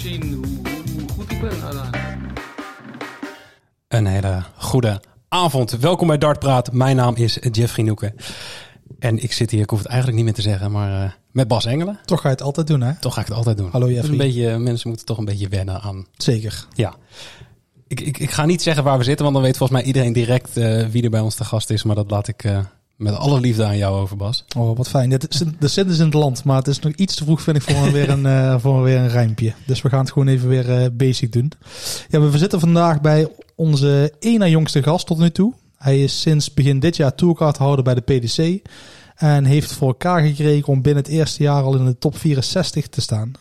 zien hoe, hoe goed ik ben uiteindelijk. Een hele goede avond. Welkom bij Dartpraat. Mijn naam is Jeffrey Noeken. En ik zit hier, ik hoef het eigenlijk niet meer te zeggen, maar uh, met Bas Engelen. Toch ga je het altijd doen, hè? Toch ga ik het altijd doen. Hallo Jeffrey. Een beetje, mensen moeten toch een beetje wennen aan. Zeker. Ja. Ik, ik, ik ga niet zeggen waar we zitten, want dan weet volgens mij iedereen direct uh, wie er bij ons te gast is. Maar dat laat ik uh, met alle liefde aan jou over, Bas. Oh, wat fijn. De zin is in het land, maar het is nog iets te vroeg, vind ik, voor weer een, uh, weer een rijmpje. Dus we gaan het gewoon even weer uh, basic doen. Ja, we zitten vandaag bij onze ene jongste gast tot nu toe. Hij is sinds begin dit jaar tourcardhouder bij de PDC. En heeft voor elkaar gekregen om binnen het eerste jaar al in de top 64 te staan.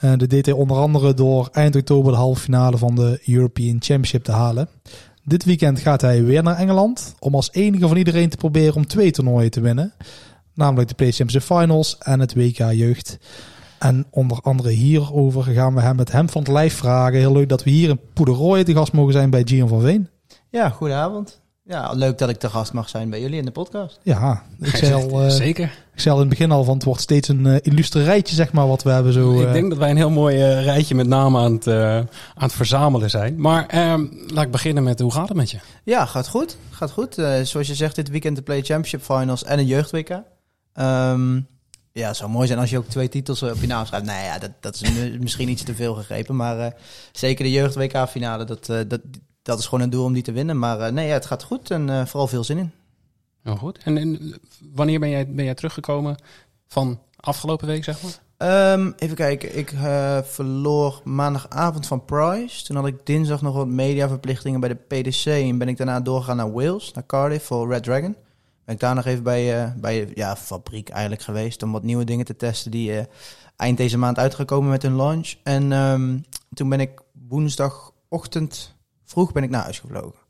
Uh, dat deed hij onder andere door eind oktober de halve finale van de European Championship te halen. Dit weekend gaat hij weer naar Engeland om als enige van iedereen te proberen om twee toernooien te winnen. Namelijk de Play Finals en het WK Jeugd. En onder andere hierover gaan we hem met hem van het lijf vragen. Heel leuk dat we hier in Poederooi te gast mogen zijn bij Gian van Veen. Ja, goedenavond. Ja, leuk dat ik te gast mag zijn bij jullie in de podcast. Ja, ik zei al, uh, Zeker. Ik zei al in het begin al van het wordt steeds een uh, illustre rijtje, zeg maar, wat we hebben zo. Uh... Ik denk dat wij een heel mooi uh, rijtje met namen aan het, aan het verzamelen zijn. Maar ehm, laat ik beginnen met hoe gaat het met je? Ja, gaat goed. Gaat goed. zoals je zegt, dit weekend de Play Championship Finals en een jeugd-WK. Um, ja, het zou mooi zijn als je ook twee titels op je naam schrijft. Nou ja, dat, dat is misschien iets te veel gegrepen. Maar zeker de jeugd-WK-finale, dat, dat, dat is gewoon een doel om die te winnen. Maar uh, nee, ja, het gaat goed en uh, vooral veel zin in. Heel goed. En, en, wanneer ben jij, ben jij teruggekomen van afgelopen week, zeg maar? Um, even kijken. Ik uh, verloor maandagavond van Price. Toen had ik dinsdag nog wat mediaverplichtingen bij de PDC. En ben ik daarna doorgegaan naar Wales, naar Cardiff voor Red Dragon. Ben ik daar nog even bij, bij ja, fabriek eigenlijk geweest om wat nieuwe dingen te testen die eind deze maand uitgekomen met hun launch. En um, toen ben ik woensdagochtend vroeg ben ik naar huis gevlogen.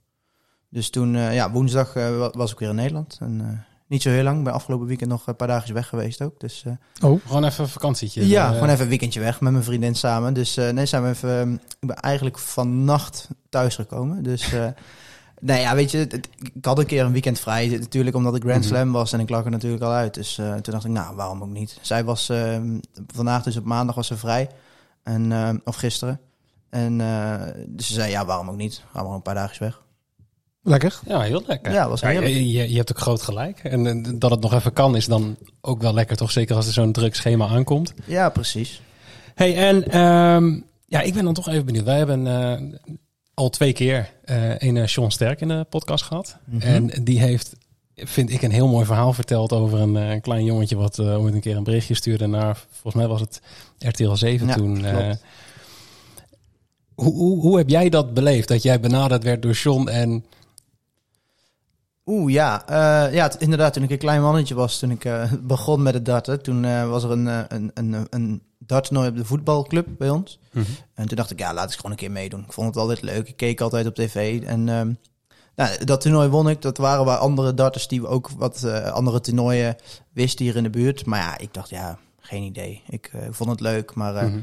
Dus toen, uh, ja, woensdag uh, was ik weer in Nederland. En, uh, niet zo heel lang. Ik ben afgelopen weekend nog een paar dagen weg geweest ook. Dus, oh, gewoon even een vakantietje. Ja, gewoon even een weekendje weg met mijn vriendin samen. Dus nee, zijn we even. ik ben eigenlijk vannacht thuis gekomen. Dus. nee, ja, weet je, het, ik had een keer een weekend vrij. Natuurlijk omdat ik Grand Slam was en ik lag er natuurlijk al uit. Dus toen dacht ik, nou, waarom ook niet? Zij was vandaag, dus op maandag was ze vrij. En, of gisteren. En uh, dus ze zei, ja, waarom ook niet? Gaan we gewoon een paar dagjes weg. Lekker. Ja, heel lekker. Ja, was ja, je, je, je, hebt ook groot gelijk. En, en, dat het nog even kan is dan ook wel lekker, toch? Zeker als er zo'n druk schema aankomt. Ja, precies. Hey, en um, ja, ik ben dan toch even benieuwd. Wij hebben uh, al twee keer uh, een Sean Sterk in de podcast gehad. Mm -hmm. En die heeft, vind ik, een heel mooi verhaal verteld over een, een klein jongetje wat ooit een keer een berichtje stuurde naar, volgens mij was het RTL 7 ja, toen. Klopt. Hoe, hoe, hoe, heb jij dat beleefd? Dat jij benaderd werd door John en... Oeh, ja. Uh, ja, inderdaad. Toen ik een klein mannetje was, toen ik uh, begon met het darten, toen uh, was er een, een, een, een darttoernooi op de voetbalclub bij ons. Mhm. Mm -hmm. En toen dacht ik, ja, laat ik gewoon een keer meedoen. Ik vond het altijd leuk. Ik keek altijd op tv. En um, nou, dat toernooi won ik. Dat waren waar andere darters die ook wat andere toernooien wisten hier in de buurt. Maar ja, ik dacht, ja, geen idee. Ik vond het leuk, maar... Mhm.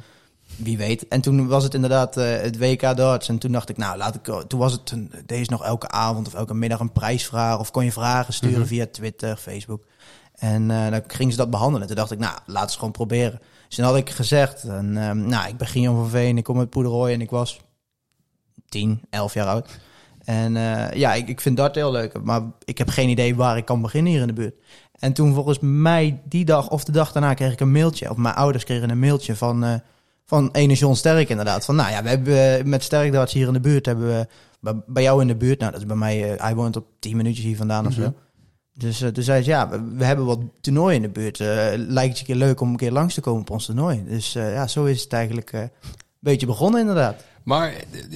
Wie weet. En toen was het inderdaad uh, het WK darts. En toen dacht ik, nou, laat ik. Toen was het. Deze nog elke avond of elke middag een prijsvraag. Of kon je vragen sturen mm -hmm. via Twitter, Facebook. En uh, dan gingen ze dat behandelen. Toen dacht ik, nou, laat eens gewoon proberen. Dus toen had ik gezegd, en, uh, nou, ik ben Gion van Veen. Ik kom uit Poederooi en ik was 10, 11 jaar oud. En ja, ik, ik vind dat heel leuk. Maar ik heb geen idee waar ik kan beginnen hier in de buurt. En toen volgens mij die dag of de dag daarna kreeg ik een mailtje. Of mijn ouders kregen een mailtje van... Van ene John Sterk inderdaad. Van nou ja, we hebben met Sterk darts hier in de buurt hebben we bij, jou in de buurt. Nou, dat is bij mij. Uh, hij woont op 10 minuutjes hier vandaan of zo. Mhm. Dus toen zei ze ja, we, hebben wat toernooien in de buurt. Uh, lijkt het je keer leuk om een keer langs te komen op ons toernooi. Dus ja, zo is het eigenlijk een beetje begonnen inderdaad. Maar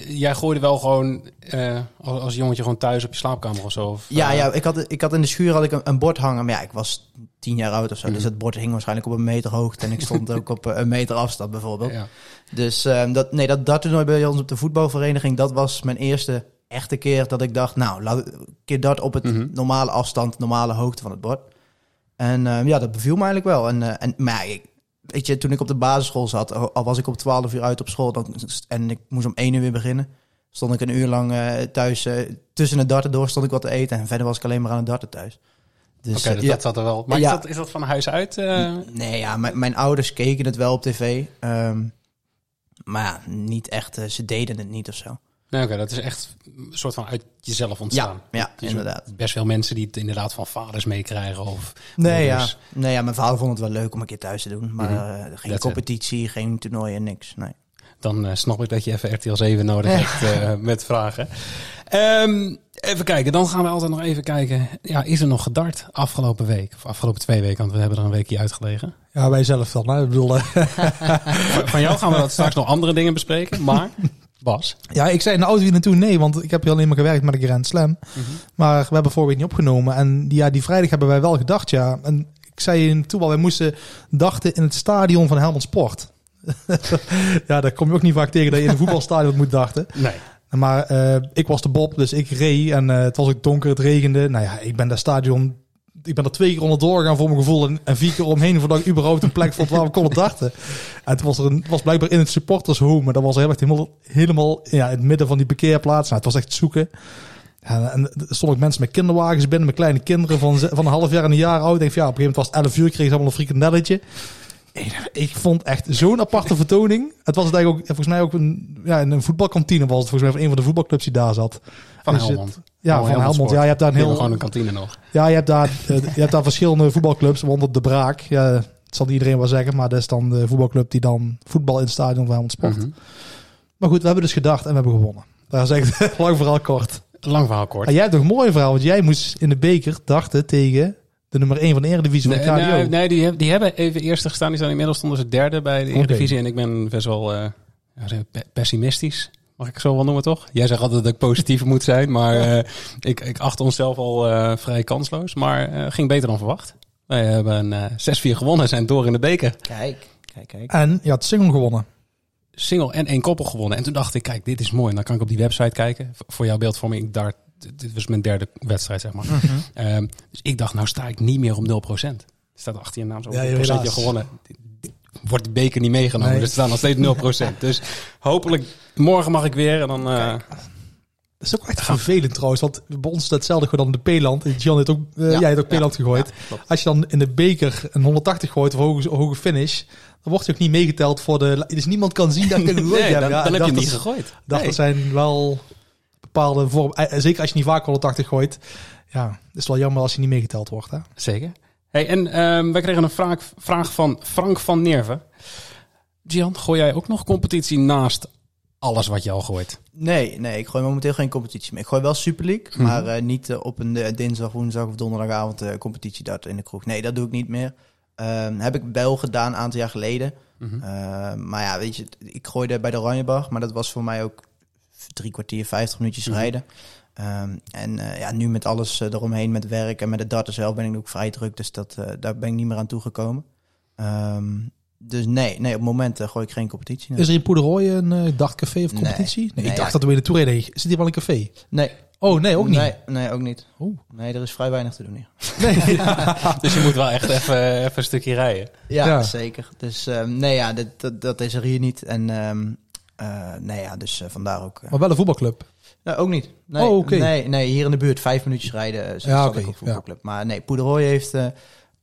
jij gooide wel gewoon uh, als, als jongetje gewoon thuis op je slaapkamer of zo? Of, ja, uh... ja ik, had, ik had in de schuur had ik een, een, bord hangen. Maar ja, ik was tien jaar oud of zo. Mm. Dus het bord hing waarschijnlijk op een meter hoogte. En ik stond ook op een meter afstand bijvoorbeeld. Ja. Dus uh, dat, nee, dat, dat toernooi bij ons op de voetbalvereniging... dat was mijn eerste echte keer dat ik dacht... nou, laat een keer dat op het Mhm. mm -hmm. normale afstand... normale hoogte van het bord. En ja, dat beviel me eigenlijk wel. En, en, maar ja, ik, weet je, toen ik op de basisschool zat, al was ik om 12 uur uit op school dan, en ik moest om 1 uur weer beginnen, stond ik een uur lang uh, thuis uh, tussen het darten door, stond ik wat te eten en verder was ik alleen maar aan het darten thuis. Dus, Oké, okay, ja. dat zat er wel. Maar ja. is, dat, is dat van huis uit? Uh... Nee, ja, mijn, mijn ouders keken het wel op tv. Um, Maar ja, niet echt, eh, ze deden het niet of zo. Nee, oké, dat is echt een soort van uit jezelf Ja, ontstaan. ja Dus inderdaad. Best veel mensen die het inderdaad van vaders meekrijgen. Of Nee ja. nee, ja, mijn vader vond het wel leuk om een keer thuis te doen. Maar Mhm. eh, geen That's it. competitie, geen toernooien, niks. Nee. Dan eh, snap ik dat je even RTL 7 nodig hebt eh, met vragen. Ehm, even kijken, dan gaan we altijd nog even kijken. Ja, is er nog gedart afgelopen week? Of afgelopen twee weken, want we hebben er een weekje uitgelegen. Ja, wij zelf dan. Hè? Ik bedoel, Van- Van jou gaan we dat straks nog andere dingen bespreken. Maar, Ja, ik zei in de auto hier naartoe nee, want ik heb hier alleen maar gewerkt met de Grand Slam. Maar we hebben vorige week niet opgenomen. En ja, die vrijdag hebben wij wel gedacht, ja. En ik zei naartoe al, wij moesten dachten in het stadion van Helmond Sport. ja, daar kom je ook niet vaak tegen dat je in een voetbalstadion moet dachten. Nee. Maar eh, ik was de Bob, dus ik reed en eh, het was ook donker, het regende. Nou ja, ik ben dat stadion, ik ben er twee keer onderdoor gegaan voor mijn gevoel en, en vier keer omheen voordat ik überhaupt een plek vond waar we konden dachten. En het was, er een, was blijkbaar in het supportershome, maar dat was heel erg helemaal, helemaal ja, in het midden van die parkeerplaats. Nou, het was echt zoeken. Ja, en er stonden ook mensen met kinderwagens binnen, met kleine kinderen van, van een half jaar en een jaar oud. Ik denk van ja, op een gegeven moment was het 11 uur, kregen ze allemaal een frikandelletje. Ik, ik vond echt zo'n aparte vertoning. Het was het eigenlijk ook, volgens mij ook een, ja, in een voetbalkantine was het volgens mij van een van de voetbalclubs die daar zat. Van Helmond. Ja, Oh, van Helmond. Ja, je hebt daar een heel, gewoon een kantine nog. ja, je hebt daar, eh, je hebt daar verschillende voetbalclubs, waaronder de Braak. Ja, dat zal iedereen wel zeggen, maar dat is dan de voetbalclub die dan voetbal in het stadion van Helmond sport. Mhm. Maar goed, we hebben dus gedacht en we hebben gewonnen. Dat is echt lang vooral kort. Lang verhaal kort. En jij hebt nog een mooi verhaal, want jij moest in de beker dachten tegen de nummer 1 van de Eredivisie Nee, van de KDO. nee, nee, die, die hebben even eerst gestaan. Die zijn inmiddels stonden ze derde bij de. Eredivisie. En ik ben best wel eh, pessimistisch. Mag ik zo wel noemen, toch? Jij zegt altijd dat ik positief moet zijn. Maar eh, ik, ik acht onszelf al eh, vrij kansloos. Maar eh, ging beter dan verwacht. Wij hebben eh 6-4 gewonnen en zijn door in de beker. Kijk, kijk, kijk. En je had single gewonnen. Single en één koppel gewonnen. En toen dacht ik, kijk, dit is mooi. En dan kan ik op die website kijken. Voor jouw beeldvorming, daar, dit was mijn derde wedstrijd, zeg maar. Ehm, dus ik dacht, nou sta ik niet meer op 0%. Er staat achter je naam zo Ja, 100% helaas. gewonnen. Wordt die beker niet meegenomen. Nee. Dus er staan nog steeds 0%. dus hopelijk, morgen mag ik weer. En dan, eh, Dat is ook echt vervelend trouwens, want bij ons is dat hetzelfde gewoon dan de P-land. Gian heeft ook, eh, Ja. jij hebt ook P-land gegooid. ja. Als je dan in de beker een 180 gooit of hoge, hoge finish, dan wordt je ook niet meegeteld voor de... Dus niemand kan zien dat ik een gegooid Nee, heb. dan, Ja, dan ik heb je niet dat- gegooid. dacht, Nee. er zijn wel bepaalde vorm. eh, Zeker als je niet vaak 180 gooit. Ja, het is wel jammer als je niet meegeteld wordt. Hè? Zeker. Hey, en ehm, wij kregen een vraag, vraag van Frank van Nerven. Gian, gooi jij ook nog competitie naast alles wat je al gooit? Nee, nee, ik gooi momenteel geen competitie meer. Ik gooi wel Super League, Mhm. maar eh, niet eh, op een eh, dinsdag, woensdag of donderdagavond competitie dat in de kroeg. Nee, dat doe ik niet meer. Ehm, heb ik wel gedaan een aantal jaar geleden. Mhm. Ehm, maar ja, weet je, ik gooide bij de Oranjebag, maar dat was voor mij ook drie kwartier, vijftig minuutjes Mhm. rijden. Ehm, en ja, nu met alles eromheen, met werk en met de darten zelf, ben ik ook vrij druk. Dus dat, daar ben ik niet meer aan toegekomen. Dus nee, nee, op het moment eh, gooi ik geen competitie. nee. Is er in Poederooi een uh, dagcafé of competitie? Nee, Nee, ik dacht ja. dat we in de Tour reden. Zit hier wel een café? Nee, Oh, nee, ook niet. Nee, nee, ook niet. Oeh. Nee, er is vrij weinig te doen hier. Nee. Dus je moet wel echt even, even een stukje rijden. Ja, Ja. zeker. Dus ehm, nee, ja, dat, dat, dat is er hier niet. En ehm, eh, nee, ja, dus eh, vandaar ook. eh. maar wel een voetbalclub. Nee, ook niet. Nee, Oh, oké. nee, nee, hier in de buurt vijf minuutjes rijden. eh, Zo Ja, oké, ik op voetbalclub. Maar nee, Poederooi heeft eh,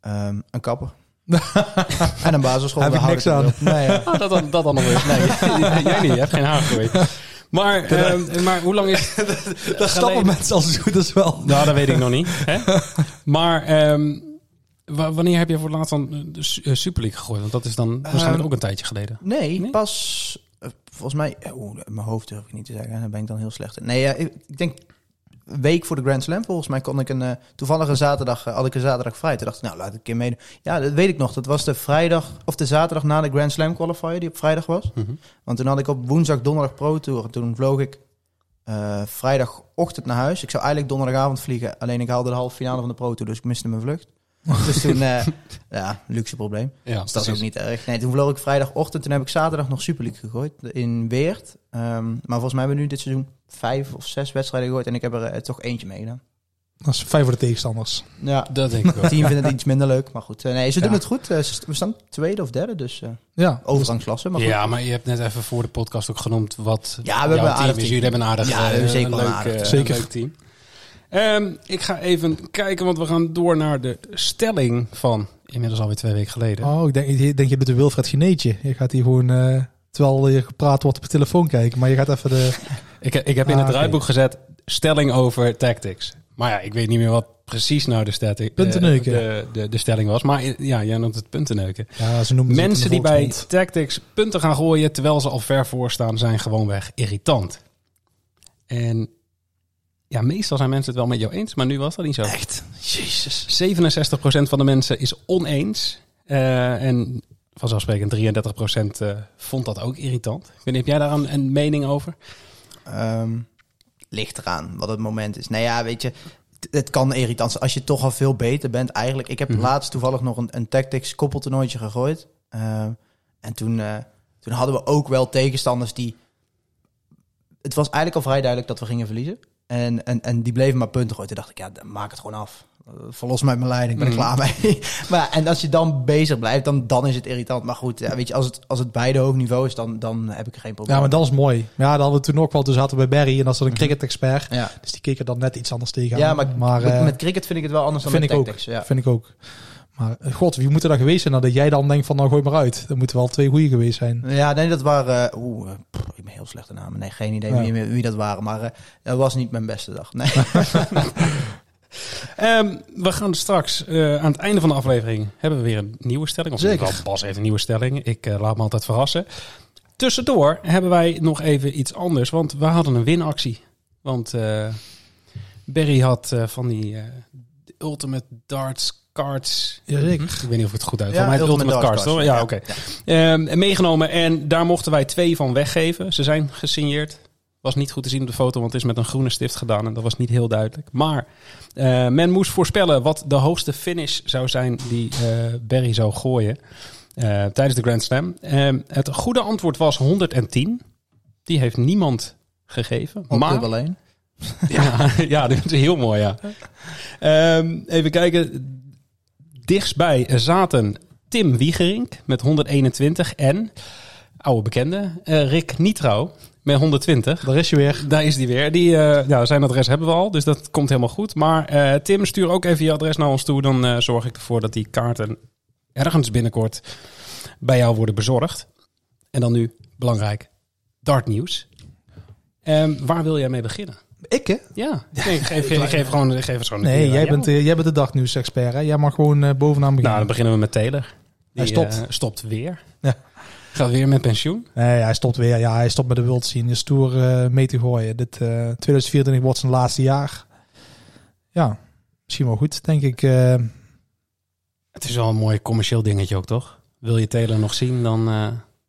ehm, een kapper. en een basisschool. Heb ik niks aan. op. Nee, ja. Ah, dat, dan, dat dan nog eens. Nee, jij niet. Je hebt geen haar. Maar, ehm, maar hoe lang is het Daar stappen mensen als het goed is wel. Nou, dat weet ik nog niet. Hè? Maar ehm, wa- wanneer heb je voor het laatst dan eh, de eh, Super League gegooid? Want dat is dan waarschijnlijk Ehm, ook een tijdje geleden. Nee, Nee? pas eh, volgens mij. Oeh, mijn hoofd durf ik niet te zeggen. Daar ben ik dan heel slecht in. Nee, ja, ik, denk week voor de Grand Slam. Volgens mij kon ik een eh, toevallig een zaterdag eh, had ik een zaterdag vrij. Toen dacht ik, nou laat ik een keer meedoen. Ja, dat weet ik nog. Dat was de vrijdag of de zaterdag na de Grand Slam qualifier die op vrijdag was. Mhm. Want toen had ik op woensdag, donderdag Pro Tour. Toen vloog ik eh, vrijdagochtend naar huis. Ik zou eigenlijk donderdagavond vliegen. Alleen ik haalde de halve finale van de Pro Tour, dus ik miste mijn vlucht. dus toen, ja, luxe probleem. Ja, Dus dat is ook niet erg. Nee, toen vloog ik vrijdagochtend. Toen heb ik zaterdag nog Super League gegooid in Weert. Ehm, maar volgens mij hebben we nu dit seizoen vijf of zes wedstrijden gegooid. En ik heb er eh, toch eentje meegedaan. Dat is fijn voor de tegenstanders. Ja, Dat denk ik het wel. team vindt het iets minder leuk. Maar goed, eh, nee, ze doen Ja. het goed. Eh, we staan tweede of derde, dus eh Ja. overgangsklasse. Maar goed. Ja, maar je hebt net even voor de podcast ook genoemd wat Ja, we hebben team aardig is. team. Jullie hebben een aardig, Ja, zeker een leuk, aardig. Zeker. een leuk team. Ehm, ik ga even kijken, want we gaan door naar de stelling van inmiddels alweer twee weken geleden. Oh, ik denk, ik denk je doet een Wilfred Geneetje. Je gaat hier gewoon... eh, terwijl je gepraat wordt op je telefoon kijken. Maar je gaat even de... Ik, ik heb in Ah, het draaiboek gezet stelling over tactics. Maar ja, ik weet niet meer wat precies nou de, stati- eh, Puntenneuken. de, de, de stelling was. Maar eh, ja, jij noemt het puntenneuken. Ja, ze noemen Mensen die bij tactics punten gaan gooien terwijl ze al ver voor staan, zijn gewoonweg irritant. En ja, meestal zijn mensen het wel met jou eens, maar nu was dat niet zo. Echt? Jezus. 67% van de mensen is oneens. Eh, en vanzelfsprekend 33% eh, vond dat ook irritant. Ik weet niet, heb jij daar een, een mening over? Ehm, ligt eraan wat het moment is. Nou ja, weet je, het- kan irritant zijn als je toch al veel beter bent eigenlijk. Ik heb Mhm. laatst toevallig nog een, een Tactics koppeltoernooitje gegooid. Ehm, en toen, eh, toen hadden we ook wel tegenstanders die... Het was eigenlijk al vrij duidelijk dat we gingen verliezen. En, en, en die bleven maar punten gooien. Toen dacht ik, ja, dan maak het gewoon af. Eh, Verlos mij mijn leiding, ben ik Mhm. klaar mee. maar en als je dan bezig blijft, dan, dan is het irritant. Maar goed, ja, weet je, als het, als het beide hoog niveau is, dan, dan heb ik er geen probleem Ja, maar dat is mooi. Ja, dat hadden we toen ook wel. Toen zaten we bij Barry en dat is dan een cricket-expert. Ja. Dus die keken dan net iets anders tegen. Ja, maar, met, eh, met cricket vind ik het wel anders dan vind met ik ook. tactics. Ja. Vind ik ook. Maar eh, god, wie moet er dan geweest zijn? Nou, dat jij dan denkt van, nou gooi maar uit. Er moeten wel twee goeie geweest zijn. ja, nee, dat waren... Oeh, eh, pff, ik ben heel slechte namen. Nee, geen idee Ja. wie, wie dat waren. Maar eh, dat was niet mijn beste dag. Nee. Ehm, we gaan straks eh, aan het einde van de aflevering hebben we weer een nieuwe stelling. Of Zeker. Bas heeft een nieuwe stelling. Ik eh, laat me altijd verrassen. Tussendoor hebben wij nog even iets anders, want we hadden een winactie. Want eh Barry had van die Ultimate Darts cards. Jazeker. Ik weet niet of ik het goed uit. Ja, mij Ultimate Ultimate, Darts cards, toch? Ja, ja. oké. Ja. Ehm, meegenomen en daar mochten wij twee van weggeven. Ze zijn gesigneerd. Was niet goed te zien op de foto, want het is met een groene stift gedaan en dat was niet heel duidelijk. Maar eh, men moest voorspellen wat de hoogste finish zou zijn die eh Barry zou gooien eh, tijdens de Grand Slam. Ehm, het goede antwoord was 110. Die heeft niemand gegeven. Op maar één. ja, ja, dit is heel mooi, ja. Ehm, even kijken. Dichtstbij zaten Tim Wiegerink met 121 en oude bekende Rick Nitrouw met 120. Daar is je weer. Daar is die weer. Die, eh, ja, zijn adres hebben we al, dus dat komt helemaal goed. Maar eh, Tim, stuur ook even je adres naar ons toe. Dan eh, zorg ik ervoor dat die kaarten ergens binnenkort bij jou worden bezorgd. En dan nu, belangrijk, dart nieuws. Ehm, waar wil jij mee beginnen? Ik, hè? Ja, ik, geef, ik geef gewoon, ik geef het gewoon. Nee, jij bent, jij bent de dagnieuws-expert, hè? Jij mag gewoon bovenaan Nou, beginnen. dan beginnen we met Taylor. Hij stopt. stopt weer. Ja. Gaat weer met pensioen. Nee, hij stopt weer. Ja, hij stopt met de World Scene. Is toer eh, mee te gooien. Dit, eh 2024 wordt zijn laatste jaar. Ja, misschien wel goed, denk ik. eh. Het is wel een mooi commercieel dingetje ook, toch? Wil je Taylor nog zien, dan...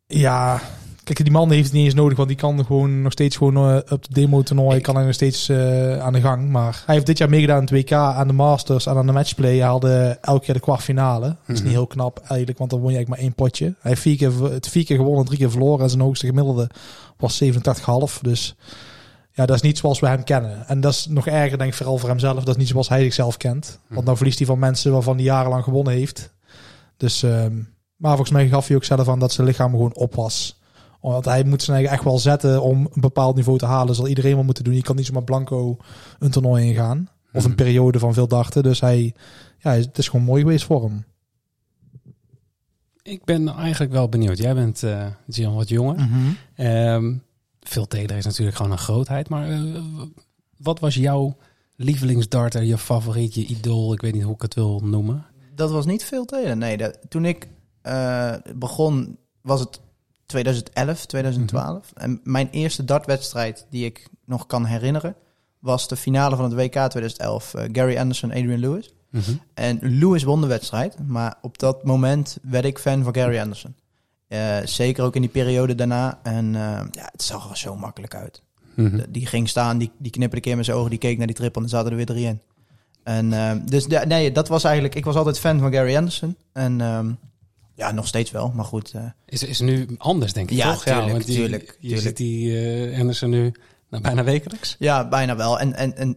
ja, kijk, die man heeft het niet eens nodig, want die kan gewoon nog steeds gewoon eh, op de demo-toernooi kan hij nog steeds eh, aan de gang. Maar hij heeft dit jaar meegedaan aan het WK, aan de Masters en aan de matchplay. Hij haalde elke keer de kwartfinale. Dat is Mhm. niet heel knap eigenlijk, want dan won je eigenlijk maar één potje. Hij heeft vier keer, het vier keer gewonnen, drie keer verloren en zijn hoogste gemiddelde was 87,5. Dus ja, dat is niet zoals we hem kennen. En dat is nog erger, denk ik, vooral voor hemzelf. Dat is niet zoals hij zichzelf kent. Want dan verliest hij van mensen waarvan hij jarenlang gewonnen heeft. Dus, ehm, maar volgens mij gaf hij ook zelf aan dat zijn lichaam gewoon op was. Want hij moet zijn eigen echt wel zetten om een bepaald niveau te halen. Zal iedereen wel moeten doen. Je kan niet zomaar blanco een toernooi ingaan. Of een Mhm. periode van veel darten. Dus hij, ja, het is gewoon mooi geweest voor hem. Ik ben eigenlijk wel benieuwd. Jij bent eh Gian wat jonger. Mhm. Ehm Phil Taylor is natuurlijk gewoon een grootheid. Maar eh, wat was jouw lievelingsdarter, je favoriet, je idool? Ik weet niet hoe ik het wil noemen. Dat was niet veel tegen. Nee, dat, toen ik eh, begon was het 2011, 2012. En mijn eerste dartwedstrijd die ik nog kan herinneren... was de finale van het WK 2011. eh, Gary Anderson, Adrian Lewis. En Lewis won de wedstrijd, maar op dat moment werd ik fan van Gary Anderson. Eh, zeker ook in die periode daarna. En eh, ja, het zag er zo makkelijk uit. Mhm. De- Die ging staan, die, die knipperde een keer met zijn ogen, die keek naar die triple en er zaten er weer drie in. En eh, dus nee, dat was eigenlijk, ik was altijd fan van Gary Anderson. En ehm, ja, nog steeds wel, maar goed. eh, Is, is nu anders, denk ik, Ja, toch? tuurlijk, want die- tuurlijk, Je tuurlijk. ziet die eh Anderson nu nou, bijna wekelijks. ja, bijna wel. En, en, en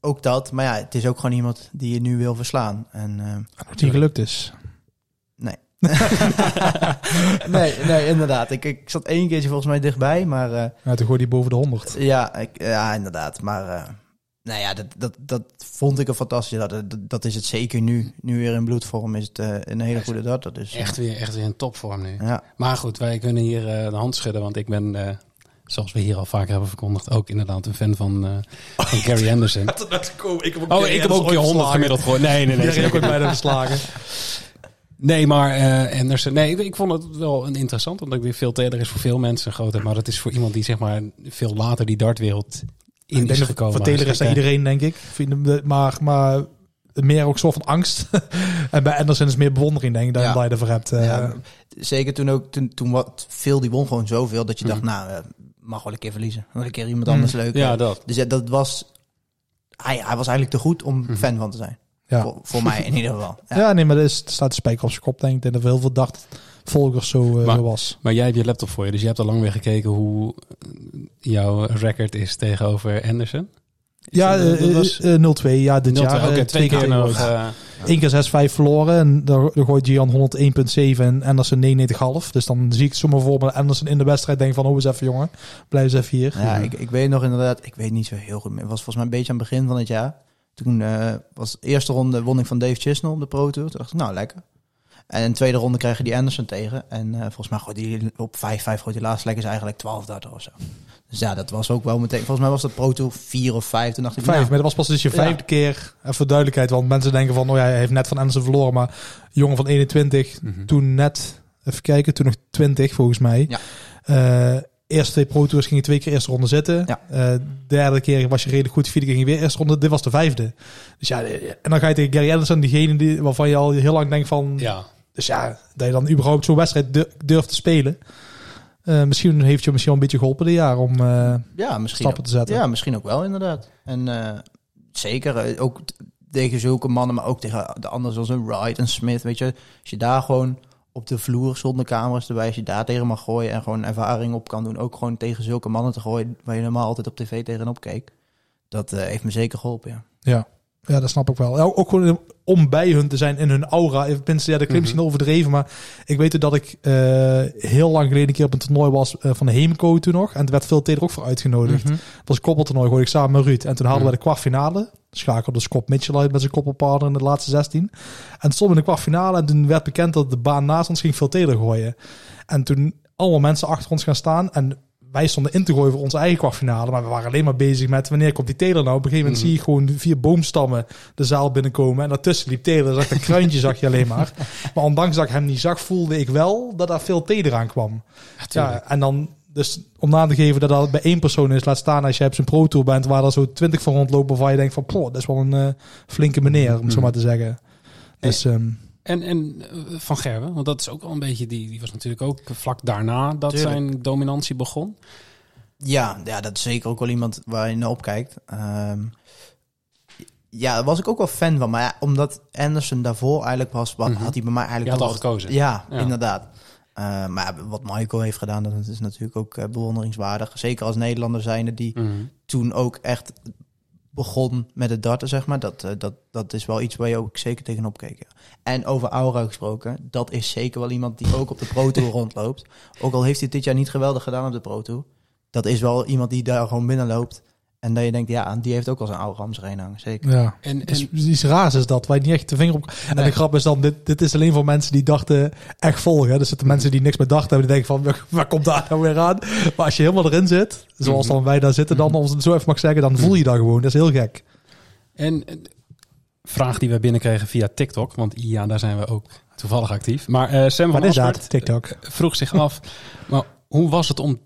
ook dat, maar ja, het is ook gewoon iemand die je nu wil verslaan. En eh, Wat niet gelukt is. Nee. nee, nee, inderdaad. Ik, ik zat één keertje volgens mij dichtbij, maar eh, Ja, toen gooide hij boven de 100. ja, ik, ja, inderdaad. Maar eh, nou ja, dat, dat, dat vond ik een fantastische. Dat, dat is het zeker nu. Nu weer in bloedvorm is het eh, een hele goede darter. Dus, Echt weer, echt weer in topvorm nu. Ja. Maar goed, wij kunnen hier eh, de hand schudden, want ik ben, eh, zoals we hier al vaker hebben verkondigd, ook inderdaad een fan van, eh, van Gary Anderson. Ik heb Oh, ik heb ook je 100 gemiddeld gegooid. Nee, nee, nee. Die heb ik zeker ook bijna verslagen. Nee, maar eh Anderson, nee, ik vond het wel een interessant, omdat ik veel Taylor is voor veel mensen groter, maar dat is voor iemand die zeg maar veel later die dartwereld in Ik is gekomen. Voor Taylor is iedereen, denk ik. Vind hem, Maar, maar meer ook soort van angst. en bij Anderson is meer bewondering, denk ik, dan Ja. dat je ervoor hebt. eh. Ja, zeker toen ook, toen, toen wat veel, die won gewoon zoveel dat je dacht, Mhm. nou, eh, mag wel een keer verliezen. Wel een keer iemand Mhm. anders leuk. hè. Ja, eh. dat. Dus ja, dat was, hij, hij was eigenlijk te goed om Mhm. fan van te zijn. ja. Voor, voor mij in ieder geval. Ja. Ja. nee, maar er, is, er staat de spijker op zijn kop, denk ik. Denk dat er heel veel dagvolgers zo, eh, Maar- zo was. Maar jij hebt je laptop voor je, dus je hebt al lang weer gekeken hoe jouw record is tegenover Anderson. Ja, dat eh, was- eh, 0-2. Ja, dit 0-2, jaar. Oké, eh, twee keer nog. eh, Eén keer 6-5 verloren. En daar, daar gooit Gian 101,7 en Anderson 99,5. Dus dan zie ik zomaar voor me Anderson in de wedstrijd denk van... Oh, eens even jongen. Blijf eens even hier. Ja, ik, ik weet nog inderdaad, ik weet niet zo heel goed meer. Het was volgens mij een beetje aan het begin van het jaar. Toen eh, was de eerste ronde won ik van Dave Chisnell op de Pro Tour. Toen dacht ik, nou lekker. En in de tweede ronde je die Anderson tegen. En eh, volgens mij gooit die op 5-5 gooit die laatste lekker is eigenlijk 12 darter of zo. Dus ja, dat was ook wel meteen. Volgens mij was dat Pro Tour 4 of 5. Toen dacht ik, Vijf, nou, maar dat was pas dus je Ja. vijfde keer. En voor duidelijkheid, want mensen denken van... Oh ja, hij heeft net van Anderson verloren. Maar jongen van 21, mhm. toen net... Even kijken, toen nog 20 volgens mij. Ja. Eh, eerste twee Pro Tours ging je twee keer eerste ronde zitten. Ja. Eh, derde keer was je redelijk goed. Vierde keer ging je weer eerste ronde. Dit was de vijfde. Dus ja, en dan ga je tegen Gary Anderson, diegene die, waarvan je al heel lang denkt van... Ja, Dus ja, dat je dan überhaupt zo'n wedstrijd du- durft te spelen. Eh, misschien heeft je misschien wel een beetje geholpen dit jaar om eh, ja, misschien stappen te zetten. ja, misschien ook wel inderdaad. En zeker ook tegen zulke mannen, maar ook tegen de anderen zoals een Wright en Smith. Weet je, als je daar gewoon op de vloer zonder camera's erbij, als je daar tegen mag gooien en gewoon ervaring op kan doen, ook gewoon tegen zulke mannen te gooien waar je normaal altijd op tv tegenop keek. Dat eh, heeft me zeker geholpen, ja. Ja. ja, dat snap ik wel. Ja, ook gewoon om bij hun te zijn in hun aura. Even Mensen, ja, dat klinkt Mhm. misschien overdreven, maar ik weet dat ik eh, heel lang geleden een keer op een toernooi was eh, van de Heemco toen nog. En er werd veel Taylor ook voor uitgenodigd. Mhm. Het was een koppeltoernooi, gooide ik samen met Ruud. En toen haalden Mhm. we de kwartfinale. Schakelde Scott Mitchell uit met zijn koppelpartner in de laatste 16. En we in de kwartfinale en toen werd bekend dat de baan naast ons ging veel Taylor gooien. En toen allemaal mensen achter ons gaan staan en wij stonden in te gooien voor onze eigen kwartfinale. Maar we waren alleen maar bezig met wanneer komt die Taylor nou. Op een gegeven moment Mhm. zie je gewoon vier boomstammen de zaal binnenkomen. En daartussen liep Taylor. Zag een kruintje zag je alleen maar. Maar ondanks dat ik hem niet zag, voelde ik wel dat daar veel Taylor aan kwam. Ja, en dan dus om na te geven dat dat bij één persoon is, laat staan als je op zijn pro tour bent waar er zo twintig van rondlopen waarvan je denkt van, poh, dat is wel een eh, flinke meneer, om zo Mhm. maar te zeggen. Dus ehm, En, en eh, Van Gerwen, want dat is ook wel een beetje, die, die was natuurlijk ook vlak daarna dat Tuurlijk. zijn dominantie begon. Ja, ja, dat is zeker ook wel iemand waar je naar opkijkt. Ehm, ja, daar was ik ook wel fan van. Maar ja, omdat Anderson daarvoor eigenlijk was, wat, Mhm. had hij bij mij Je eigenlijk had al gekozen. Ja, Ja. inderdaad. Eh, maar wat Michael heeft gedaan, dat is natuurlijk ook eh, bewonderingswaardig. Zeker als Nederlander zijnde die Mhm. toen ook echt begon met het darten, zeg maar. Dat, eh, dat, dat is wel iets waar je ook zeker tegenop keek. ja. En over Aura gesproken, dat is zeker wel iemand die ook op de Pro Tour rondloopt. Ook al heeft hij dit jaar niet geweldig gedaan op de Pro Tour. Dat is wel iemand die daar gewoon binnenloopt. En dat je denkt, ja, die heeft ook al zijn zich heen hangen, zeker. ja. En, Dus en, iets raars is dat, waar je niet echt de vinger op... En de grap is dan, dit, dit is alleen voor mensen die dachten echt volgen. Dus zitten mensen die niks meer dachten hebben, die denken van, waar- komt daar nou weer aan? Maar als je helemaal erin zit, zoals Mhm. dan wij daar zitten, dan, als ik het zo even mag zeggen, dan voel je dat gewoon. Dat is heel gek. en een vraag die we binnenkregen via TikTok, want ja, daar zijn we ook toevallig actief. Maar eh, Sam van dat? TikTok. vroeg zich af, maar hoe was het om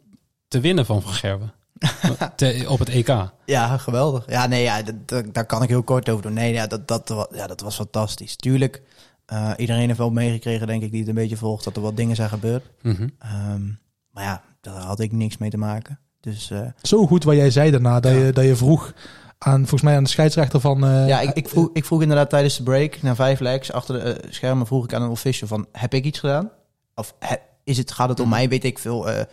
te winnen van Van Gerwen Te- op het EK? Ja, geweldig. Ja, nee, ja, dat, daar kan ik heel kort over doen. Nee, ja, dat, dat, ja, dat was fantastisch. Tuurlijk, eh, iedereen heeft wel meegekregen, denk ik, die het een beetje volgt, dat er wat dingen zijn gebeurd. Mhm. Ehm, maar ja, daar had ik niks mee te maken. Dus eh, Zo goed wat jij zei daarna, dat, Ja. je, dat je vroeg aan, volgens mij aan de scheidsrechter van... eh, ja, ik, ik, vroeg, ik vroeg inderdaad tijdens de break, na vijf legs, achter de schermen, vroeg ik aan een official van, heb ik iets gedaan? Of he- is het, gaat het om mij, weet ik veel, eh,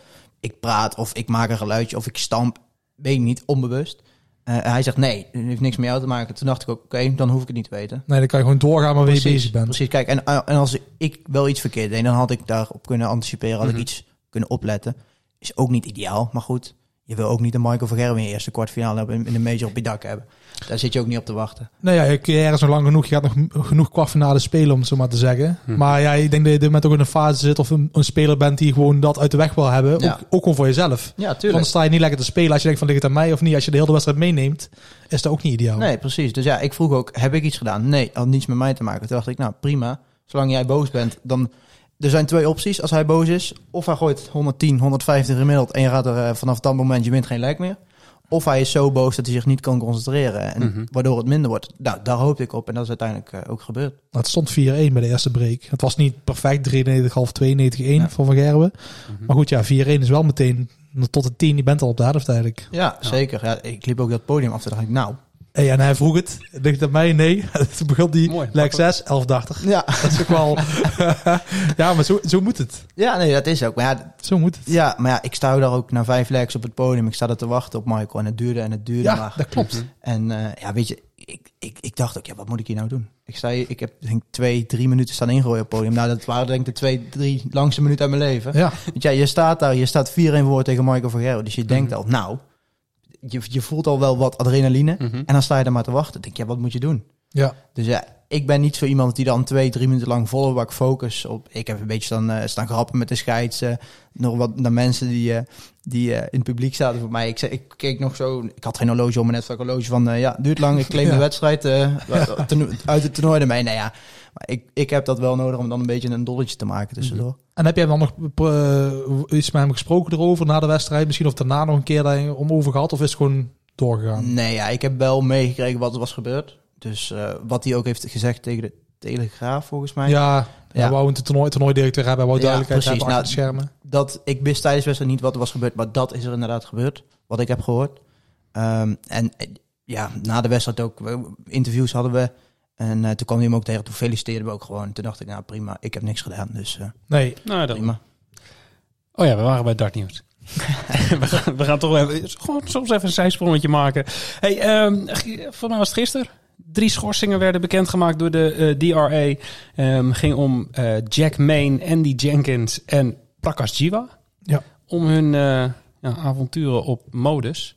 ik praat of ik maak een geluidje of ik stamp, weet ik niet, onbewust. Eh, hij zegt, nee, het heeft niks met jou te maken. Toen dacht ik ook, oké, dan hoef ik het niet te weten. Nee, dan kan je gewoon doorgaan maar waar je bezig bent. Precies, kijk, en, en als ik wel iets verkeerd deed, dan had ik daarop kunnen anticiperen, had Mhm. ik iets kunnen opletten. Is ook niet ideaal, maar goed. Je wil ook niet een Michael van Gerwen in je eerste kwartfinale hebben in, de major op je dak hebben. Daar zit je ook niet op te wachten. Nou ja, je carrière is nog lang genoeg. Je gaat nog genoeg kwartfinale spelen, om het zo maar te zeggen. Hm. Maar ja, ik denk dat je op dit moment ook in een fase zit of een, een speler bent die gewoon dat uit de weg wil hebben. Ja. Ook, ook gewoon voor jezelf. Ja, Dan sta je niet lekker te spelen als je denkt van ligt het aan mij of niet. Als je de hele wedstrijd meeneemt, is dat ook niet ideaal. Nee, precies. Dus ja, ik vroeg ook, heb ik iets gedaan? Nee, had niets met mij te maken. Toen dacht ik, nou prima. Zolang jij boos bent, dan... Er zijn twee opties als hij boos is. Of hij gooit 110, 150 gemiddeld en je gaat er eh, vanaf dat moment, je wint geen lijk meer. Of hij is zo boos dat hij zich niet kan concentreren. En Mhm. waardoor het minder wordt. Nou, daar hoopte ik op en dat is uiteindelijk eh, ook gebeurd. Nou, het stond 4-1 bij de eerste break. Het was niet perfect, 93,5, 92-1 Ja. voor Van Gerwen. Mhm. Maar goed, ja, 4-1 is wel meteen tot de 10. Je bent al op de helft eigenlijk. Ja, zeker. Ja, ik liep ook dat podium af. Toen dacht ik, nou... Hey, en hij vroeg het. Ligt het aan mij? Nee. Toen begon die Mooi, leg makkelijk. 6, 11,80. Ja, Dat is ook wel... ja, maar zo, zo moet het. ja nee, dat is ook. Maar ja, Zo moet het. ja, maar ja, ik sta daar ook na vijf legs op het podium. Ik sta er te wachten op Michael en het duurde en het duurde Ja, maar. dat klopt. En eh, ja, weet je, ik, ik, ik dacht ook, ja, wat moet ik hier nou doen? Ik, sta hier, ik heb denk twee, drie minuten staan ingooien op het podium. Nou, dat waren denk ik de twee, drie langste minuten uit mijn leven. Ja. Want ja, je staat daar, je staat 4-1 voor tegen Michael van Gerwen. Dus je denkt Mhm. al, nou, je, je voelt al wel wat adrenaline. Mhm. En dan sta je er maar te wachten. Dan denk je, ja, wat moet je doen? Ja. Dus ja, ik ben niet zo iemand die dan twee, drie minuten lang volle bak focus op. Ik heb een beetje staan, eh, staan grappen met de scheids. eh, nog wat naar mensen die, eh, die eh, in het publiek zaten voor mij. Ik, zei, ik keek nog zo, ik had geen horloge om, maar net van een horloge van, ja, duurt lang. Ik claim Ja. de wedstrijd toerno- uit het toernooi ermee. Nou ja, maar ik, ik heb dat wel nodig om dan een beetje een dolletje te maken tussendoor. En heb jij dan nog eh, iets met hem gesproken erover na de wedstrijd? Misschien of daarna nog een keer daar om over gehad? Of is het gewoon doorgegaan? Nee, ja, ik heb wel meegekregen wat er was gebeurd. Dus eh, wat hij ook heeft gezegd tegen de Telegraaf, volgens mij. Ja, Ja. hij wou een toernooi, toernooidirecteur hebben. Hij wou Ja, duidelijkheid precies. hebben achter Nou, de schermen. dat ik wist tijdens de wedstrijd niet wat er was gebeurd, maar dat is er inderdaad gebeurd. Wat ik heb gehoord. Ehm, en ja, na de wedstrijd ook interviews hadden we. En eh, toen kwam hij hem ook tegen. Toen feliciteerden we ook gewoon. Toen dacht ik, nou prima, ik heb niks gedaan. Dus eh, Nee, Nou, dan. prima. Oh ja, we waren bij Dart Nieuws. we, gaan, we gaan toch even, gewoon soms even een zijsprongetje maken. Hey, ehm voor mij was het gisteren. Drie schorsingen werden bekendgemaakt door de eh, DRA. Ehm ging om eh, Jack Main, Andy Jenkins en Prakash Jiwa. Ja. Om hun eh, ja, avonturen op modus.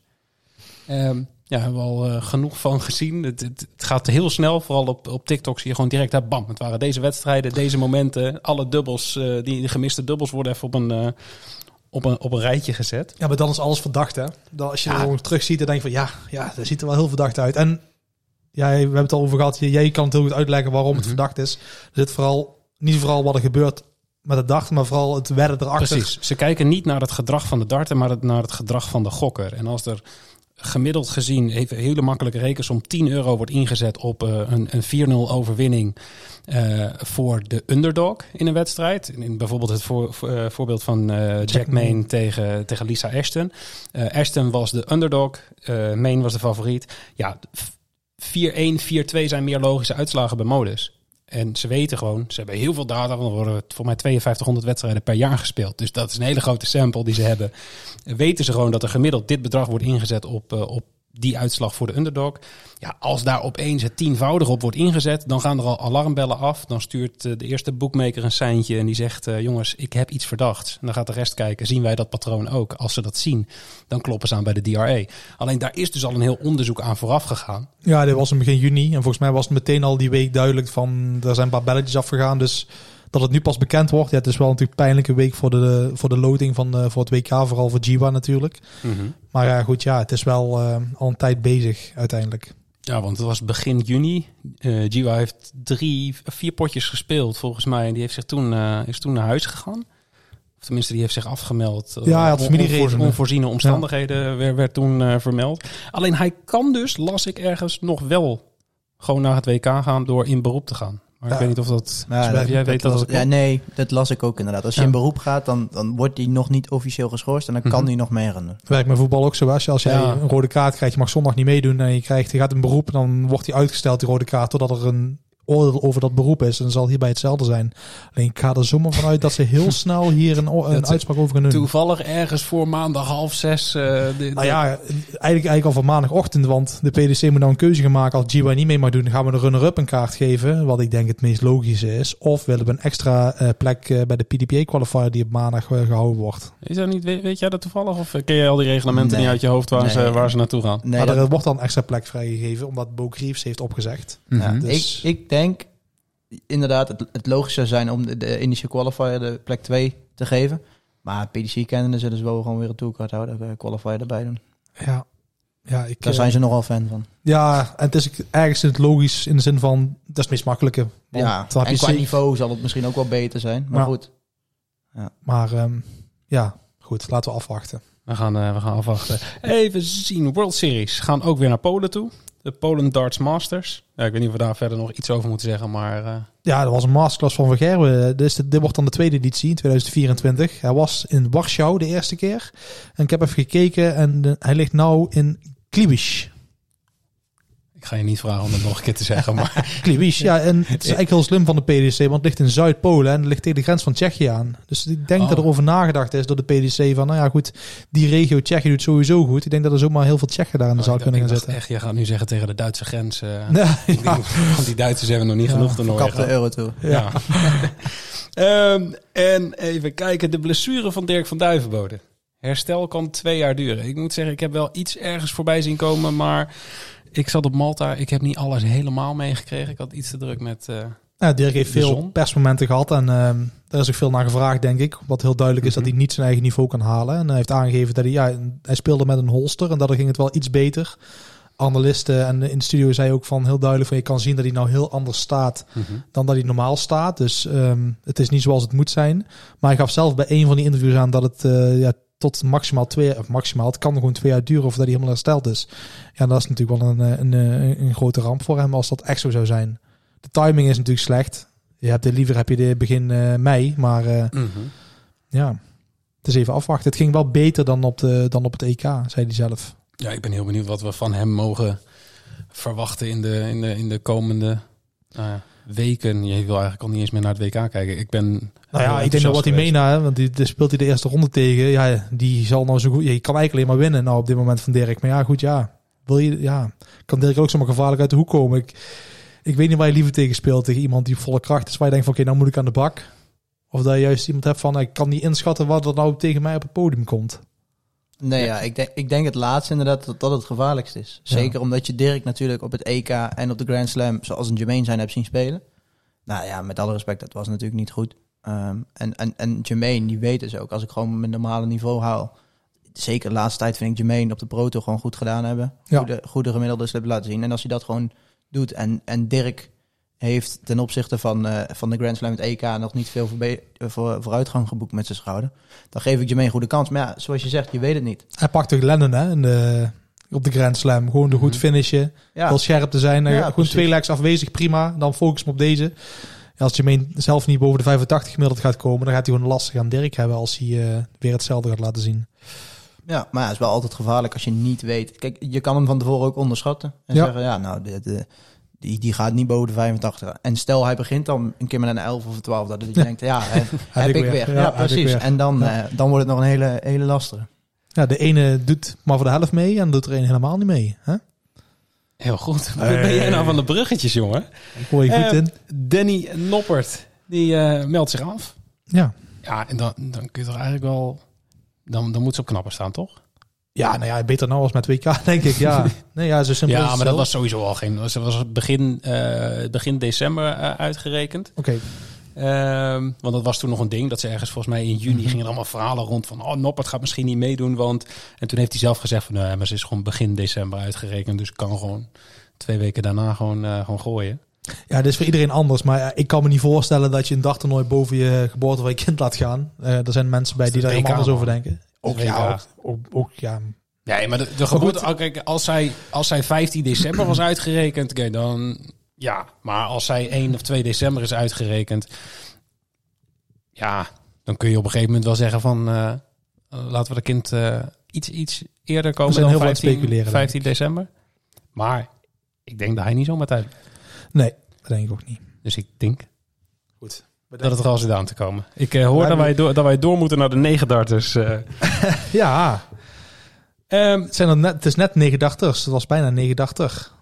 Ehm ja, hebben we al eh, genoeg van gezien. Het, het, het gaat heel snel. Vooral op, op TikTok zie je gewoon direct daar bam. Het waren deze wedstrijden, deze momenten. Alle dubbels, eh, die de gemiste dubbels worden even op een, eh, op een, op een rijtje gezet. ja, maar dan is alles verdacht, hè? Dan als je Ja. er gewoon terug ziet, dan denk je van ja, ja, dat ziet er wel heel verdacht uit. En ja, we hebben het al over gehad. Jij kan het heel goed uitleggen waarom het Mhm. verdacht is. Er zit vooral, niet vooral wat er gebeurt met het dachten, maar vooral het wedden erachter. Precies. Ze kijken niet naar het gedrag van de darter, maar het- naar het gedrag van de gokker. En als er gemiddeld gezien, even hele makkelijke rekensom, 10 euro wordt ingezet op eh, een, een 4-0 overwinning eh, voor de underdog in een wedstrijd. In bijvoorbeeld het voor, voor- eh, voorbeeld van Jack Main tegen, tegen Lisa Ashton. Ashton was de underdog, Main was de favoriet. Ja, f- 4-1, 4-2 zijn meer logische uitslagen bij modus. En ze weten gewoon, ze hebben heel veel data, er worden voor mij 5200 wedstrijden per jaar gespeeld. Dus dat is een hele grote sample die ze hebben. Weten ze gewoon dat er gemiddeld dit bedrag wordt ingezet op, eh, op die uitslag voor de underdog. Ja, als daar opeens het tienvoudige op wordt ingezet, dan gaan er al alarmbellen af. Dan stuurt eh, de eerste boekmaker een seintje en die zegt: eh, Jongens, ik heb iets verdachts. En dan gaat de rest kijken: zien wij dat patroon ook? Als ze dat zien, dan kloppen ze aan bij de DRA. Alleen daar is dus al een heel onderzoek aan vooraf gegaan. Ja, dit was in begin juni. En volgens mij was het meteen al die week duidelijk van... Er zijn een paar belletjes afgegaan. Dus dat het nu pas bekend wordt. Ja, het is wel natuurlijk een pijnlijke week voor de, voor de loading van de, voor het WK. Vooral voor Jiwa natuurlijk. Maar ja, goed, ja, het is wel eh, al een tijd bezig uiteindelijk. Ja, want het was begin juni. Eh Jiwa heeft drie, vier potjes gespeeld volgens mij. En die heeft zich toen, eh, is toen naar huis gegaan. Of tenminste, die heeft zich afgemeld. Eh, Ja, had familieredenen. Onvoorziene omstandigheden werd, werd toen eh, vermeld. Alleen hij kan dus, las ik ergens, nog wel gewoon naar het WK gaan door in beroep te gaan. Maar Ja. ik weet niet of dat... Dus jij weet dat ja, nee, dat las ik ook inderdaad. Als je in beroep gaat, dan, dan wordt hij nog niet officieel geschorst en dan kan Mhm. hij nog meerennen. Werkt met voetbal ook zo. Als, je, als jij een rode kaart krijgt, je mag zondag niet meedoen. En je, krijgt, je gaat in beroep, dan wordt die uitgesteld, die rode kaart. Totdat er een oordeel over dat beroep is. En zal hierbij hetzelfde zijn. Alleen ik ga er zomaar vanuit dat ze heel snel hier een, uitspraak over gaan doen. Toevallig ergens voor maandag half zes. eh, de- Nou ja, eigenlijk, eigenlijk al van maandagochtend, want de PDC moet nou een keuze gaan maken. Als GY niet mee mag doen, dan gaan we de runner-up een kaart geven. Wat ik denk het meest logische is. Of willen we een extra eh, plek eh, bij de PDPA-qualifier die op maandag eh, gehouden wordt. Is dat niet, weet, weet jij dat toevallig? Of ken je al die reglementen Nee. niet uit je hoofd waar, ze, waar ze naartoe gaan? Nee, maar dat- er wordt dan een extra plek vrijgegeven, omdat Bo Greaves heeft opgezegd. ja, Mhm. Dus- ik, ik denk inderdaad het, het logisch zou zijn om de, de Indische qualifier de plek 2 te geven. Maar PDC kennende zullen ze wel gewoon weer een tourcard houden. eh, qualifier erbij doen. Ja, ja ik, Daar eh, zijn ze nogal fan van. ja, en het is ergens het logisch in de zin van, dat is het meest makkelijke. Ja, en je qua niveau zal het misschien ook wel beter zijn. Maar Ja. goed, Maar ehm, ja, goed, laten we afwachten. We gaan, eh, we gaan afwachten. Even zien. World Series gaan ook weer naar Polen toe. De Polen Darts Masters. Ja, ik weet niet of we daar verder nog iets over moeten zeggen, maar... eh, Ja, dat was een masterclass van Van Gerwen. Dit, dit wordt dan de tweede editie in 2024. Hij was in Warschau de eerste keer. En ik heb even gekeken en hij ligt nou in Klibisch. Ik ga je niet vragen om het nog een keer te zeggen, maar... Klibisch, ja. En het is eigenlijk heel slim van de PDC, want het ligt in Zuid-Polen en het ligt tegen de grens van Tsjechië aan. Dus ik denk Oh. dat er over nagedacht is door de PDC van, nou ja goed, die regio Tsjechië doet sowieso goed. Ik denk dat er zomaar heel veel Tsjechen daar in de zaal Oh, ik kunnen gaan zitten. Echt, je gaat nu zeggen tegen de Duitse grens. eh, Ja, denk, want die Duitsers hebben nog niet Ja, genoeg toernooien kap de gehad. Eurotour. Ja. Ehm, en even kijken, de blessure van Dirk van Duivenbode. Herstel kan twee jaar duren. Ik moet zeggen, ik heb wel iets ergens voorbij zien komen, maar ik zat op Malta. Ik heb niet alles helemaal meegekregen. Ik had iets te druk met... eh, Ja, Dirk heeft veel zon. persmomenten gehad en ehm daar is ook veel naar gevraagd, denk ik. Wat heel duidelijk is Mhm. dat hij niet zijn eigen niveau kan halen. En hij heeft aangegeven dat hij, ja, hij speelde met een holster en daardoor ging het wel iets beter. Analisten en in de studio zei ook van heel duidelijk van je kan zien dat hij nou heel anders staat dan dat hij normaal staat. Dus ehm, het is niet zoals het moet zijn. Maar hij gaf zelf bij een van die interviews aan dat het eh, ja, tot maximaal twee, of maximaal, het kan gewoon twee jaar duren of dat hij helemaal hersteld is. Ja, dat is natuurlijk wel een, eh, een, een, een grote ramp voor hem als dat echt zo zou zijn. De timing is natuurlijk slecht. Je hebt liever heb je de begin eh, mei, maar eh, Mhm. ja, het is even afwachten. Het ging wel beter dan op, de, dan op het EK, zei hij zelf. Ja, ik ben heel benieuwd wat we van hem mogen verwachten in de, in de, in de komende nou ja, weken. Je wil eigenlijk al niet eens meer naar het WK kijken. Ik ben. Nou ja, ik denk dat wat hij meena, want die, die speelt hij de eerste ronde tegen. Ja, die zal nou zo goed. Je kan eigenlijk alleen maar winnen nou op dit moment van Dirk. Maar ja, goed, ja. Wil je, ja, kan Dirk ook zomaar gevaarlijk uit de hoek komen. Ik, ik weet niet waar je liever tegen speelt. Tegen iemand die volle kracht is. Waar je denkt van, oké, nou moet ik aan de bak. Of dat je juist iemand hebt van, ik kan niet inschatten wat er nou tegen mij op het podium komt. Nee, Ja. ja, ik, denk, ik denk het laatste inderdaad dat dat het gevaarlijkst is. Ja. Zeker omdat je Dirk natuurlijk op het EK en op de Grand Slam, zoals een Jermaine zijn, hebt zien spelen. Nou ja, met alle respect, dat was natuurlijk niet goed. Ehm, en, en, en Jermaine, die weet dus ook, als ik gewoon mijn normale niveau haal. Zeker de laatste tijd vind ik Jermaine op de proto gewoon goed gedaan hebben. Ja. Goede, goede gemiddeldes hebben laten zien. En als hij dat gewoon doet en, en Dirk heeft ten opzichte van, eh, van de Grand Slam het EK nog niet veel voorbe- voor, vooruitgang geboekt met zijn schouder. Dan geef ik Jermaine een goede kans. Maar ja, zoals je zegt, je weet het niet. Hij pakt toch Lennon hè, in de, op de Grand Slam. Gewoon de goed Mhm. finishen. Ja. Heel scherp te zijn. Ja, gewoon precies. twee legs afwezig, prima. Dan focus me op deze. Ja, als Jermaine zelf niet boven de 85 gemiddeld gaat komen, dan gaat hij gewoon lastig aan Dirk hebben als hij eh, weer hetzelfde gaat laten zien. Ja, maar ja, het is wel altijd gevaarlijk als je niet weet. Kijk, je kan hem van tevoren ook onderschatten. En Ja. zeggen, ja, nou, de, de, die, die gaat niet boven de 85. En stel, hij begint dan een keer met een 11 of een 12. Dat je denkt, ja, heb ik ik weer. Ja, precies. weer. En dan, Ja. eh, dan wordt het nog een hele, hele lastige. Ja, de ene doet maar voor de helft mee en doet er een helemaal niet mee. Hè? Heel goed. Wat ben jij nou van de bruggetjes, jongen? Ik hoor je goed Eh, in. Danny Noppert, die eh, meldt zich af. Ja. Ja, en dan, dan kun je toch eigenlijk wel... Dan, dan moet ze op knappen staan, toch? Ja, nou ja, beter nou als met WK, denk ik. Ja, nee, ja zo simpel Ja, maar dat was sowieso al geen... Ze was begin, eh, begin december eh, uitgerekend. Oké, Ehm, want dat was toen nog een ding. Dat ze ergens volgens mij in juni gingen er allemaal verhalen rond van... Oh, Noppert gaat misschien niet meedoen, want... En toen heeft hij zelf gezegd van... Nee, maar ze is gewoon begin december uitgerekend. Dus ik kan gewoon twee weken daarna gewoon, eh, gewoon gooien. ja, dit is voor iedereen anders. Maar ik kan me niet voorstellen dat je een dagtoernooi boven je geboorte van je kind laat gaan. Er zijn mensen bij Dat die daar helemaal anders over denken. Dat Ook ja, ook, ook, ook, ja, Nee, maar de, geboorte... kijk, als zij, als zij 15 december was uitgerekend, oké, dan... Ja, maar als zij 1 of 2 december is uitgerekend... Ja, dan kun je op een gegeven moment wel zeggen van... eh, laten we de kind eh, iets, iets eerder komen zijn dan heel veel aan het 15, speculeren, denk 15 december. Maar ik denk dat hij niet zomaar tijd... Nee. Dat denk ik ook niet. Dus ik denk Goed. Dat het er al zit aan te komen. Ik eh, hoor dat, wij door, dat wij door moeten naar de negen darters. eh. Ja, Ehm, het, zijn er net, het is net 89. Het was bijna 89.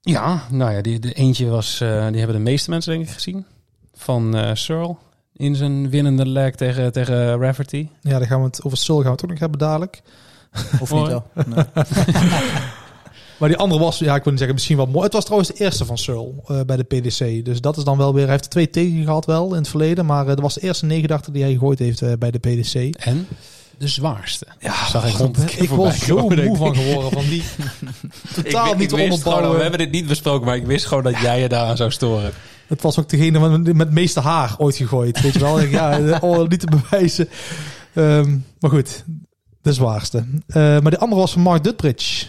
ja, nou ja, die, de eentje was, eh, die hebben de meeste mensen denk ik gezien. Van eh Searle in zijn winnende leg tegen, tegen Rafferty. Ja, dan gaan we het over Sul gaan we het ook nog hebben dadelijk. Of niet wel. Nee. Maar die andere was, ja, ik wil niet zeggen misschien wel mooi. Het was trouwens de eerste van Searle eh, bij de PDC. Dus dat is dan wel weer, hij heeft er twee tegen gehad wel in het verleden. Maar eh, dat was de eerste 89 die hij gegooid heeft eh, bij de PDC. En de zwaarste. Ja, Zag ik voorbij was zo komen, moe van geworden van die totaal Ik- ik niet te wist gewoon, onderbouwen. we hebben dit niet besproken, maar ik wist gewoon dat jij je daaraan zou storen. Het was ook degene met, met het meeste haar ooit gegooid. Weet je wel? ja, eh, oh, niet te bewijzen. Ehm, maar goed, de zwaarste. Eh, maar de andere was van Mark Dutbridge.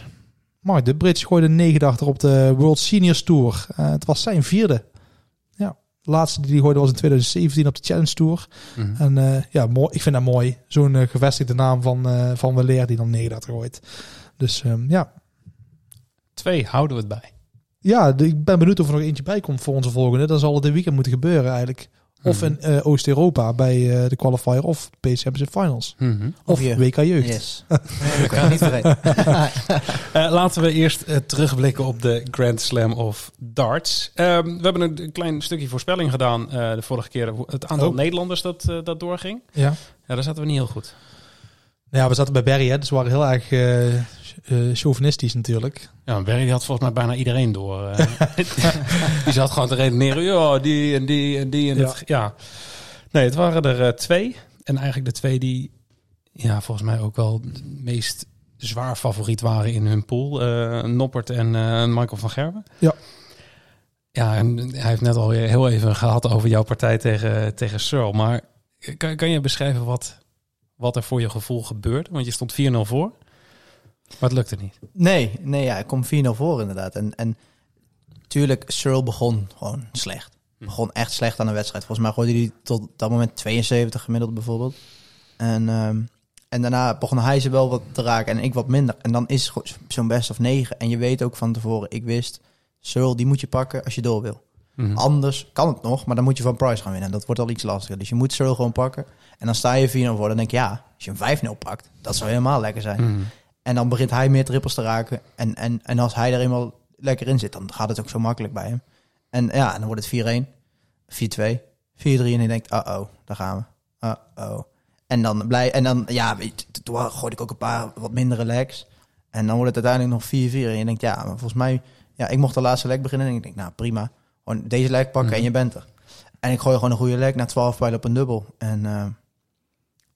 Mark Dutbridge gooide 89 op de World Seniors Tour. Eh, het was zijn vierde. Ja, de laatste die hij gooide was in 2017 op de Challenge Tour. En eh, ja, mooi, ik vind dat mooi. Zo'n eh, gevestigde naam van, van Weleer die dan 89 gooit. Dus ehm, ja. Twee, houden we het bij. Ja, de- ik ben benieuwd of er nog eentje bij komt voor onze volgende. Dan zal het dit weekend moeten gebeuren eigenlijk. Of Mhm. in eh, Oost-Europa bij eh, de qualifier of PC Championship Finals. Mhm. Of hier. WK Jeugd. Yes. Dat kan niet vergeten. Eh, laten we eerst eh, terugblikken op de Grand Slam of Darts. Ehm, we hebben een, een klein stukje voorspelling gedaan eh, de vorige keer. Het aantal Oh. Nederlanders dat, dat doorging. Ja. Ja, daar zaten we niet heel goed. ja, we zaten bij Barry, hè, dus we waren heel erg eh, chauvinistisch natuurlijk. Ja, Barry die had volgens mij bijna iedereen door. eh. die zat gewoon te redeneren. Ja, die en die en die. En Ja. het, ja. Nee, het waren er eh, twee. En eigenlijk de twee die ja, volgens mij ook wel het meest zwaar favoriet waren in hun pool. Noppert en Michael van Gerwen. Ja. Ja, en hij heeft net al heel even gehad over jouw partij tegen, tegen Searle. Maar kan, kan je beschrijven wat, wat er voor je gevoel gebeurde? Want je stond 4-0 voor. Maar het lukte niet. Nee, nee ja, ik kom 4-0 voor inderdaad. En, en tuurlijk, Searle begon gewoon slecht. Begon echt slecht aan de wedstrijd. Volgens mij gooide hij tot dat moment 72 gemiddeld bijvoorbeeld. En, ehm, en daarna begon hij ze wel wat te raken en ik wat minder. En dan is het zo'n best of 9. En je weet ook van tevoren, ik wist, Searle die moet je pakken als je door wil. Mhm. Anders kan het nog, maar dan moet je van Price gaan winnen. Dat wordt al iets lastiger. Dus je moet Searle gewoon pakken. En dan sta je 4-0 voor. Dan denk je, ja, als je een 5-0 pakt, dat zou helemaal lekker zijn. Mhm. En dan begint hij meer trippels te raken. En, en, en als hij er eenmaal lekker in zit, dan gaat het ook zo makkelijk bij hem. En ja, en dan wordt het 4-1, 4-2, 4-3 en je denkt, uh-oh, daar gaan we. Uh-oh. En dan blij, en dan, ja, weet je, toen gooide ik ook een paar wat mindere legs. En dan wordt het uiteindelijk nog 4-4. En je denkt, ja, maar volgens mij, ja, ik mocht de laatste leg beginnen. En ik denk, nou prima, gewoon deze leg pakken Mhm. en je bent er. En ik gooi gewoon een goede leg naar 12 pijlen op een dubbel. En eh,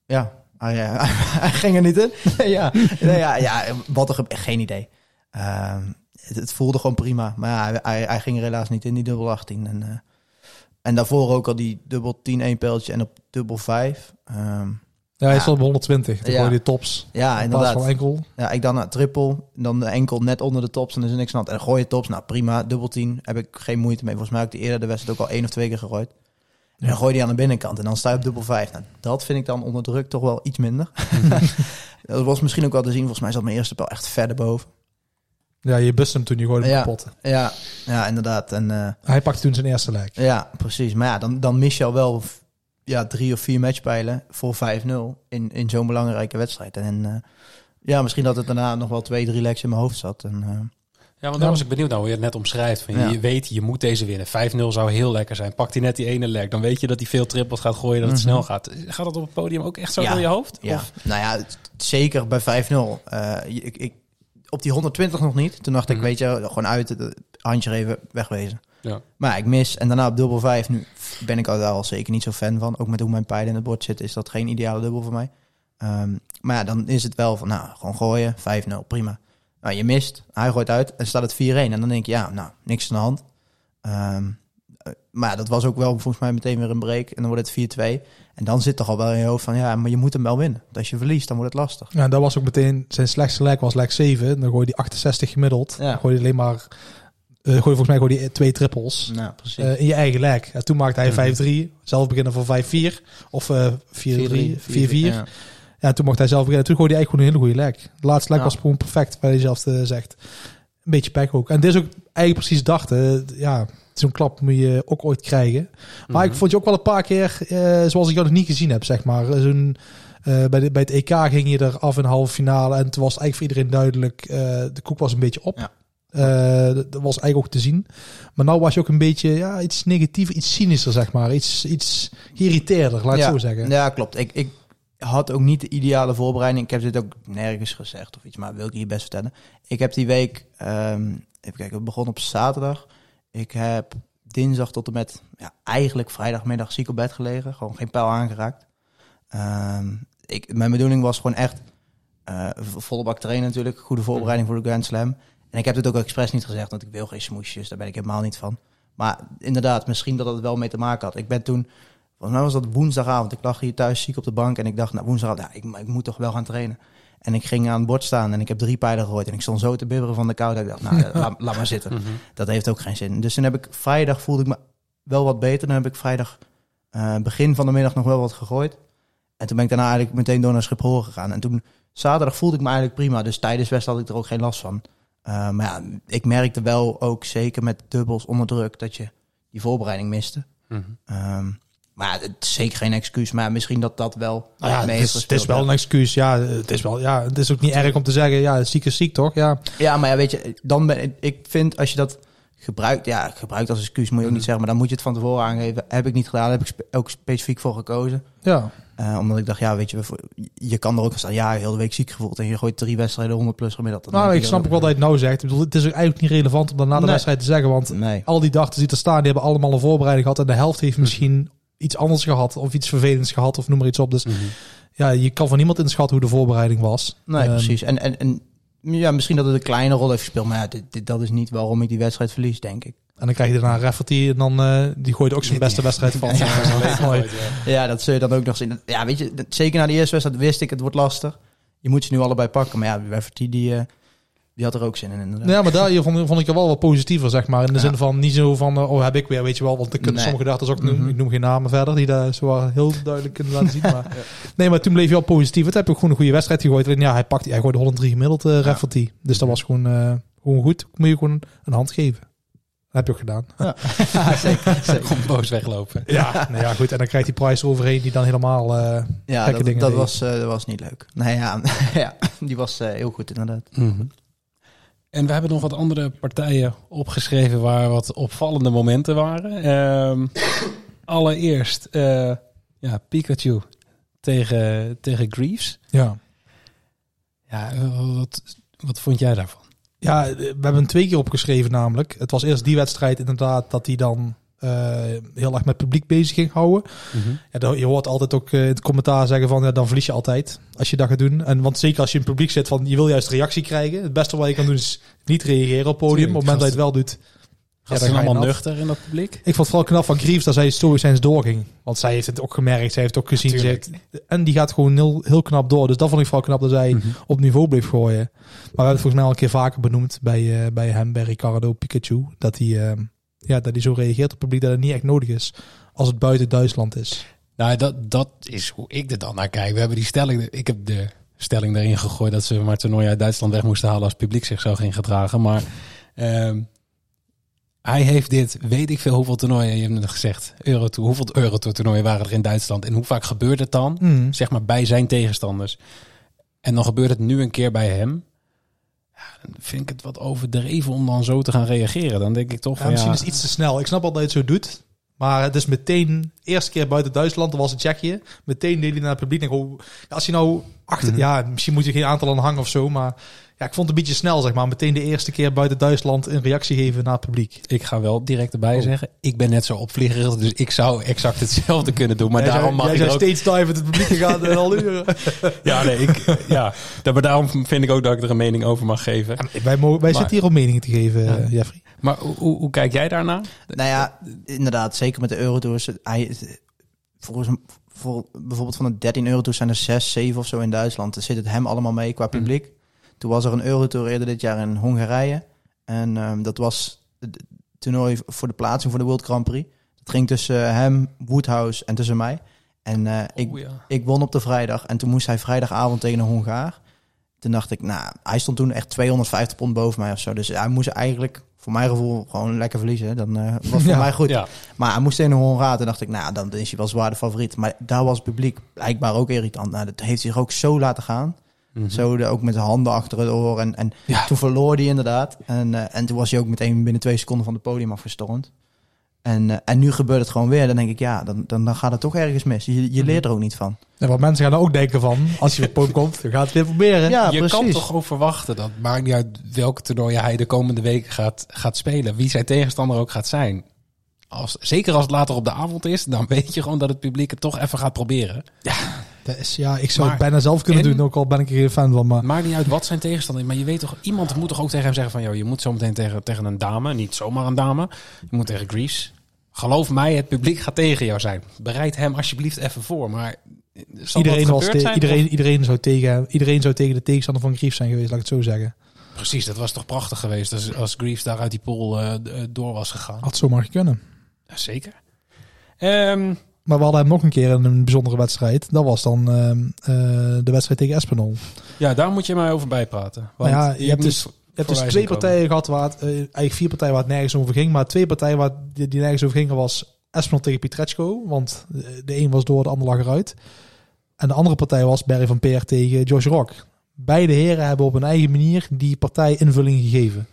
ja, hij, hij, hij ging er niet in. ja, nee, ja, ja, wat er geen idee. Ehm, het, het voelde gewoon prima. Maar ja, hij, hij, ging er helaas niet in, die dubbel 18. En, eh, en daarvoor ook al die dubbel 10 1 pijltje en op dubbel 5. Ehm, Ja, hij Ja. stond op 120. Dan Ja. gooi je die tops. ja, inderdaad. van enkel. Ja, ik dan naar triple, dan de enkel net onder de tops en dan is er niks aan de hand. En dan gooi je tops, nou prima, dubbel 10, heb ik geen moeite mee. Volgens mij heb ik die eerder de wedstrijd ook al één of twee keer gegooid. En dan gooi je die aan de binnenkant en dan sta je op dubbel 5. Nou, dat vind ik dan onder druk toch wel iets minder. dat was misschien ook wel te zien, volgens mij zat mijn eerste pijl echt verder boven. Ja, je bust hem toen je gooide Ja. ja. kapot. Ja, ja inderdaad. En eh, Hij pakte toen zijn eerste leg. ja, precies. Maar ja, dan, dan mis je al wel ja, drie of vier matchpijlen voor 5-0 in, in zo'n belangrijke wedstrijd. En eh, ja, misschien dat het daarna nog wel twee, drie legs in mijn hoofd zat. En, eh, Ja, want daar was ik benieuwd naar hoe je het net omschrijft. Van, Ja. Je weet, je moet deze winnen. 5-0 zou heel lekker zijn. Pakt hij net die ene leg, dan weet je dat hij veel trippels gaat gooien, dat het Mhm. snel gaat. Gaat dat op het podium ook echt zo Ja. door je hoofd? Ja, Of- nou ja, zeker bij 5-0. Eh, ik, ik, op die 120 nog niet. Toen dacht ik, Mhm. weet je, gewoon uit, het handje even wegwezen. Ja. Maar ik mis. En daarna op dubbel 5, nu ben ik al daar al zeker niet zo fan van. Ook met hoe mijn pijlen in het bord zitten, is dat geen ideale dubbel voor mij. Ehm, maar ja, dan is het wel van, nou, gewoon gooien, 5-0, prima. Nou, je mist, hij gooit uit en staat het 4-1. En dan denk je, ja, nou, niks aan de hand. Eh, maar dat was ook wel volgens mij meteen weer een break. En dan wordt het 4-2. En dan zit toch al wel in je hoofd van, ja, maar je moet hem wel winnen. Want Als je verliest, dan wordt het lastig. Ja, dat was ook meteen zijn slechtste leg was leg 7. Dan gooi je die 68 gemiddeld. Ja. Dan gooi je alleen maar... eh gooi volgens mij gooi je twee trippels. Nou, eh, in je eigen leg. En toen maakte hij Mhm. 5-3. Zelf beginnen voor 5-4. Of eh 4-3, 4-4. Ja. Ja. toen mocht hij zelf beginnen. Toen gooide hij eigenlijk gewoon een hele goede leg. De laatste leg Ja. was gewoon perfect, wat hij zelf eh, zegt. Een beetje pech ook. En dit is ook eigenlijk precies dachten. Ja, zo'n klap moet je ook ooit krijgen. Maar ik vond je ook wel een paar keer, eh, zoals ik jou nog niet gezien heb, zeg maar. Zo'n, eh, bij, de, bij het EK ging je er af in halve finale. En toen was eigenlijk voor iedereen duidelijk, eh, de koek was een beetje op. Ja. Eh, dat dat was eigenlijk ook te zien. Maar nou was je ook een beetje ja, iets negatiever, iets cynischer, zeg maar. Iets, iets geïrriteerder, laat ik ja. zo zeggen. Ja, klopt. Ik, ik had ook niet de ideale voorbereiding. Ik heb dit ook nergens gezegd of iets, maar wil ik hier best vertellen. Ik heb die week, ehm, even kijken, we begonnen op zaterdag. Ik heb dinsdag tot en met ja, eigenlijk vrijdagmiddag ziek op bed gelegen. Gewoon geen pijl aangeraakt. Ehm, ik, mijn bedoeling was gewoon echt eh, volle bak trainen natuurlijk. Goede voorbereiding voor de Grand Slam. En ik heb dit ook expres niet gezegd, want ik wil geen smoesjes. Daar ben ik helemaal niet van. Maar inderdaad, misschien dat het wel mee te maken had. Ik ben toen, volgens mij was dat woensdagavond. Ik lag hier thuis ziek op de bank en ik dacht, nou woensdag, ja, ik, ik moet toch wel gaan trainen. En ik ging aan het bord staan en ik heb drie pijlen gegooid. En ik stond zo te bibberen van de kou. Dat ik dacht, nou, laat, laat maar zitten. Mhm. Dat heeft ook geen zin. Dus toen heb ik vrijdag voelde ik me wel wat beter. Dan heb ik vrijdag eh, begin van de middag nog wel wat gegooid. En toen ben ik daarna eigenlijk meteen door naar Schiphol gegaan. En toen zaterdag voelde ik me eigenlijk prima. Dus tijdens West had ik er ook geen last van. Eh, maar ja, ik merkte wel ook zeker met dubbels onder druk dat je die voorbereiding miste. Mhm. Ehm, maar het is zeker geen excuus. Maar misschien dat dat wel Nou ja, mee het, is, het is wel een excuus. Ja, het is wel. Ja, het is ook niet erg om te zeggen. Ja, ziek is ziek, toch? Ja. Ja, maar ja, weet je, dan ben ik, vind als je dat gebruikt, ja, gebruikt als excuus moet je ook niet zeggen, maar dan moet je het van tevoren aangeven. Heb ik niet gedaan, heb ik spe- ook specifiek voor gekozen. Ja. Eh, omdat ik dacht, ja, weet je, je kan er ook staan, ja, heel de week ziek gevoeld en je gooit drie wedstrijden 100 plus gemiddeld. Dan Nou, ik snap ook wel dat je het nou zegt. Ik bedoel, het is ook eigenlijk niet relevant om dat na de Nee. wedstrijd te zeggen. Want Nee. al die dachten die er staan, die hebben allemaal een voorbereiding gehad. En de helft heeft misschien iets anders gehad. Of iets vervelends gehad. Of noem maar iets op. Dus Mhm. ja, je kan van niemand inschatten hoe de voorbereiding was. Nee, Ehm, precies. En, en, en ja, misschien dat het een kleine rol heeft gespeeld, maar ja, dit, dit- dat is niet waarom ik die wedstrijd verlies, denk ik. En dan krijg je daarna Rafferty. En dan eh, die gooit ook zijn beste wedstrijd van. Ja, Ja, dat. Ja, zul je dan ook nog zien. Ja, weet je, zeker na de eerste wedstrijd wist ik, het wordt lastig. Je moet ze nu allebei pakken, maar ja, Rafferty, die, eh, die had er ook zin in, inderdaad. Ja, maar daar vond, vond ik er wel wat positiever, zeg maar. In de Ja. zin van niet zo van, eh, oh, heb ik weer, weet je wel. Want dan kunnen Nee. sommige dachten ook noemen. Mhm. Ik noem geen namen verder, die daar zo wel heel duidelijk kunnen laten zien. Maar, Nee, maar toen bleef je wel positief. Het heb je ook gewoon een goede wedstrijd gegooid. Alleen ja, hij pakt, hij gooide 103 gemiddeld, eh Rafferty. Dus dat was gewoon, eh, gewoon goed. Moet je gewoon een hand geven. Dat heb je ook gedaan. Ja, zeker. zeker. Gewoon boos weglopen. Ja, nou ja, goed. En dan krijgt die Price overheen die dan helemaal... eh, Ja, Gekke dat, dingen dat, deed. was, eh, dat was niet leuk. Nee, ja, ja die was eh, heel goed inderdaad. Mhm. En we hebben nog wat andere partijen opgeschreven waar wat opvallende momenten waren. Ehm, allereerst eh, ja, Pikachu tegen, tegen Greaves. ja. Ja, wat, wat vond jij daarvan? Ja, we hebben hem twee keer opgeschreven namelijk. Het was eerst die wedstrijd inderdaad dat hij dan heel erg met publiek bezig ging houden. Ja, dan- je hoort altijd ook eh, in het commentaar zeggen van ja, dan verlies je altijd als je dat gaat doen. En want zeker als je in het publiek zit van je wil juist reactie krijgen. Het beste wat je kan doen is niet reageren op het podium. Tuurlijk, op het moment dat je het wel doet. Je allemaal nat. nuchter in dat publiek? Ik vond het vooral knap van Greaves dat zij stoïcijns doorging. Want zij heeft het ook gemerkt. Zij heeft het ook gezien. Heeft- en die gaat gewoon heel, heel knap door. Dus dat vond ik vooral knap dat zij Mhm. op niveau bleef gooien. Maar we hebben het volgens mij al een keer vaker benoemd bij, eh, bij hem, bij Ricardo Pikachu. Dat hij, eh, ja, dat hij zo reageert op het publiek dat het niet echt nodig is als het buiten Duitsland is. Nou, dat, dat is hoe ik er dan naar kijk. We hebben die stelling, ik heb de stelling erin gegooid dat ze maar toernooi uit Duitsland weg moesten halen als het publiek zich zo ging gedragen. Maar ehm, hij heeft dit, weet ik veel hoeveel toernooien, je hebt het gezegd, Eurotour, hoeveel Eurotour toernooien waren er in Duitsland en hoe vaak gebeurt het dan? Mm. Zeg maar bij zijn tegenstanders. En dan gebeurt het nu een keer bij hem. Ja, dan vind ik het wat overdreven om dan zo te gaan reageren. Dan denk ik toch Ja, van misschien ja, is het iets te snel. Ik snap al dat je het zo doet. Maar het is meteen, eerste keer buiten Duitsland, dat was het Tsjechië. Meteen deed hij naar het publiek. En gewoon, als je nou achter, Mhm. ja, misschien moet je geen aantal aan hangen of zo. Maar ja, ik vond het een beetje snel, zeg maar. Meteen de eerste keer buiten Duitsland een reactie geven naar het publiek. Ik ga wel direct erbij Oh. zeggen. Ik ben net zo opvliegerig, dus ik zou exact hetzelfde kunnen doen. Maar Jij daarom mag jij ik ook... steeds dive het publiek gegaan en al uren. Ja, nee, ik, ja. Maar daarom vind ik ook dat ik er een mening over mag geven. Ja, wij mogen, wij Maar- zitten hier om meningen te geven, Ja. eh, Jeffrey. Maar hoe, hoe, kijk jij daarna? Nou ja, inderdaad, zeker met de Eurotours. Hij, volgens voor, bijvoorbeeld van de 13 Eurotours zijn er 6, 7 of zo in Duitsland. Dan zit het hem allemaal mee qua publiek. Toen was er een Eurotour eerder dit jaar in Hongarije. En ehm, dat was het toernooi voor de plaatsing voor de World Grand Prix. Het ging tussen hem, Woodhouse en tussen mij. En eh, ik, Oeh, ja. ik won op de vrijdag. En toen moest hij vrijdagavond tegen een Hongaar. toen dacht ik, nou, hij stond toen echt 250 pond boven mij of zo. Dus hij moest eigenlijk, voor mijn gevoel, gewoon lekker verliezen. Dan eh, was voor Ja. mij goed. Ja. Maar hij moest in een Hongaat. En dacht ik, nou, dan is hij wel zwaar de favoriet. Maar daar was het publiek blijkbaar ook irritant. Nou, dat heeft zich ook zo laten gaan. Mhm. Zo de, ook met de handen achter het oor. En, en Ja. toen verloor hij inderdaad. En, eh, en toen was hij ook meteen binnen twee seconden van het podium afgestormd. En, eh, en nu gebeurt het gewoon weer. Dan denk ik, ja, dan, dan, dan gaat het toch ergens mis. Je, je leert er ook niet van. En wat mensen gaan er ook denken van, als je op het podium komt, dan gaat het weer proberen. Ja, je precies. kan toch ook verwachten dat maakt niet uit welke toernooien hij de komende weken gaat, gaat spelen. Wie zijn tegenstander ook gaat zijn. Als, zeker als het later op de avond is, dan weet je gewoon dat het publiek het toch even gaat proberen. Dat is, ja, ik zou Maar- het bijna zelf kunnen en- doen, ook al ben ik er geen fan van. Maar Maakt niet uit wat zijn tegenstander is, maar je weet toch, iemand moet toch ook tegen hem zeggen van, joh, je moet zo meteen tegen, tegen een dame, niet zomaar een dame, je moet tegen Greaves. Geloof mij, het publiek gaat tegen jou zijn. Bereid hem alsjeblieft even voor, maar zal iedereen, was gebeurd te- zijn? iedereen, iedereen, zou tegen, iedereen zou tegen de tegenstander van Grief zijn geweest, laat ik het zo zeggen. Precies, dat was toch prachtig geweest als, als Greaves daar uit die pool eh, eh, door was gegaan. Had zomaar kunnen. Ja, zeker. Maar we hadden hem nog een keer in een bijzondere wedstrijd. Dat was dan ehm, eh, de wedstrijd tegen Espinol. ja, daar moet je mij over bijpraten. Want Nou ja, je hebt moet dus- Je hebt dus twee komen. partijen gehad waar het, eh, eigenlijk vier partijen waar het nergens over ging. Maar twee partijen waar die, die nergens over gingen was Espinol tegen Pietreczko. Want eh, de een was door, de ander lag eruit. En de andere partij was Barry van Peer tegen Josh Rock. Beide heren hebben op hun eigen manier die partij invulling gegeven.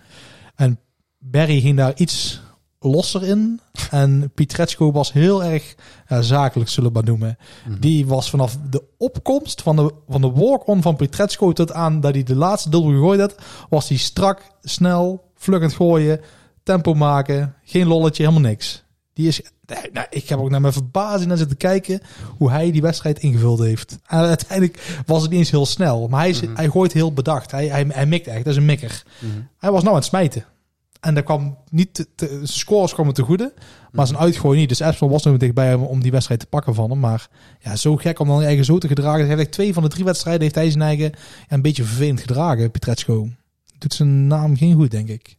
En Barry ging daar iets losser in. En Pietreczko was heel erg ja, zakelijk, zullen we maar noemen. Mhm. Die was vanaf de opkomst van de, van de walk-on van Pietreczko tot aan dat hij de laatste dubbel gegooid had, was hij strak, snel, vlug aan het gooien, tempo maken, geen lolletje, helemaal niks. Die is, nou, ik heb ook naar mijn verbazing naar zitten kijken hoe hij die wedstrijd ingevuld heeft. En uiteindelijk was het niet eens heel snel, maar hij, is, Mhm. hij gooit heel bedacht. Hij, hij, hij mikt echt, dat is een mikker. Mhm. Hij was nou aan het smijten. En daar kwam niet te, scores kwamen te goede, maar zijn uitgooi niet. Dus Epsilon was nog dichtbij hem om die wedstrijd te pakken van hem. Maar ja, zo gek om dan je eigen zo te gedragen. Hij heeft twee van de drie wedstrijden heeft hij zijn eigen ja, een beetje vervelend gedragen, Pietreczko. Doet zijn naam geen goed, denk ik.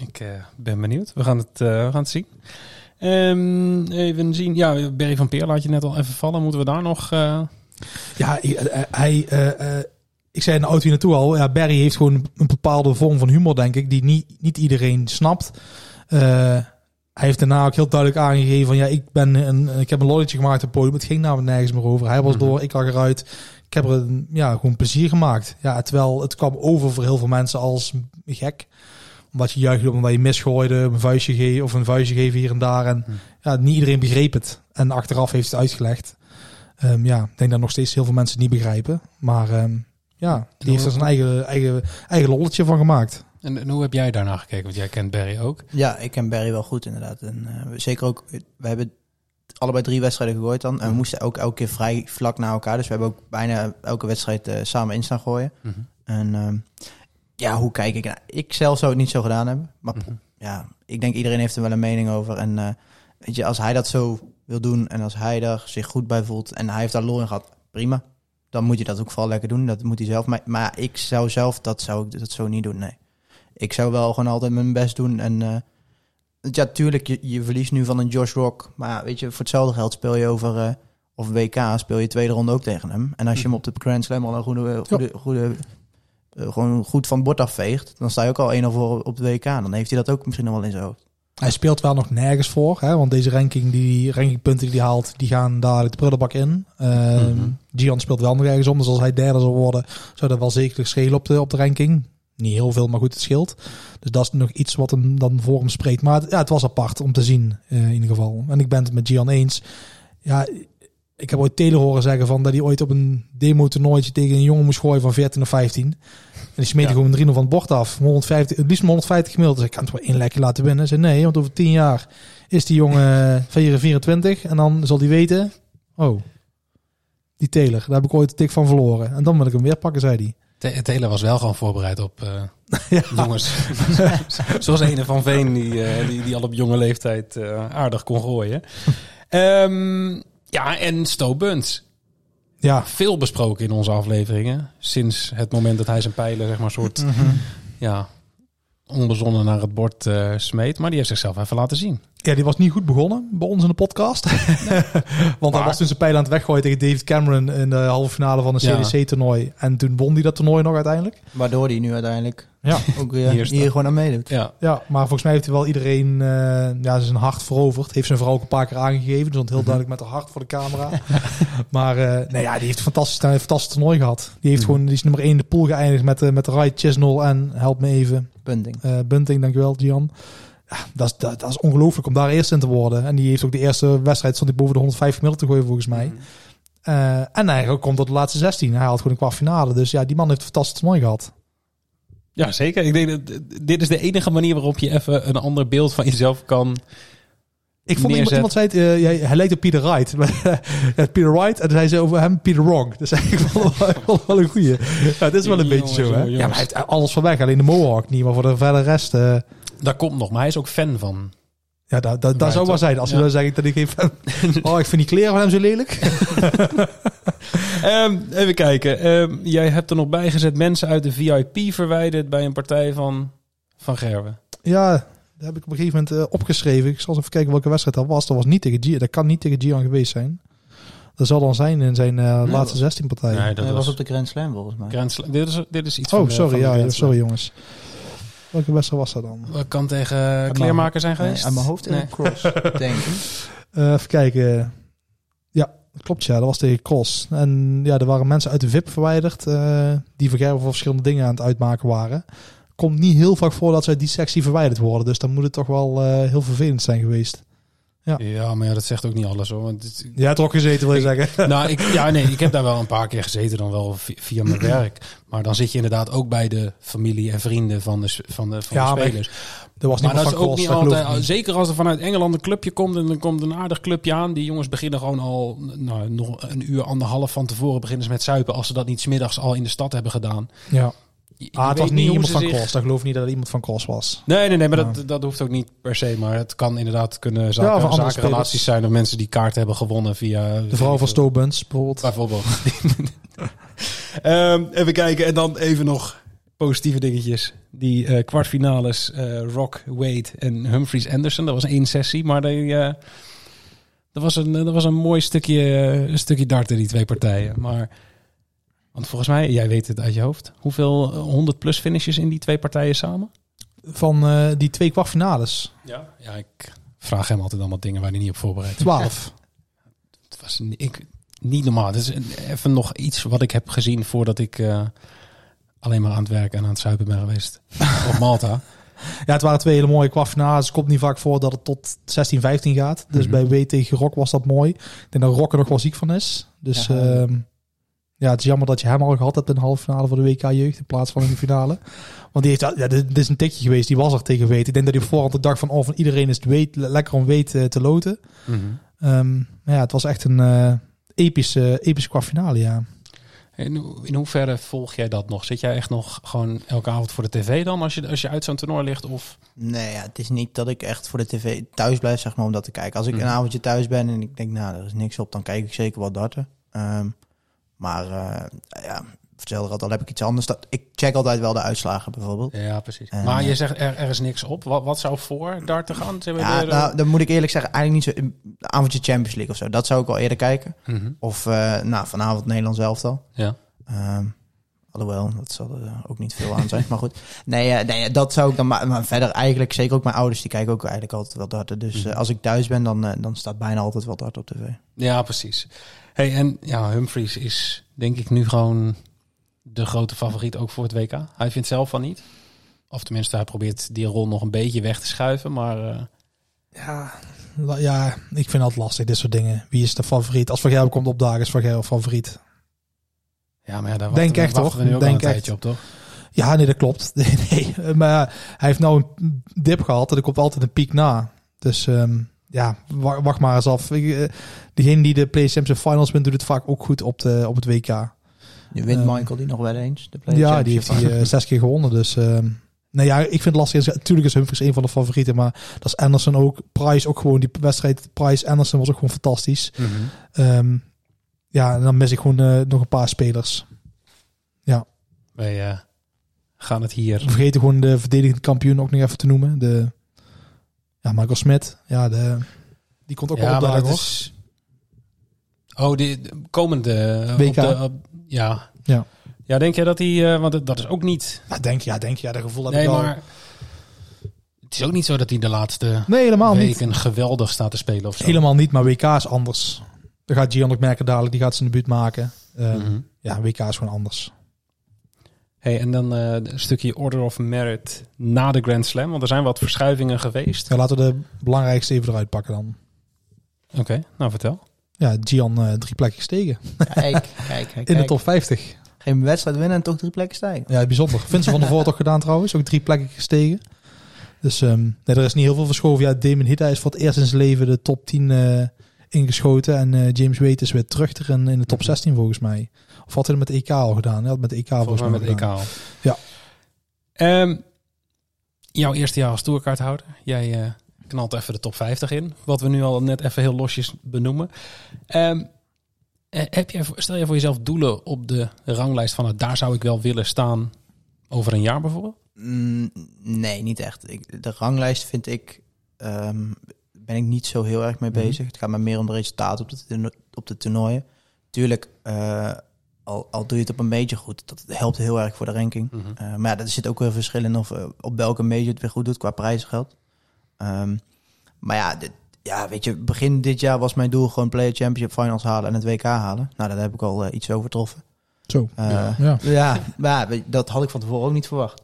Ik eh, ben benieuwd. We gaan het, eh, we gaan het zien. Ehm, even zien. Ja, Berry van Peer laat je net al even vallen. Moeten we daar nog... eh, Ja, hij, hij ik zei in de auto hier naartoe al, ja, Barry heeft gewoon een bepaalde vorm van humor, denk ik, die niet, niet iedereen snapt. Eh, hij heeft daarna ook heel duidelijk aangegeven van, ja, ik, ben een, ik heb een lolletje gemaakt op het podium. Het ging namelijk nergens meer over. Hij was Mhm. door, ik lag eruit. Ik heb er een, ja, gewoon plezier gemaakt. Ja, terwijl het kwam over voor heel veel mensen als gek. Omdat je juichte omdat je misgooide, een vuistje geven of een vuistje geven hier en daar. En Mhm. ja, niet iedereen begreep het. En achteraf heeft het uitgelegd. Ehm, ja, ik denk dat nog steeds heel veel mensen het niet begrijpen. Maar ehm, ja, die heeft er zijn eigen, eigen, eigen lolletje van gemaakt. en, en hoe heb jij daarna gekeken? Want jij kent Berry ook. Ja, ik ken Barry wel goed inderdaad. En eh, zeker ook, we hebben allebei drie wedstrijden gegooid dan. En we moesten ook elke keer vrij vlak na elkaar. Dus we hebben ook bijna elke wedstrijd eh, samen in staan gooien. Mhm. En ehm, ja, hoe kijk ik? Nou, ik zelf zou het niet zo gedaan hebben. Maar Mhm. ja, ik denk iedereen heeft er wel een mening over. En eh, weet je, als hij dat zo wil doen en als hij daar zich goed bij voelt en hij heeft daar lol in gehad, prima. Dan moet je dat ook vooral lekker doen. Dat moet hij zelf. Maar, maar ik zou zelf dat zou ik dat zo niet doen. Nee. Ik zou wel gewoon altijd mijn best doen. En eh, ja, tuurlijk, je, je verliest nu van een Josh Rock. Maar weet je, voor hetzelfde geld speel je over eh, of WK, speel je tweede ronde ook tegen hem. En als je hem op de Grand Slam al een goede, goede, goede eh, gewoon goed van het bord afveegt, dan sta je ook al 1-0 voor op de WK. Dan heeft hij dat ook misschien nog wel in zijn hoofd. Hij speelt wel nog nergens voor, hè, want deze ranking, die rankingpunten die hij haalt, die gaan dadelijk de prullenbak in. Ehm Mhm. Gian speelt wel nog ergens om, dus als hij derde zou worden, zou dat wel zeker schelen op de, op de ranking. Niet heel veel, maar goed, het scheelt. Dus dat is nog iets wat hem dan voor hem spreekt. Maar het- ja, het was apart om te zien, eh, in ieder geval. En ik ben het met Gian eens. Ja, ik heb ooit Taylor horen zeggen van dat hij ooit op een demo-toernooitje tegen een jongen moest gooien van 14 of 15. En die smeet Ja. gewoon een 3 van het bord af. 150, het liefst maar 150 gemiddeld. Dus ik kan het wel één lekker laten winnen. Ze nee, want over 10 jaar is die jongen 24 en dan zal die weten, oh, die Taylor, daar heb ik ooit dik van verloren. En dan wil ik hem weer pakken, zei hij. Te- Taylor was wel gewoon voorbereid op eh, Ja. jongens. Zoals een van Veen die, eh, die, die al op jonge leeftijd eh, aardig kon gooien. Ehm, ja, en Sto Buns. Ja, Veel besproken in onze afleveringen. Sinds het moment dat hij zijn pijlen, zeg maar, soort, ja, onbezonnen naar het bord eh, smeet. Maar die heeft zichzelf even laten zien. Ja, die was niet goed begonnen bij ons in de podcast. Want hij was toen zijn pijl aan het weggooien tegen David Cameron in de halve finale van een Ja. CDC-toernooi. En toen won hij dat toernooi nog uiteindelijk. Waardoor die nu uiteindelijk Ja. ook weer Hier hier, gewoon aan meedoet. Ja, Ja, maar volgens mij heeft hij wel iedereen eh, ja, zijn hart veroverd. Heeft zijn vrouw ook een paar keer aangegeven. Dus stond heel duidelijk met haar hart voor de camera. maar eh, nee, ja, die heeft een fantastisch, een fantastisch toernooi gehad. Die, heeft gewoon, die is nummer 1 in de pool geëindigd met, eh, met Wright, Chisnell en, help me even, Bunting. eh Bunting, dankjewel, Gian. Ja, dat is, dat, dat is ongelooflijk om daar eerst in te worden. En die heeft ook de eerste wedstrijd stond hij boven de 150 middel te gooien volgens mij. Eh, en hij komt tot de laatste 16. Hij had gewoon een kwartfinale. Dus ja, die man heeft een fantastisch toernooi gehad. ja zeker. Ik denk dat dit is de enige manier waarop je even een ander beeld van jezelf kan... Ik vond iemand, neerzet. iemand zei het, eh, jij- hij lijkt op Peter Wright. Ja, Peter Wright. En zei ze over hem Peter Wrong. Dus ik vond het wel, wel een goeie. Ja, het is wel een beetje zo, hè? jongens. Ja, maar hij heeft alles van weg. Alleen de mohawk niet. Maar voor de verder rest... eh, Daar komt nog, maar hij is ook fan van. ja, dat, dat, dat zou wel zijn. Als je Ja. dan zegt dat ik even... Oh, ik vind die kleren van hem zo lelijk. Ehm, even kijken. Ehm, jij hebt er nog bij gezet mensen uit de VIP verwijderd bij een partij van Van Gerwen. Ja, dat heb ik op een gegeven moment eh, opgeschreven. Ik zal eens even kijken welke wedstrijd dat was. Dat was niet tegen Gian. Dat kan niet tegen Gian geweest zijn. Dat zal dan zijn in zijn eh, Nee, laatste 16 partijen. Nee, dat was, was op de Grand Slam volgens mij. Grand Slam. Dit is, dit is iets oh, van de- sorry. van de Ja, sorry jongens. Welke wedstrijd was dat dan? Wat kan tegen kleermaker zijn Nee, geweest? aan mijn hoofd in Nee. een cross, denk ik. Eh, even kijken. Ja, klopt ja. Dat was tegen Cross. En ja, er waren mensen uit de VIP verwijderd. eh, die voor verschillende dingen aan het uitmaken waren. Komt niet heel vaak voor dat ze uit die sectie verwijderd worden. Dus dan moet het toch wel eh, heel vervelend zijn geweest. Ja, maar ja, dat zegt ook niet alles hoor. Want het- Jij hebt er ook gezeten, wil je zeggen? nou, ik, ja, nee, ik heb daar wel een paar keer gezeten, dan wel vi- via mijn werk. Maar dan zit je inderdaad ook bij de familie en vrienden van de, van de, van Ja, de maar spelers. Er was maar niemand dat is ook niet altijd, niet. zeker als er vanuit Engeland een clubje komt en dan komt een aardig clubje aan. Die jongens beginnen gewoon al, nou, nog een uur, anderhalf van tevoren beginnen ze met zuipen. Als ze dat niet smiddags al in de stad hebben gedaan. Ja. Ah, het weet was niet iemand ze van zich- Cross. Dat geloof ik niet dat het iemand van Cross was. Nee, nee, nee, maar Ja. dat, dat hoeft ook niet per se. Maar het kan inderdaad kunnen Ja, zaken, van andere zakenrelaties spelers. zijn of mensen die kaart hebben gewonnen via... De vrouw van Stobens, bijvoorbeeld. Bijvoorbeeld. Ehm, even kijken. En dan even nog positieve dingetjes. Die eh, kwartfinales. eh, Rock, Wade en Humphries Anderson. Dat was één sessie. Maar die, eh, dat, was een, dat was een mooi stukje, een stukje darten, die twee partijen. Maar... Want volgens mij, jij weet het uit je hoofd. Hoeveel eh, 100 plus finishes in die twee partijen samen? Van eh, die twee kwartfinales. Ja. Ja, ik vraag hem altijd allemaal dingen waar hij niet op voorbereid is. 12. Het was ik, niet normaal. Het is een- even nog iets wat ik heb gezien voordat ik eh, alleen maar aan het werken en aan het zuipen ben geweest. op Malta. Ja, het waren twee hele mooie kwartfinales. Het komt niet vaak voor dat het tot 16, 15 gaat. Dus Mhm. bij W tegen Rock was dat mooi. Ik denk dat Rock er nog wel ziek van is. Dus Ja. ja, ja het is jammer dat je hem al gehad hebt in de halve finale voor de WK Jeugd in plaats van in de finale. Want die heeft, ja, dit, is een tikje geweest. Die was er tegen Weet. Ik denk dat hij op voorhand de dag van, oh, van iedereen is het weet, lekker om Weet eh, te loten. Ehm, maar ja, het was echt een eh, epische, epische kwartfinale, ja. In, ho- in hoeverre volg jij dat nog? Zit jij echt nog gewoon elke avond voor de tv dan als je, als je uit zo'n toernooi ligt? Of Nee, ja, het is niet dat ik echt voor de tv thuis blijf, zeg maar, om dat te kijken. Als ik Mhm. een avondje thuis ben en ik denk, nou, er is niks op, dan kijk ik zeker wat darten. Ehm, maar eh ja, vertel er al heb ik iets anders. Dat, ik check altijd wel de uitslagen, bijvoorbeeld. ja, precies. Eh, maar je zegt er, er is niks op. Wat, wat zou voor daar te gaan? Ja, weer, nou, dan moet ik eerlijk zeggen, eigenlijk niet zo... een avondje Champions League of zo, dat zou ik wel eerder kijken. Mhm. Of, eh, nou, vanavond Nederlands elftal. Ja. Ehm alhoewel, dat zal er ook niet veel aan zijn. maar goed, nee, eh, nee, dat zou ik dan... Maar, maar verder eigenlijk, zeker ook mijn ouders, die kijken ook eigenlijk altijd wel darten. Dus Mhm. eh, als ik thuis ben, dan, eh, dan staat bijna altijd wel dart op tv. Ja, precies. Hey, en ja, Humphries is denk ik nu gewoon de grote favoriet ook voor het WK. Hij vindt zelf van niet. Of tenminste, hij probeert die rol nog een beetje weg te schuiven. Maar eh, Ja, ja, ik vind dat lastig, dit soort dingen. Wie is de favoriet? Als Van Gerwen komt opdagen, is Van Gerwen favoriet. ja, maar ja, daar Denk echt, we, nu ook Denk een echt. tijdje op, toch? Ja, nee, dat klopt. Nee, nee. Maar hij heeft nou een dip gehad en er komt altijd een piek na. Dus ehm, ja, wa- wacht maar eens af. Ik, eh, Degene die de Play Champions Finals wint, doet het vaak ook goed op, de, op het WK. Nu wint Ehm, Michael die nog wel eens. De Play ja, die heeft hij eh, zes keer gewonnen. Dus ehm nou ja, ik vind het lastig. Natuurlijk is Humphries een van de favorieten, maar dat is Anderson ook. Price ook gewoon, die wedstrijd Price Anderson was ook gewoon fantastisch. Ehm, ja, en dan mis ik gewoon eh, nog een paar spelers. Bij, eh, gaan het hier... We vergeten gewoon de verdedigend kampioen ook nog even te noemen. De, ja, Michael Smit. Ja, de, die komt ook wel Ja, maar opdagen is... Oh, die de komende... WK. Op de, op- ja. Ja. Ja, denk jij dat hij... eh, want dat is ook niet... Ja, denk, ja, denk je. Ja, dat gevoel heb Nee, ik wel. maar... Het is ook niet zo dat hij de laatste Nee, helemaal niet. weken geweldig staat te spelen of zo. Helemaal niet, maar WK is anders. Dan gaat Gian ook merken dadelijk, die gaat zijn debuut maken. Eh, Mhm. Ja, WK is gewoon anders. Hey, en dan eh, een stukje Order of Merit na de Grand Slam. Want er zijn wat verschuivingen geweest. Ja, laten we de belangrijkste even eruit pakken dan. Oké, nou vertel. Ja, Gian eh, drie plekken gestegen. Kijk, kijk, kijk. In de top 50. Geen wedstrijd winnen en toch drie plekken stijgen. Ja, bijzonder. Vincent van der Voort ook gedaan trouwens. Ook drie plekken gestegen. Dus ehm, nee, er is niet heel veel verschoven. Ja, Damon Hitta is voor het eerst in zijn leven de top 10 eh, ingeschoten. En eh, James Wade is weer terug erin in de top 16 volgens mij. Of had hij dat met de EK al gedaan? Hij had met de EK volgens, Volgens mij met EK al. Ja. Ehm, jouw eerste jaar als tourkaarthouder. Jij eh, knalt even de top 50 in. Wat we nu al net even heel losjes benoemen. Ehm, eh, heb je, stel je voor jezelf doelen op de ranglijst van... nou, daar zou ik wel willen staan over een jaar bijvoorbeeld? Mm, nee, niet echt. Ik, de ranglijst vind ik, ehm, ben ik niet zo heel erg mee Mhm. bezig. Het gaat me meer om de resultaten op de, op de toernooien. Tuurlijk, eh, al, al doe je het op een beetje goed, dat helpt heel erg voor de ranking. Eh, maar ja, er zit ook weer verschil in of eh, op welke major het weer goed doet qua prijzengeld. Ehm, maar ja, dit, ja, weet je, begin dit jaar was mijn doel gewoon Player Championship Finals halen en het WK halen. Nou, daar heb ik al eh, iets overtroffen. Zo. Ja. Ja. ja, maar dat had ik van tevoren ook niet verwacht.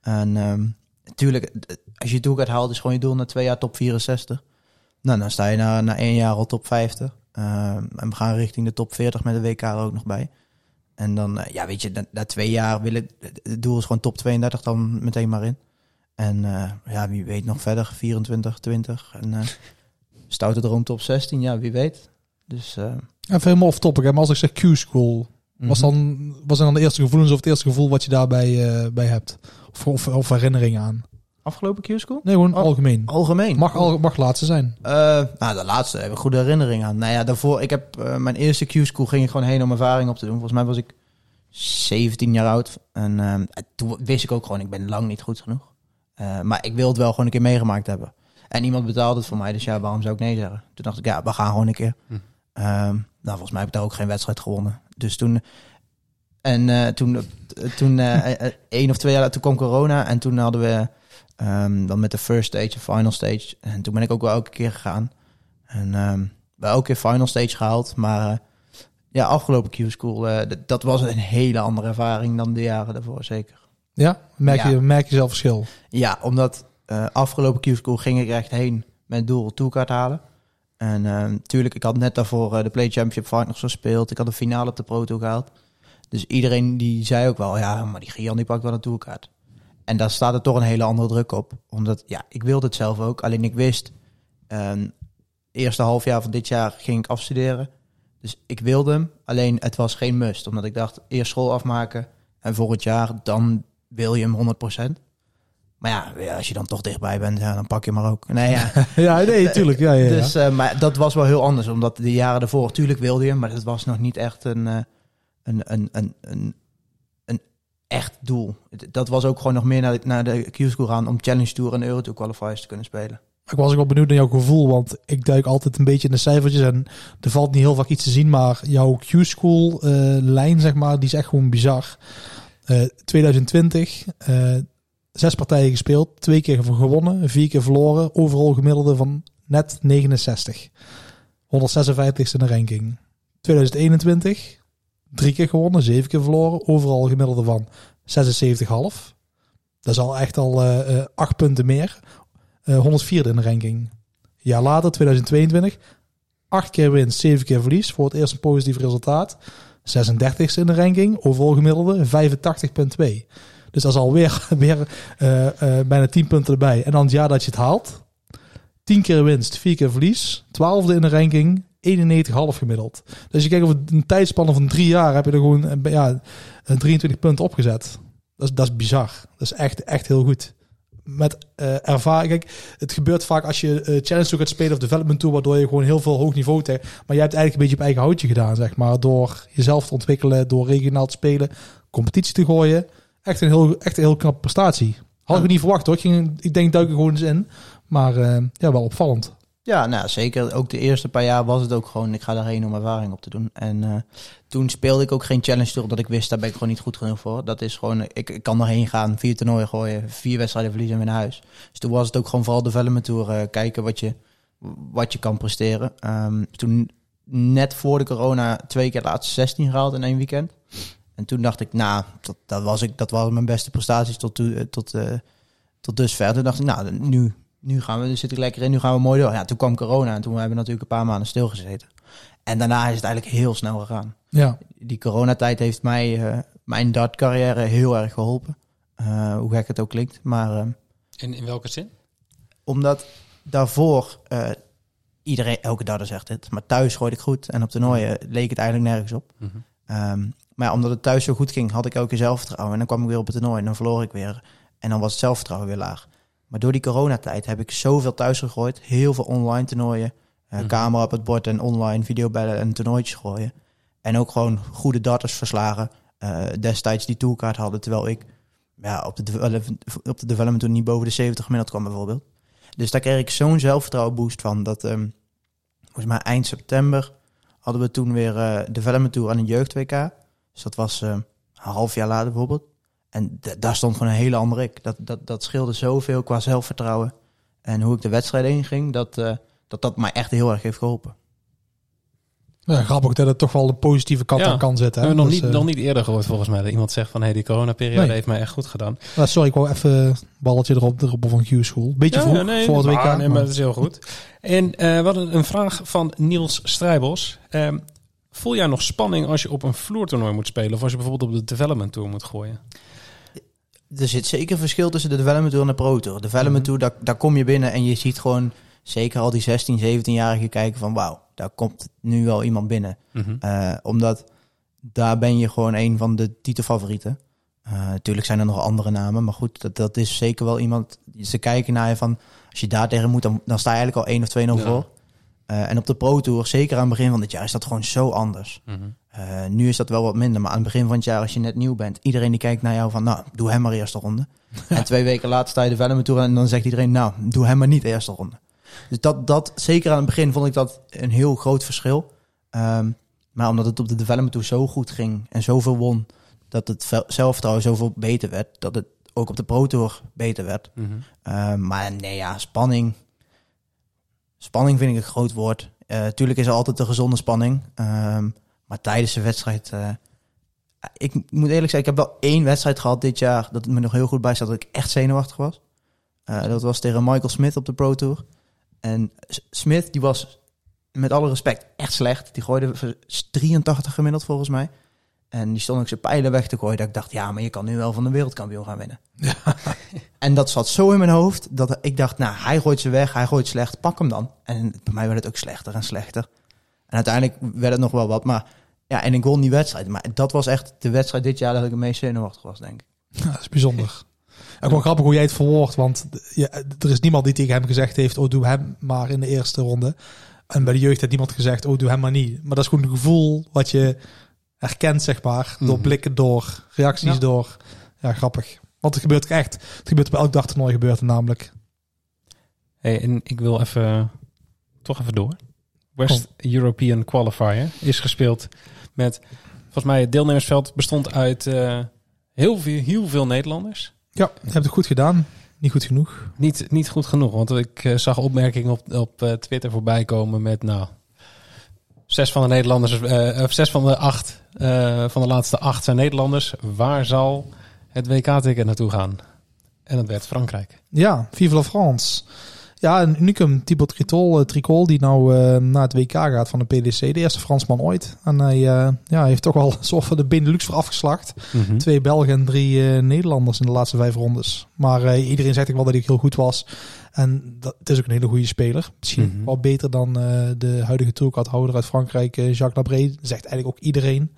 En ehm, natuurlijk, als je het doel gaat halen, is gewoon je doel na twee jaar top 64. Nou, dan sta je na, na één jaar al top 50. Ehm, en we gaan richting de top 40 met de WK er ook nog bij. En dan, eh, ja, weet je, na, na twee jaar willen het doel is gewoon top 32 dan meteen maar in. En eh, ja, wie weet nog verder, 24, 20. En stoute droom top 16, ja, wie weet. Dus, eh, Even helemaal off topic. hè, Maar als ik zeg Q-school, was, mhm. dan, was dan de eerste gevoelens of het eerste gevoel wat je daarbij eh, bij hebt? Of, of, of herinneringen aan? Afgelopen Q-school? Nee, gewoon Oh. algemeen. Algemeen. Mag, al, mag laatste zijn. Eh, nou, de laatste heb ik goede herinnering aan. Nou ja, daarvoor, ik heb eh, mijn eerste Q-school ging ik gewoon heen om ervaring op te doen. Volgens mij was ik 17 jaar oud. En eh, toen wist ik ook gewoon, ik ben lang niet goed genoeg. Eh, maar ik wil het wel gewoon een keer meegemaakt hebben. En iemand betaalde het voor mij, dus ja, waarom zou ik nee zeggen? Toen dacht ik, ja, we gaan gewoon een keer. Hm. Ehm, nou, volgens mij heb ik daar ook geen wedstrijd gewonnen. Dus toen... En eh, toen, toen eh, eh, één of twee jaar, toen kwam corona. En toen hadden we ehm, dan met de first stage en final stage. En toen ben ik ook wel elke keer gegaan. En ehm wel elke keer final stage gehaald. Maar eh, ja, afgelopen Q-school, eh, dat was een hele andere ervaring dan de jaren daarvoor, zeker. Ja? Merk, Ja. Je, merk je zelf verschil? Ja, omdat eh, afgelopen Q-school ging ik echt heen met doel tourkaart halen. En natuurlijk, ik had net daarvoor de Play Championship Finals gespeeld. Ik had de finale op de Pro Tour gehaald. Dus iedereen die zei ook wel, ja, maar die Gian die pakt wel een tourkaart. En daar staat er toch een hele andere druk op. Omdat, ja, ik wilde het zelf ook. Alleen ik wist, ehm eerste half jaar van dit jaar ging ik afstuderen. Dus ik wilde hem. Alleen het was geen must. Omdat ik dacht, eerst school afmaken. En volgend jaar, dan wil je hem 100%. Maar ja, als je dan toch dichtbij bent, ja, dan pak je hem maar ook. Nee, ja. ja, nee, tuurlijk. Ja, ja. Dus, eh, maar dat was wel heel anders. Omdat de jaren daarvoor, tuurlijk wilde je hem. Maar het was nog niet echt een, eh, een, een, een, een echt doel. Dat was ook gewoon nog meer naar de, naar de Q-school gaan... om Challenge Tour en Euro Tour qualifiers te kunnen spelen. Ik was ook wel benieuwd naar jouw gevoel, want ik duik altijd een beetje in de cijfertjes en er valt niet heel vaak iets te zien, maar jouw Q-school eh, lijn, zeg maar, die is echt gewoon bizar. Eh, 2020, eh, zes partijen gespeeld, twee keer gewonnen, vier keer verloren, overal gemiddelde van net 69. 156 in de ranking. 2021, drie keer gewonnen, zeven keer verloren, overal gemiddelde van 76,5. Dat is al echt al eh, eh, acht punten meer. Eh 104 in de ranking. Jaar later, 2022, 8 keer winst, 7 keer verlies. Voor het eerst een positief resultaat. 36 in de ranking, overal gemiddelde 85,2. Dus dat is alweer weer, eh, eh, bijna 10 punten erbij. En dan het jaar dat je het haalt, 10 keer winst, 4 keer verlies. 12e in de ranking, 91,5 gemiddeld. Dus je kijkt over een tijdspanne van drie jaar heb je er gewoon eh, ja, eh, 23 punten opgezet. Dat is, dat is bizar. Dat is echt, echt heel goed met eh ervaring. Kijk, het gebeurt vaak als je eh, Challenge Tour gaat spelen of Development Tour, waardoor je gewoon heel veel hoog niveau tegen. Maar jij hebt eigenlijk een beetje op eigen houtje gedaan, zeg maar. Door jezelf te ontwikkelen, door regionaal te spelen, competitie te gooien. echt een heel, echt een heel knappe prestatie. Had ik niet verwacht hoor. Ik, ging, ik denk duik er gewoon eens in. Maar eh, ja, wel opvallend. Ja, nou zeker. Ook de eerste paar jaar was het ook gewoon, ik ga daarheen om ervaring op te doen. En eh, toen speelde ik ook geen challenge tour, omdat ik wist, daar ben ik gewoon niet goed genoeg voor. Dat is gewoon, ik, ik kan erheen gaan, vier toernooien gooien, vier wedstrijden verliezen en weer naar huis. Dus toen was het ook gewoon vooral development tour, eh, kijken wat je, wat je kan presteren. Ehm, toen net voor de corona twee keer laatste 16 gehaald in één weekend. En toen dacht ik, nou, dat, dat, was, ik, dat waren mijn beste prestaties tot, eh, tot, tot dusver. Toen dacht ik, nou, nu, nu gaan we, dus zit ik lekker in, nu gaan we mooi door. Ja, toen kwam corona en toen hebben we natuurlijk een paar maanden stilgezeten. En daarna is het eigenlijk heel snel gegaan. Ja, Die coronatijd heeft mij, eh, mijn dartcarrière heel erg geholpen. Eh, hoe gek het ook klinkt. Maar eh, In, in welke zin? omdat daarvoor eh, iedereen, elke darter zegt het, maar thuis gooide ik goed. En op toernooien leek het eigenlijk nergens op. Mhm. Ehm, maar ja, omdat het thuis zo goed ging, had ik elke keer zelfvertrouwen. En dan kwam ik weer op het toernooi en dan verloor ik weer. En dan was het zelfvertrouwen weer laag. Maar door die coronatijd heb ik zoveel thuis gegooid. Heel veel online toernooien. eh, Mhm. Camera op het bord en online videobellen en toernooitjes gooien. En ook gewoon goede darters verslagen. eh, destijds die toolkaart hadden, terwijl ik ja, op, de development, op de development toen niet boven de 70 gemiddeld kwam bijvoorbeeld. Dus daar kreeg ik zo'n zelfvertrouwen boost van. Dat ehm, volgens mij eind september hadden we toen weer eh development tour aan een jeugd WK. Dus dat was een half jaar later bijvoorbeeld. En daar stond gewoon een hele andere ik. Dat, dat, dat scheelde zoveel qua zelfvertrouwen. En hoe ik de wedstrijd heen ging, dat, eh, dat dat mij echt heel erg heeft geholpen. ja grappig dat het toch wel de positieve kant Ja. aan kan zetten. Hè. hebben nog, Dus, niet, eh, nog niet eerder gehoord volgens mij dat iemand zegt van hey, die coronaperiode Nee. heeft mij echt goed gedaan. nou, sorry, ik wou even een balletje erop, erop van Q-School. Beetje vroeg voor het WK. maar, nee, maar dat is heel goed. En eh, we hadden een vraag van Niels Strijbos. Ehm, voel jij nog spanning als je op een vloertoernooi moet spelen of als je bijvoorbeeld op de development tour moet gooien? Er zit zeker verschil tussen de development tour en de pro tour. De development tour, daar, daar kom je binnen en je ziet gewoon zeker al die 16, 17-jarigen kijken van wauw, daar komt nu wel iemand binnen. Mhm. Eh, omdat daar ben je gewoon een van de titelfavorieten. Eh natuurlijk zijn er nog andere namen, maar goed, dat, dat is zeker wel iemand. Ze kijken naar je van, als je daar tegen moet, dan, dan sta je eigenlijk al 1 of 2-0 Ja. voor. Eh, en op de Pro Tour, zeker aan het begin van dit jaar, is dat gewoon zo anders. Mhm. Eh, nu is dat wel wat minder, maar aan het begin van het jaar, als je net nieuw bent, iedereen die kijkt naar jou van, nou, doe hem maar eerste ronde. en twee weken later sta je de Development Tour en dan zegt iedereen, nou, doe hem maar niet eerste ronde. Dus dat, dat, zeker aan het begin vond ik dat een heel groot verschil. Ehm, maar omdat het op de Development Tour zo goed ging en zoveel won, dat het zelfvertrouwen zoveel beter werd, dat het ook op de Pro Tour beter werd. Mhm. Ehm, maar nee, ja, spanning. Spanning vind ik een groot woord. Eh tuurlijk is er altijd een gezonde spanning. Ehm, maar tijdens de wedstrijd. eh, ik moet eerlijk zeggen, ik heb wel één wedstrijd gehad dit jaar. Dat het me nog heel goed bij staat dat ik echt zenuwachtig was. Eh, dat was tegen Michael Smith op de Pro Tour. En Smith, die was met alle respect echt slecht. Die gooide voor 83 gemiddeld volgens mij. En die stond ook zijn pijlen weg te gooien. Dat ik dacht, ja, maar je kan nu wel van de wereldkampioen gaan winnen. En dat zat zo in mijn hoofd dat ik dacht, nou, hij gooit ze weg, hij gooit slecht, pak hem dan. En bij mij werd het ook slechter en slechter. En uiteindelijk werd het nog wel wat, maar ja, en ik won die wedstrijd. Maar dat was echt de wedstrijd dit jaar dat ik het meest zenuwachtig was, denk ik. Ja, dat is bijzonder. Ook wel grappig hoe jij het verwoordt, want ja, er is niemand die tegen hem gezegd heeft, oh doe hem maar in de eerste ronde. En bij de jeugd heeft niemand gezegd, oh doe hem maar niet. Maar dat is gewoon een gevoel wat je herkent, zeg maar, door Mhm. blikken, door reacties, Ja. door... Ja, grappig. Want het gebeurt echt. Het gebeurt bij elk dagtoernooi gebeurt het namelijk. Hey, en ik wil even, toch even door. West European Qualifier is gespeeld met, volgens mij, het deelnemersveld bestond uit eh, heel, veel, heel veel Nederlanders. Ja, je hebt het goed gedaan. Niet goed genoeg. Niet, niet goed genoeg, want ik eh, zag opmerkingen op, op eh, Twitter voorbij komen met, nou, zes van de Nederlanders, of zes van de acht, van de laatste acht zijn Nederlanders. Waar zal het WK-ticket naartoe gaan? En dat werd Frankrijk. Ja, Vive la France. Ja, een unicum. Thibaut Tricol, eh, Tricol die nou eh, naar het WK gaat van de PDC. De eerste Fransman ooit. En hij eh, ja, heeft toch wel een soort van de Benelux voor afgeslacht. Mhm. Twee Belgen en drie Nederlanders in de laatste vijf rondes. Maar iedereen zegt ook wel dat hij heel goed was. En dat, het is ook een hele goede speler. Misschien Mhm. wel beter dan de huidige tourcardhouder uit Frankrijk, Jacques Labré. Zegt eigenlijk ook iedereen.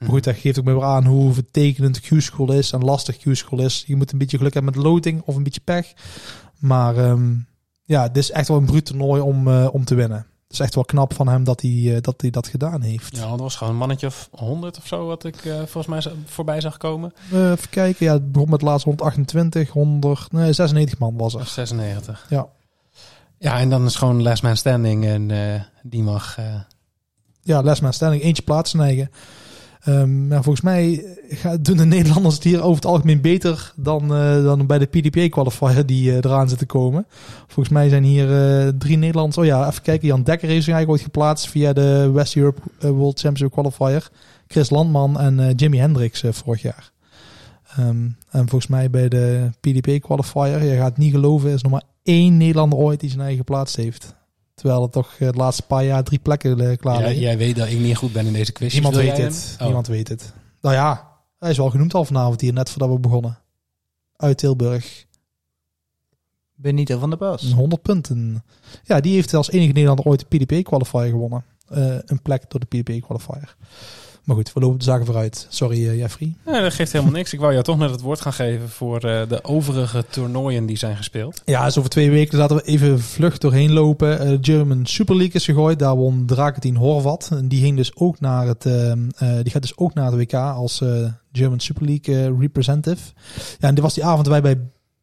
Maar goed, dat geeft ook maar weer aan hoe vertekenend Q-school is en lastig Q-school is. Je moet een beetje geluk hebben met loting of een beetje pech. Maar ehm, ja, dit is echt wel een bruut toernooi om, eh, om te winnen. Het is echt wel knap van hem dat hij, eh, dat, hij dat gedaan heeft. Ja, het was gewoon een mannetje of 100 of zo wat ik eh, volgens mij voorbij zag komen. Even kijken, ja, het begon met laatst 128, 100, nee, 96 man was er. 96. Ja. Ja, en dan is gewoon last man standing en die mag... Ja, last man standing, eentje plaatsen maar volgens mij doen de Nederlanders het hier over het algemeen beter dan, eh, dan bij de PDPA qualifier die eh, eraan zit te komen. Volgens mij zijn hier eh, drie Nederlanders. Oh ja, even kijken. Jan Dekker is eigenlijk ooit geplaatst via de West Europe World Championship qualifier. Chris Landman en Jimi Hendrix vorig jaar. Ehm, en volgens mij bij de PDPA qualifier, je gaat het niet geloven, is nog maar één Nederlander ooit die zijn eigen geplaatst heeft. Terwijl het toch eh, de laatste paar jaar drie plekken eh, klaar jij, liggen. jij weet dat ik niet goed ben in deze quiz. Niemand weet het. hem? Oh. Niemand weet het. Nou ja, hij is wel genoemd al vanavond hier, net voordat we begonnen. Uit Tilburg. Benito van der Bos. 100 punten. Ja, die heeft als enige Nederlander ooit de PDP qualifier gewonnen. Eh, een plek door de PDP qualifier. Maar goed, we lopen de zaken vooruit. Sorry, eh, Jeffrey. Dat geeft helemaal niks. Ik wou jou toch net het woord gaan geven voor eh, de overige toernooien die zijn gespeeld. Ja, dus over twee weken laten we even vlug doorheen lopen. Eh, German Super League is gegooid. Daar won Drakentien Horvat. En die, ging dus ook naar het, ehm, eh, die gaat dus ook naar het WK als German Super League representative. Ja, en dit was die avond wij bij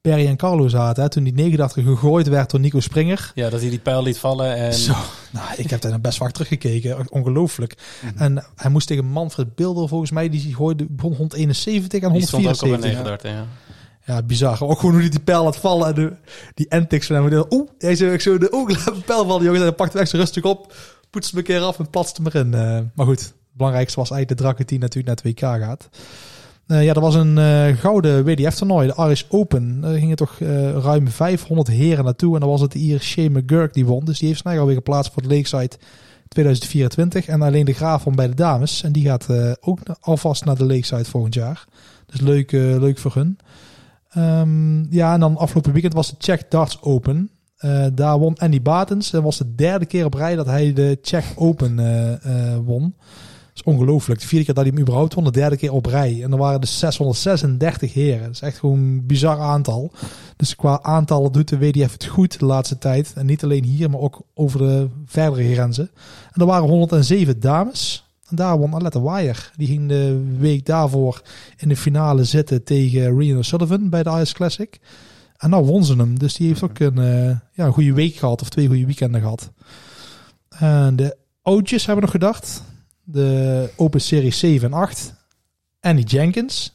Perry en Carlo zaten. Hè, toen die 89 gegooid werd door Nico Springer. Ja, dat hij die pijl liet vallen en... Zo, nou, ik heb daar best vaak teruggekeken. Ongelooflijk. Mhm. En hij moest tegen Manfred Bilder volgens mij. Die gooide begon 171 en Die stond ook op een 174. 39, ja. Ja, bizar. Ook gewoon hoe die die pijl laat vallen. En de, die antics van hem. Oeh, hij zei zo de oeh, laat een pijl vallen, jongens. En hij pakt hem echt zo rustig op. Poetst hem een keer af en platst hem erin. Eh, maar goed, het belangrijkste was eigenlijk de Drakken die natuurlijk naar het WK gaat. Eh, ja, er was een eh, gouden WDF-toernooi, de Irish Open. Daar gingen toch eh, ruim 500 heren naartoe. En dan was het hier Shea McGurk die won. Dus die heeft snel alweer geplaatst voor het Lakeside 2024. En alleen de Graaf van bij de dames. En die gaat ook alvast naar de Lakeside volgend jaar. Dus leuk, leuk voor hun. Ehm, ja, en dan afgelopen weekend was de Czech Darts Open. Daar won Andy Batens. Dat was de derde keer op rij dat hij de Czech Open won. Is ongelooflijk. De vierde keer dat hij hem überhaupt won, de derde keer op rij. En er waren dus 636 heren. Dat is echt gewoon een bizar aantal. Dus qua aantallen doet de WDF het goed de laatste tijd. En niet alleen hier, maar ook over de verdere grenzen. En er waren 107 dames. En daar won Aletta Wire. Die ging de week daarvoor in de finale zitten tegen Reno Sullivan bij de Ice Classic. En nou won ze hem. Dus die heeft ook een, eh, ja, een goede week gehad. Of twee goede weekenden gehad. En de oudjes hebben we nog gedacht. De Open Series 7 en 8. Andy Jenkins.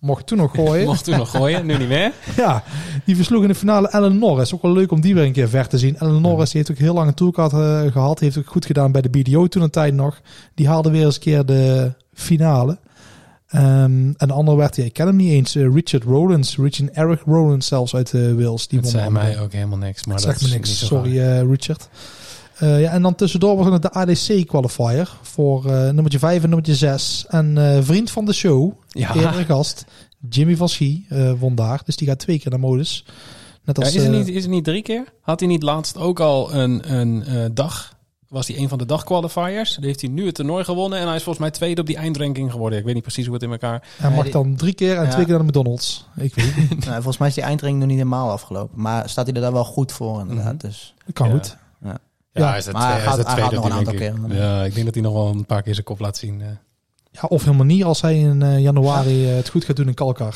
Mocht toen nog gooien. Mocht toen nog gooien, nu niet meer. Ja, die versloeg in de finale Ellen Norris. Ook wel leuk om die weer een keer ver te zien. Ellen Norris die heeft ook heel lang een tourcard eh, gehad. Heeft ook goed gedaan bij de BDO toen een tijd nog. Die haalde weer eens een keer de finale. Ehm, en de andere werd, ja, ik ken hem niet eens, eh, Richard Rowlands. Richard Eric Rowlands zelfs uit uh, Wales. Die Dat zei mij eh, ook helemaal niks. Maar dat dat zegt me is niks. Sorry, eh, Richard. Eh, ja, en dan tussendoor was er nog de ADC qualifier voor eh, nummertje 5 en nummertje 6. En eh, vriend van de show, Ja. eerdere gast, Jimmy van Schie, eh, won daar. Dus die gaat twee keer naar modus. Net Ja, als, is, het niet, is het niet drie keer? Had hij niet laatst ook al een, een eh, dag? Was hij een van de dagqualifiers? Dan heeft hij nu het toernooi gewonnen. En hij is volgens mij tweede op die eindranking geworden. Ik weet niet precies hoe het in elkaar... Hij mag dan drie keer en Ja. twee keer naar de McDonald's. Ik weet het niet. Nou, volgens mij is die eindring nog niet helemaal afgelopen. Maar staat hij er daar wel goed voor inderdaad. Mhm. Dus Dat kan Ja. goed. Ja, hij is het maar hij gaat- is het hij tweede gaat nog een aantal keer. Ja, ik denk dat hij nog wel een paar keer zijn kop laat zien. eh. Ja, of helemaal niet als hij in eh, januari eh, het goed gaat doen in Kalkar.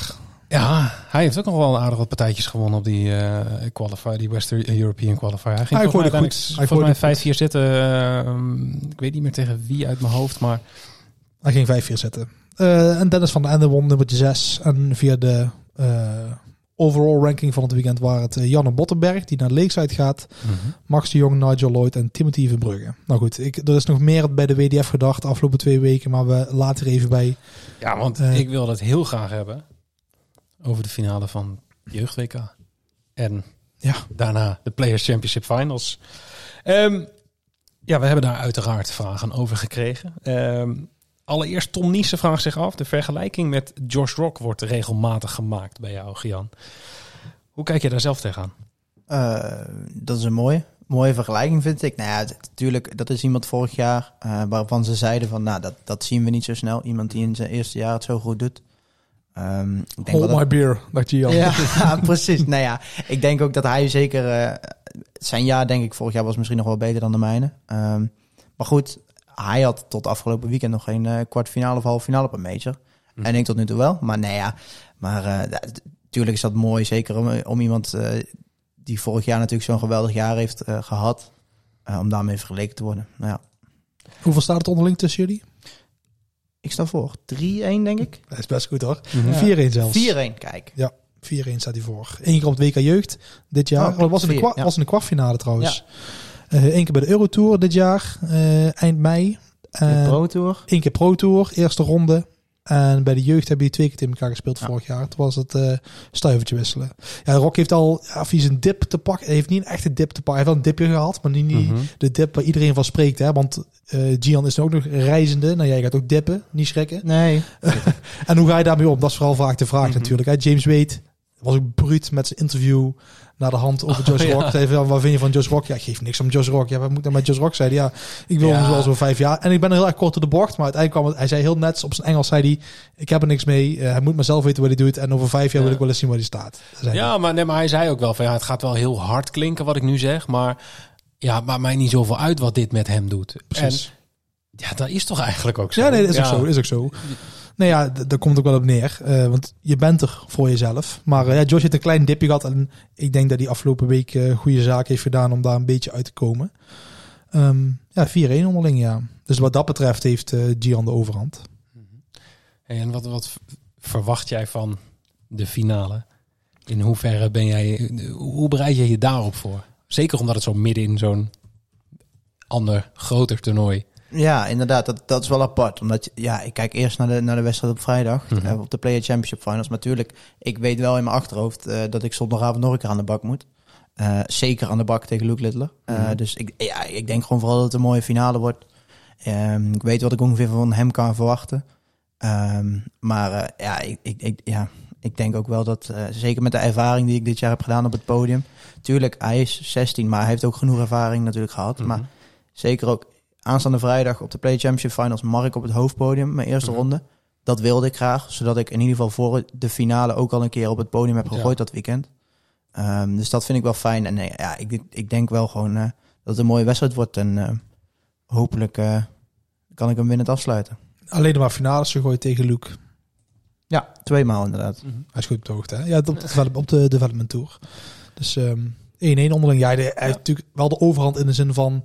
Ja, hij heeft ook nog wel een aardig wat partijtjes gewonnen op die eh qualifier, die Western European qualifier. Hij ging Hij volgens mij goed. Hij volgens mij gooide 5-4 zitten. eh, ik weet niet meer tegen wie uit mijn hoofd, maar Hij ging vijf keer zetten. Eh, en Dennis van der Ende won nummertje 6. En via de eh, overall ranking van het weekend waren het eh, Janne Bottenberg, die naar Lakeside gaat. Max de Jong, Nigel Lloyd en Timothy Verbrugge. Nou goed, ik, er is nog meer bij de WDF gedacht de afgelopen twee weken. Maar we laten er even bij. Ja, want Eh. ik wil dat heel graag hebben over de finale van Jeugd WK. En Ja. daarna de Players Championship Finals. Ehm, ja, we hebben daar uiteraard vragen over gekregen. Ehm, allereerst Tom Niesen vraagt zich af. De vergelijking met Josh Rock wordt regelmatig gemaakt bij jou, Gian. Hoe kijk je daar zelf tegenaan? Eh, dat is een mooie, mooie vergelijking, vind ik. Nou ja, natuurlijk, dat is iemand vorig jaar eh, waarvan ze zeiden van, nou, dat, dat zien we niet zo snel. Iemand die in zijn eerste jaar het zo goed doet. Ehm, ik denk Hold dat- my beer, dacht je Jan. Ja, precies. nou ja, ik denk ook dat hij zeker... eh, zijn jaar, denk ik, vorig jaar was misschien nog wel beter dan de mijne. Ehm, maar goed, hij had tot afgelopen weekend nog geen eh, kwartfinale of halve finale op een major. Mhm. En ik tot nu toe wel. Maar nee, ja. Maar eh, natuurlijk is dat mooi. Zeker om, om iemand eh, die vorig jaar natuurlijk zo'n geweldig jaar heeft eh, gehad. eh, om daarmee vergeleken te worden. Nou ja, Hoeveel staat het onderling tussen jullie? ik sta voor. 3-1, denk ik. Dat is best goed hoor. Mhm. 4-1 zelfs. 4-1, kijk. 4-1 staat hij voor. Eén keer op het WK Jeugd dit jaar. Oh, Oh, dat was in, de kwa- ja. was in de kwartfinale trouwens. Eh Eén keer bij de Eurotour dit jaar, eh, eind mei. En Pro Tour. Eén keer Pro Tour, eerste ronde. En bij de jeugd hebben die twee keer tegen elkaar gespeeld Ja. vorig jaar. Toen was het eh stuivertje wisselen. Ja, Rock heeft al, ja, of hij is een dip te pakken. Hij heeft niet een echte dip te pakken. Hij heeft wel een dipje gehad, maar niet, Mhm. de dip waar iedereen van spreekt. Hè? Want eh Gian is ook nog reizende. Nou, jij gaat ook dippen, niet schrikken. Nee. En hoe ga je daarmee om? Dat is vooral vaak de vraag Mhm. natuurlijk. Hè? James Wade was ook bruut met zijn interview naar de hand over Josh Oh, ja. Rock. Van, wat vind je van Josh Rock? Ja, geef niks om Josh Rock. Ja, wat moet nou met Josh Rock? Zei hij, ja, ik wil Ja. hem zoals voor vijf jaar. En ik ben er heel erg kort door de bocht. Maar uiteindelijk kwam het, hij zei heel net op zijn Engels, zei hij, ik heb er niks mee. Eh, hij moet maar zelf weten wat hij doet. En over vijf jaar Ja. wil ik wel eens zien waar hij staat. Dat. Ja, maar, nee, maar hij zei ook wel van ja, het gaat wel heel hard klinken wat ik nu zeg, maar ja, maakt mij niet zoveel uit wat dit met hem doet. Precies. En ja, dat is toch eigenlijk ook zo. Ja, nee, dat is Ja. ook zo. Is ook zo. Nou ja, daar komt ook wel op neer. Eh, want je bent er voor jezelf. Maar eh, ja, Josh heeft een klein dipje gehad. En ik denk dat hij afgelopen week eh goede zaken heeft gedaan om daar een beetje uit te komen. Ehm, ja, 4-1 onderling, ja. Dus wat dat betreft heeft Gian de overhand. Hey, en wat, wat verwacht jij van de finale? In hoeverre ben jij, hoe bereid je je daarop voor? Zeker omdat het zo midden in zo'n ander, groter toernooi. Ja, inderdaad. Dat, dat is wel apart. Omdat, ja, ik kijk eerst naar de, naar de wedstrijd op vrijdag. Mhm. eh, op de Player Championship Finals. Maar natuurlijk, ik weet wel in mijn achterhoofd eh, dat ik zondagavond nog een keer aan de bak moet. Eh, zeker aan de bak tegen Luke Littler. Mhm. Dus ik, ja, ik denk gewoon vooral dat het een mooie finale wordt. Ehm, ik weet wat ik ongeveer van hem kan verwachten. Ehm, maar ja, ik, ik, ik, ja, ik denk ook wel dat, zeker met de ervaring die ik dit jaar heb gedaan op het podium. Tuurlijk, hij is 16, maar hij heeft ook genoeg ervaring natuurlijk gehad. Mhm. Maar zeker ook aanstaande vrijdag op de Play Championship Finals mag ik op het hoofdpodium, mijn eerste Mhm. ronde. Dat wilde ik graag, zodat ik in ieder geval voor de finale ook al een keer op het podium heb gegooid dat weekend. Ehm, dus dat vind ik wel fijn. En nee, ja, ik, ik denk wel gewoon eh, dat het een mooie wedstrijd wordt. En eh, hopelijk eh, kan ik hem winnend afsluiten. Alleen maar finales gegooid tegen Luke. Ja, twee maal inderdaad. Mhm. Hij is goed op de hoogte. Hè? Ja, op de, op de development tour. Dus ehm 1-1 onderling. Ja, de, hij heeft natuurlijk wel de overhand in de zin van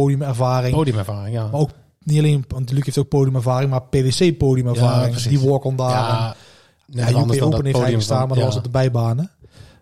podiumervaring. Podiumervaring, ja. Maar ook niet alleen, want Luc heeft ook podiumervaring, maar PwC podiumervaring. Ja, precies. die walk-on daar. ja, net ja, dan Open dat heeft hij gestaan, maar dat ja. was op de bijbanen.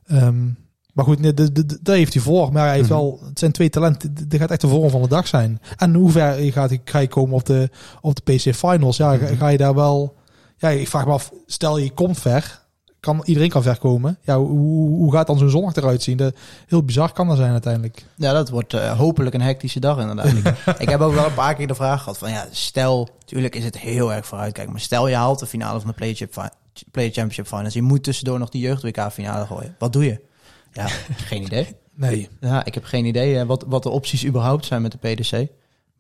Ehm, maar goed, nee, de- de- de- daar heeft hij voor. Maar hij heeft Mhm. wel, het zijn twee talenten. Dit gaat echt de vorm van de dag zijn. En hoe ver gaat, ga je komen op de, op de PC Finals? Ja, ga, Mhm. ga je daar wel... Ja, ik vraag me af, stel je komt ver. Kan, iedereen kan ver komen. Ja, hoe, hoe gaat dan zo'n zondag eruit zien? De, heel bizar kan dat zijn uiteindelijk. Ja, dat wordt eh, hopelijk een hectische dag inderdaad. ik, ik heb ook wel een paar keer de vraag gehad van ja, stel, natuurlijk is het heel erg vooruitkijken, maar stel je haalt de finale van de Play, Chip Fi- Play Championship Finals, je moet tussendoor nog die jeugd WK finale gooien. Wat doe je? Ja, geen idee. Nee. Ja, ik heb geen idee eh, wat, wat de opties überhaupt zijn met de PDC.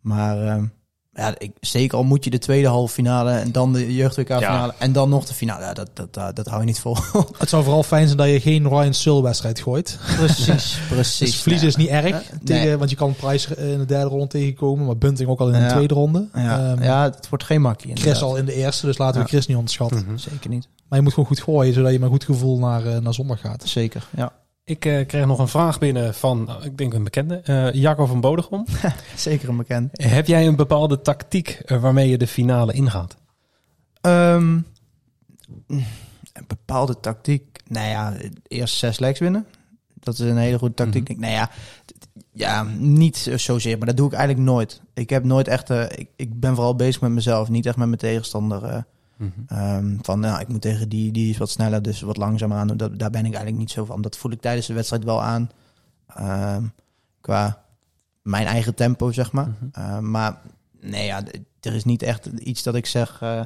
Maar ehm, ja, ik, zeker al moet je de tweede halve finale en dan de jeugd WK finale en dan nog de finale. Ja, dat, dat, dat, dat hou je niet vol. Het zou vooral fijn zijn dat je geen Ryan Sul wedstrijd gooit. precies, precies. Dus verliezen is niet erg. Ja, tegen, nee. Want je kan Prijs in de derde ronde tegenkomen. Maar Bunting ook al in de Ja. tweede ronde. Ja, Ehm, ja, het wordt geen makkie. Chris inderdaad. al in de eerste. Dus laten we. Chris niet onderschatten. Mhm. Zeker niet. Maar je moet gewoon goed gooien. Zodat je met een goed gevoel naar, eh, naar zondag gaat. Zeker, ja. Ik eh, kreeg nog een vraag binnen van, nou, ik denk een bekende, eh Jacco van Bodegom. Zeker een bekend. Heb jij een bepaalde tactiek eh, waarmee je de finale ingaat? Ehm, een bepaalde tactiek. Nou ja, eerst zes legs winnen. Dat is een hele goede tactiek. Mhm. Nou ja, ja, niet zozeer, maar dat doe ik eigenlijk nooit. Ik heb nooit echt. eh, ik, ik ben vooral bezig met mezelf, niet echt met mijn tegenstander. Eh, ehm, van nou, ik moet tegen die, die is wat sneller, dus wat langzamer aan doen. Dat, daar ben ik eigenlijk niet zo van. Dat voel ik tijdens de wedstrijd wel aan. Ehm, qua mijn eigen tempo, zeg maar. Mhm. Uh, maar nee, ja, er is niet echt iets dat ik zeg, eh,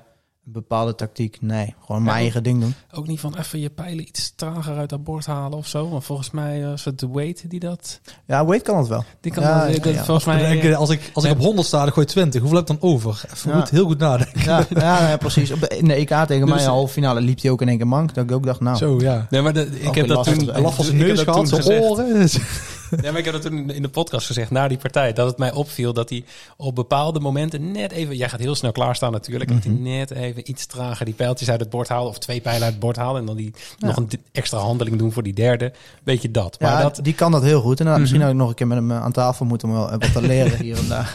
een bepaalde tactiek. Nee, gewoon mijn Ja, eigen ding doen. Ook niet van even je pijlen iets trager uit dat bord halen of zo. Want volgens mij was het de weight die dat... Ja, Wade kan het wel. Die kan Ja, dat- ja, dat- ja. volgens mij... denk ik, als ik, als ik Nee. op 100 sta, dan gooi ik 20. Hoeveel heb ik dan over? Even Ja. goed, heel goed nadenken. Ja, ja, ja, precies. Op de, in de EK tegen Dus- mij, de halve finale, liep hij ook in één keer mank. Dat ik ook dacht, nou... Zo, ja. Nee, maar de, ik heb dat toen... Hij last van zijn ik heb neus dat gehad, toen zijn gezegd. oren. Ja, maar ik heb dat toen in de podcast gezegd, na die partij, dat het mij opviel dat hij op bepaalde momenten net even... Jij gaat heel snel klaarstaan natuurlijk. Dat hij net even iets trager die pijltjes uit het bord halen. Of twee pijlen uit het bord halen. En dan die nog een extra handeling doen voor die derde. Weet je dat. Maar Ja, dat, die kan dat heel goed. En dan Mhm. misschien ook nog een keer met hem eh, aan tafel moeten om wel wat te leren hier en daar.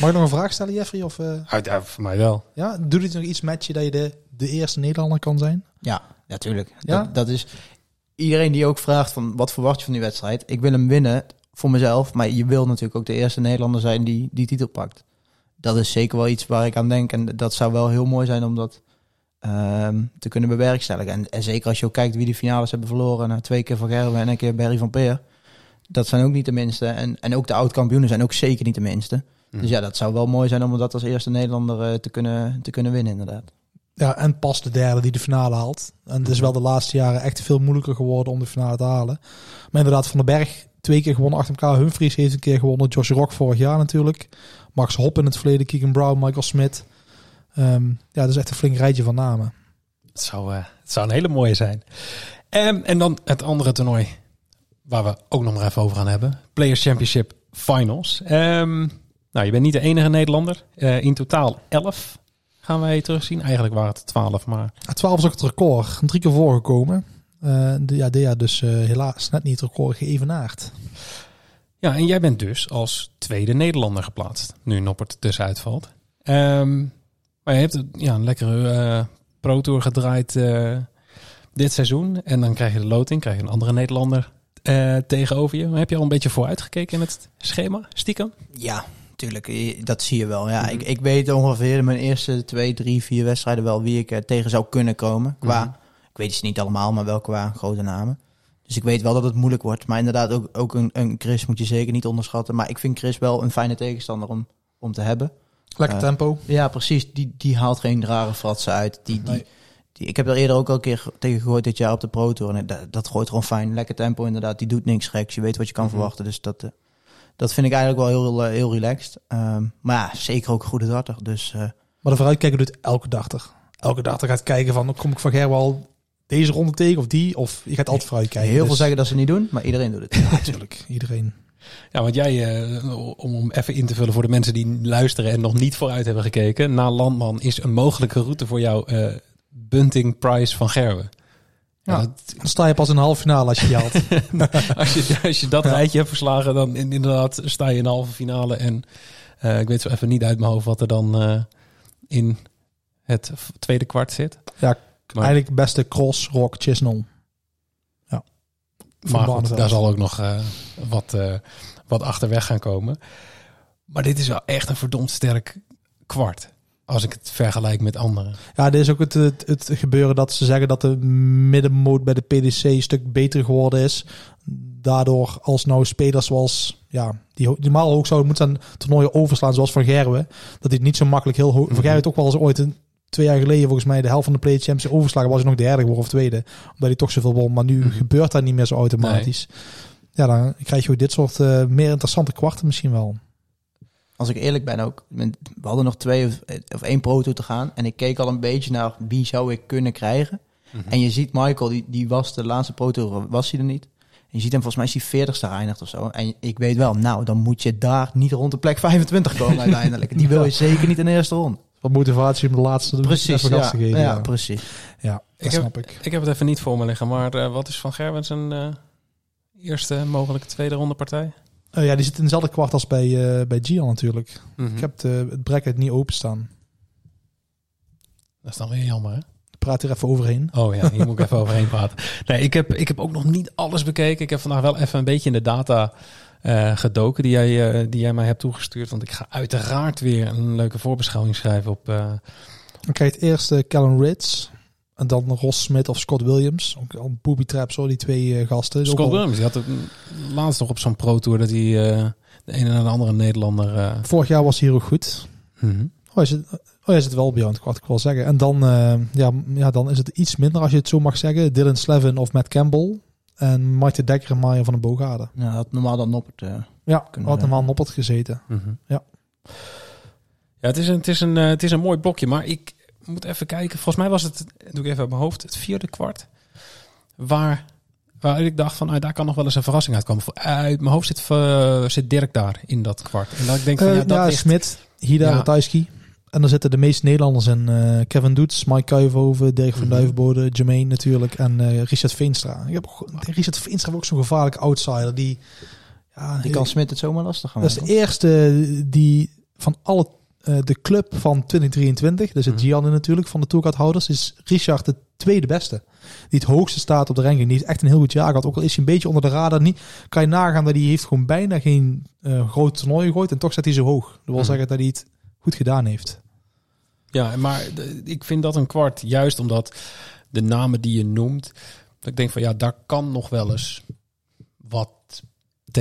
Mag ik nog een vraag stellen, Jeffrey? Of, eh, uit, ja, voor mij wel. ja, doet het nog iets met je dat je de, de eerste Nederlander kan zijn? Ja, natuurlijk. Ja? Dat, dat is iedereen die ook vraagt van wat verwacht je van die wedstrijd. Ik wil hem winnen voor mezelf, maar je wil natuurlijk ook de eerste Nederlander zijn die die titel pakt. Dat is zeker wel iets waar ik aan denk en dat zou wel heel mooi zijn om dat ehm, te kunnen bewerkstelligen. En, en zeker als je ook kijkt wie die finales hebben verloren, nou, twee keer van Gerwen en een keer Barry van Peer. Dat zijn ook niet de minste. En, en ook de oud-kampioenen zijn ook zeker niet de minste. Dus ja, dat zou wel mooi zijn om dat als eerste Nederlander eh, te, kunnen, te kunnen winnen, inderdaad. Ja, en pas de derde die de finale haalt. En het is wel de laatste jaren echt veel moeilijker geworden om de finale te halen. Maar inderdaad, Van den Berg twee keer gewonnen achter elkaar. Humphries heeft een keer gewonnen. Josh Rock vorig jaar natuurlijk. Max Hop in het verleden. Keegan Brown, Michael Smith. Ehm, ja, dat is echt een flink rijtje van namen. Het zou, eh, het zou een hele mooie zijn. En, en dan het andere toernooi waar we ook nog maar even over gaan hebben. Players Championship Finals. Ehm, nou, je bent niet de enige Nederlander. Eh, in totaal 11 gaan wij terugzien. Eigenlijk waren het 12, maar Ja, 12 is ook het record. Drie keer voorgekomen. Eh de, ja, dus eh, helaas net niet het record geëvenaard. Ja, en jij bent dus als tweede Nederlander geplaatst. Nu Noppert dus uitvalt. Ehm, maar je hebt ja, een lekkere eh Pro Tour gedraaid eh, dit seizoen. En dan krijg je de loting, krijg je een andere Nederlander eh, tegenover je. Maar heb je al een beetje vooruitgekeken in het schema, stiekem? Ja, tuurlijk. eh, Dat zie je wel. Ja, ik, ik weet ongeveer mijn eerste twee, drie, vier wedstrijden wel wie ik er tegen zou kunnen komen. Qua, ik weet ze niet allemaal, maar wel qua grote namen. Dus ik weet wel dat het moeilijk wordt. Maar inderdaad, ook, ook een, een Chris moet je zeker niet onderschatten. Maar ik vind Chris wel een fijne tegenstander om, om te hebben. Lekker Eh, tempo. Ja, precies. Die, die haalt geen rare fratsen uit. Die, die, Nee. die, ik heb er eerder ook al een keer ge- tegen gegooid dit jaar op de Pro Tour. En dat, dat gooit gewoon fijn. Lekker tempo inderdaad. Die doet niks geks. Je weet wat je kan verwachten. Dus dat, eh, dat vind ik eigenlijk wel heel, eh, heel relaxed. Ehm, maar ja, zeker ook een goede darter. Dus eh, Maar de vooruitkijker doet elke darter. Elke darter gaat kijken van, kom ik van Gerwal deze ronde tegen of die? Of je gaat altijd vooruitkijken. heel veel Dus- zeggen dat ze het niet doen, maar iedereen doet het. Ja, natuurlijk. Iedereen. Ja, want jij, eh, om, om even in te vullen voor de mensen die luisteren en nog niet vooruit hebben gekeken. Na Landman is een mogelijke route voor jou eh, Bunting Prize van Gerwen. Ja. Dat- Dan sta je pas in de halve finale als je die haalt. als, je, als je dat rijtje hebt verslagen, dan in- inderdaad sta je in de halve finale. En eh, ik weet zo even niet uit mijn hoofd wat er dan eh, in het tweede kwart zit. Ja, Maar- Eigenlijk beste cross, rock, chisnell. Ja. Maar goed, daar zal ook nog eh, wat, wat achterweg gaan komen. Maar dit is wel echt een verdomd sterk kwart. Als ik het vergelijk met anderen. Ja, dit is ook het, het, het gebeuren dat ze zeggen dat de middenmoot bij de PDC een stuk beter geworden is. Daardoor als nou spelers zoals, ja, die normaal hoog zouden moeten aan toernooien overslaan, zoals Van Gerwen. Dat dit niet zo makkelijk heel hoog... Van Gerwen heeft ook wel eens ooit een, twee jaar geleden volgens mij de helft van de Play Champions overslagen. Was hij nog derde geworden of tweede. Omdat hij toch zoveel won. Maar nu Mhm. gebeurt dat niet meer zo automatisch. Ja, dan krijg je ook dit soort eh, meer interessante kwarten misschien wel. Als ik eerlijk ben ook, we hadden nog twee of, of één Pro Tour te gaan. En ik keek al een beetje naar wie zou ik kunnen krijgen. En je ziet Michael, die, die was de laatste Pro Tour, was hij er niet. En je ziet hem, volgens mij is hij 40 geëindigd of zo. En ik weet wel, nou, dan moet je daar niet rond de plek 25 komen uiteindelijk. Die wil je zeker niet in de eerste ronde. Wat motivatie om de laatste Precies, even ja, te geven. ja, Ja, precies. ja dat Ik heb- snap ik. Ik heb het even niet voor me liggen. Maar eh, wat is Van Gerwen zijn eh, eerste mogelijke tweede ronde partij? Eh, ja, die zit in dezelfde kwart als bij, eh bij Gian natuurlijk. Mhm. Ik heb de, het bracket niet openstaan. Dat is dan weer jammer hè? Praat er even overheen. Oh ja, hier moet ik even overheen praten. Nee, ik heb, ik heb ook nog niet alles bekeken. Ik heb vandaag wel even een beetje in de data eh, gedoken die jij, die jij mij hebt toegestuurd. Want ik ga uiteraard weer een leuke voorbeschouwing schrijven op... eh, Dan krijg je het eerst uh, Callum Ritz. En dan Ross Smith of Scott Williams. Ook al booby traps hoor, die twee eh, gasten. Is ook Scott al- Williams. Die had ook een- laatst nog op zo'n pro tour dat hij eh, de ene na de andere Nederlander... eh, Vorig jaar was hij heel goed. mhm. Oh, hij zit, oh, hij zit wel bij jou, wat ik wil zeggen. En dan, eh, ja, ja, dan is het iets minder als je het zo mag zeggen. Dylan Slevin of Matt Campbell. En Mike de Dekker en Maya van den Boogaarden. Nou, had normaal dan Noppert. eh Ja, Kunnen had op het gezeten. Mhm. Ja. Ja, het is, een, het, is een, het is een mooi blokje, maar ik moet even kijken. Volgens mij was het, doe ik even uit mijn hoofd, het vierde kwart. Waar Waar ik dacht van, ah, daar kan nog wel eens een verrassing uitkomen. Voor- Uit mijn hoofd zit, eh, zit Dirk daar in dat kwart. En dat ik denk van, Eh, ja, ja, dat ligt... Smit, Hida, Ja. En dan zitten de meeste Nederlanders in. eh, Kevin Doets, Mike Kuivenhoven, Dirk van Mhm. Duivenbode, Jermaine natuurlijk. En eh, Richard Veenstra. Ik heb, Richard Veenstra ook zo'n gevaarlijke outsider. Die, ja, Die kan Smit het zomaar lastig gaan Dat is de eerste die van alle eh, de club van 2023, dus het Mhm. Gianni natuurlijk van de tourkaarthouders, is Richard de tweede beste. Die het hoogste staat op de ranking. Die heeft echt een heel goed jaar gehad. Ook al is hij een beetje onder de radar. Niet, kan je nagaan dat hij heeft gewoon bijna geen eh groot toernooi gegooid. En toch staat hij zo hoog. Dat wil Mhm. zeggen dat hij het goed gedaan heeft. Ja, maar ik vind dat een kwart juist omdat de namen die je noemt, dat ik denk van ja, daar kan nog wel eens wat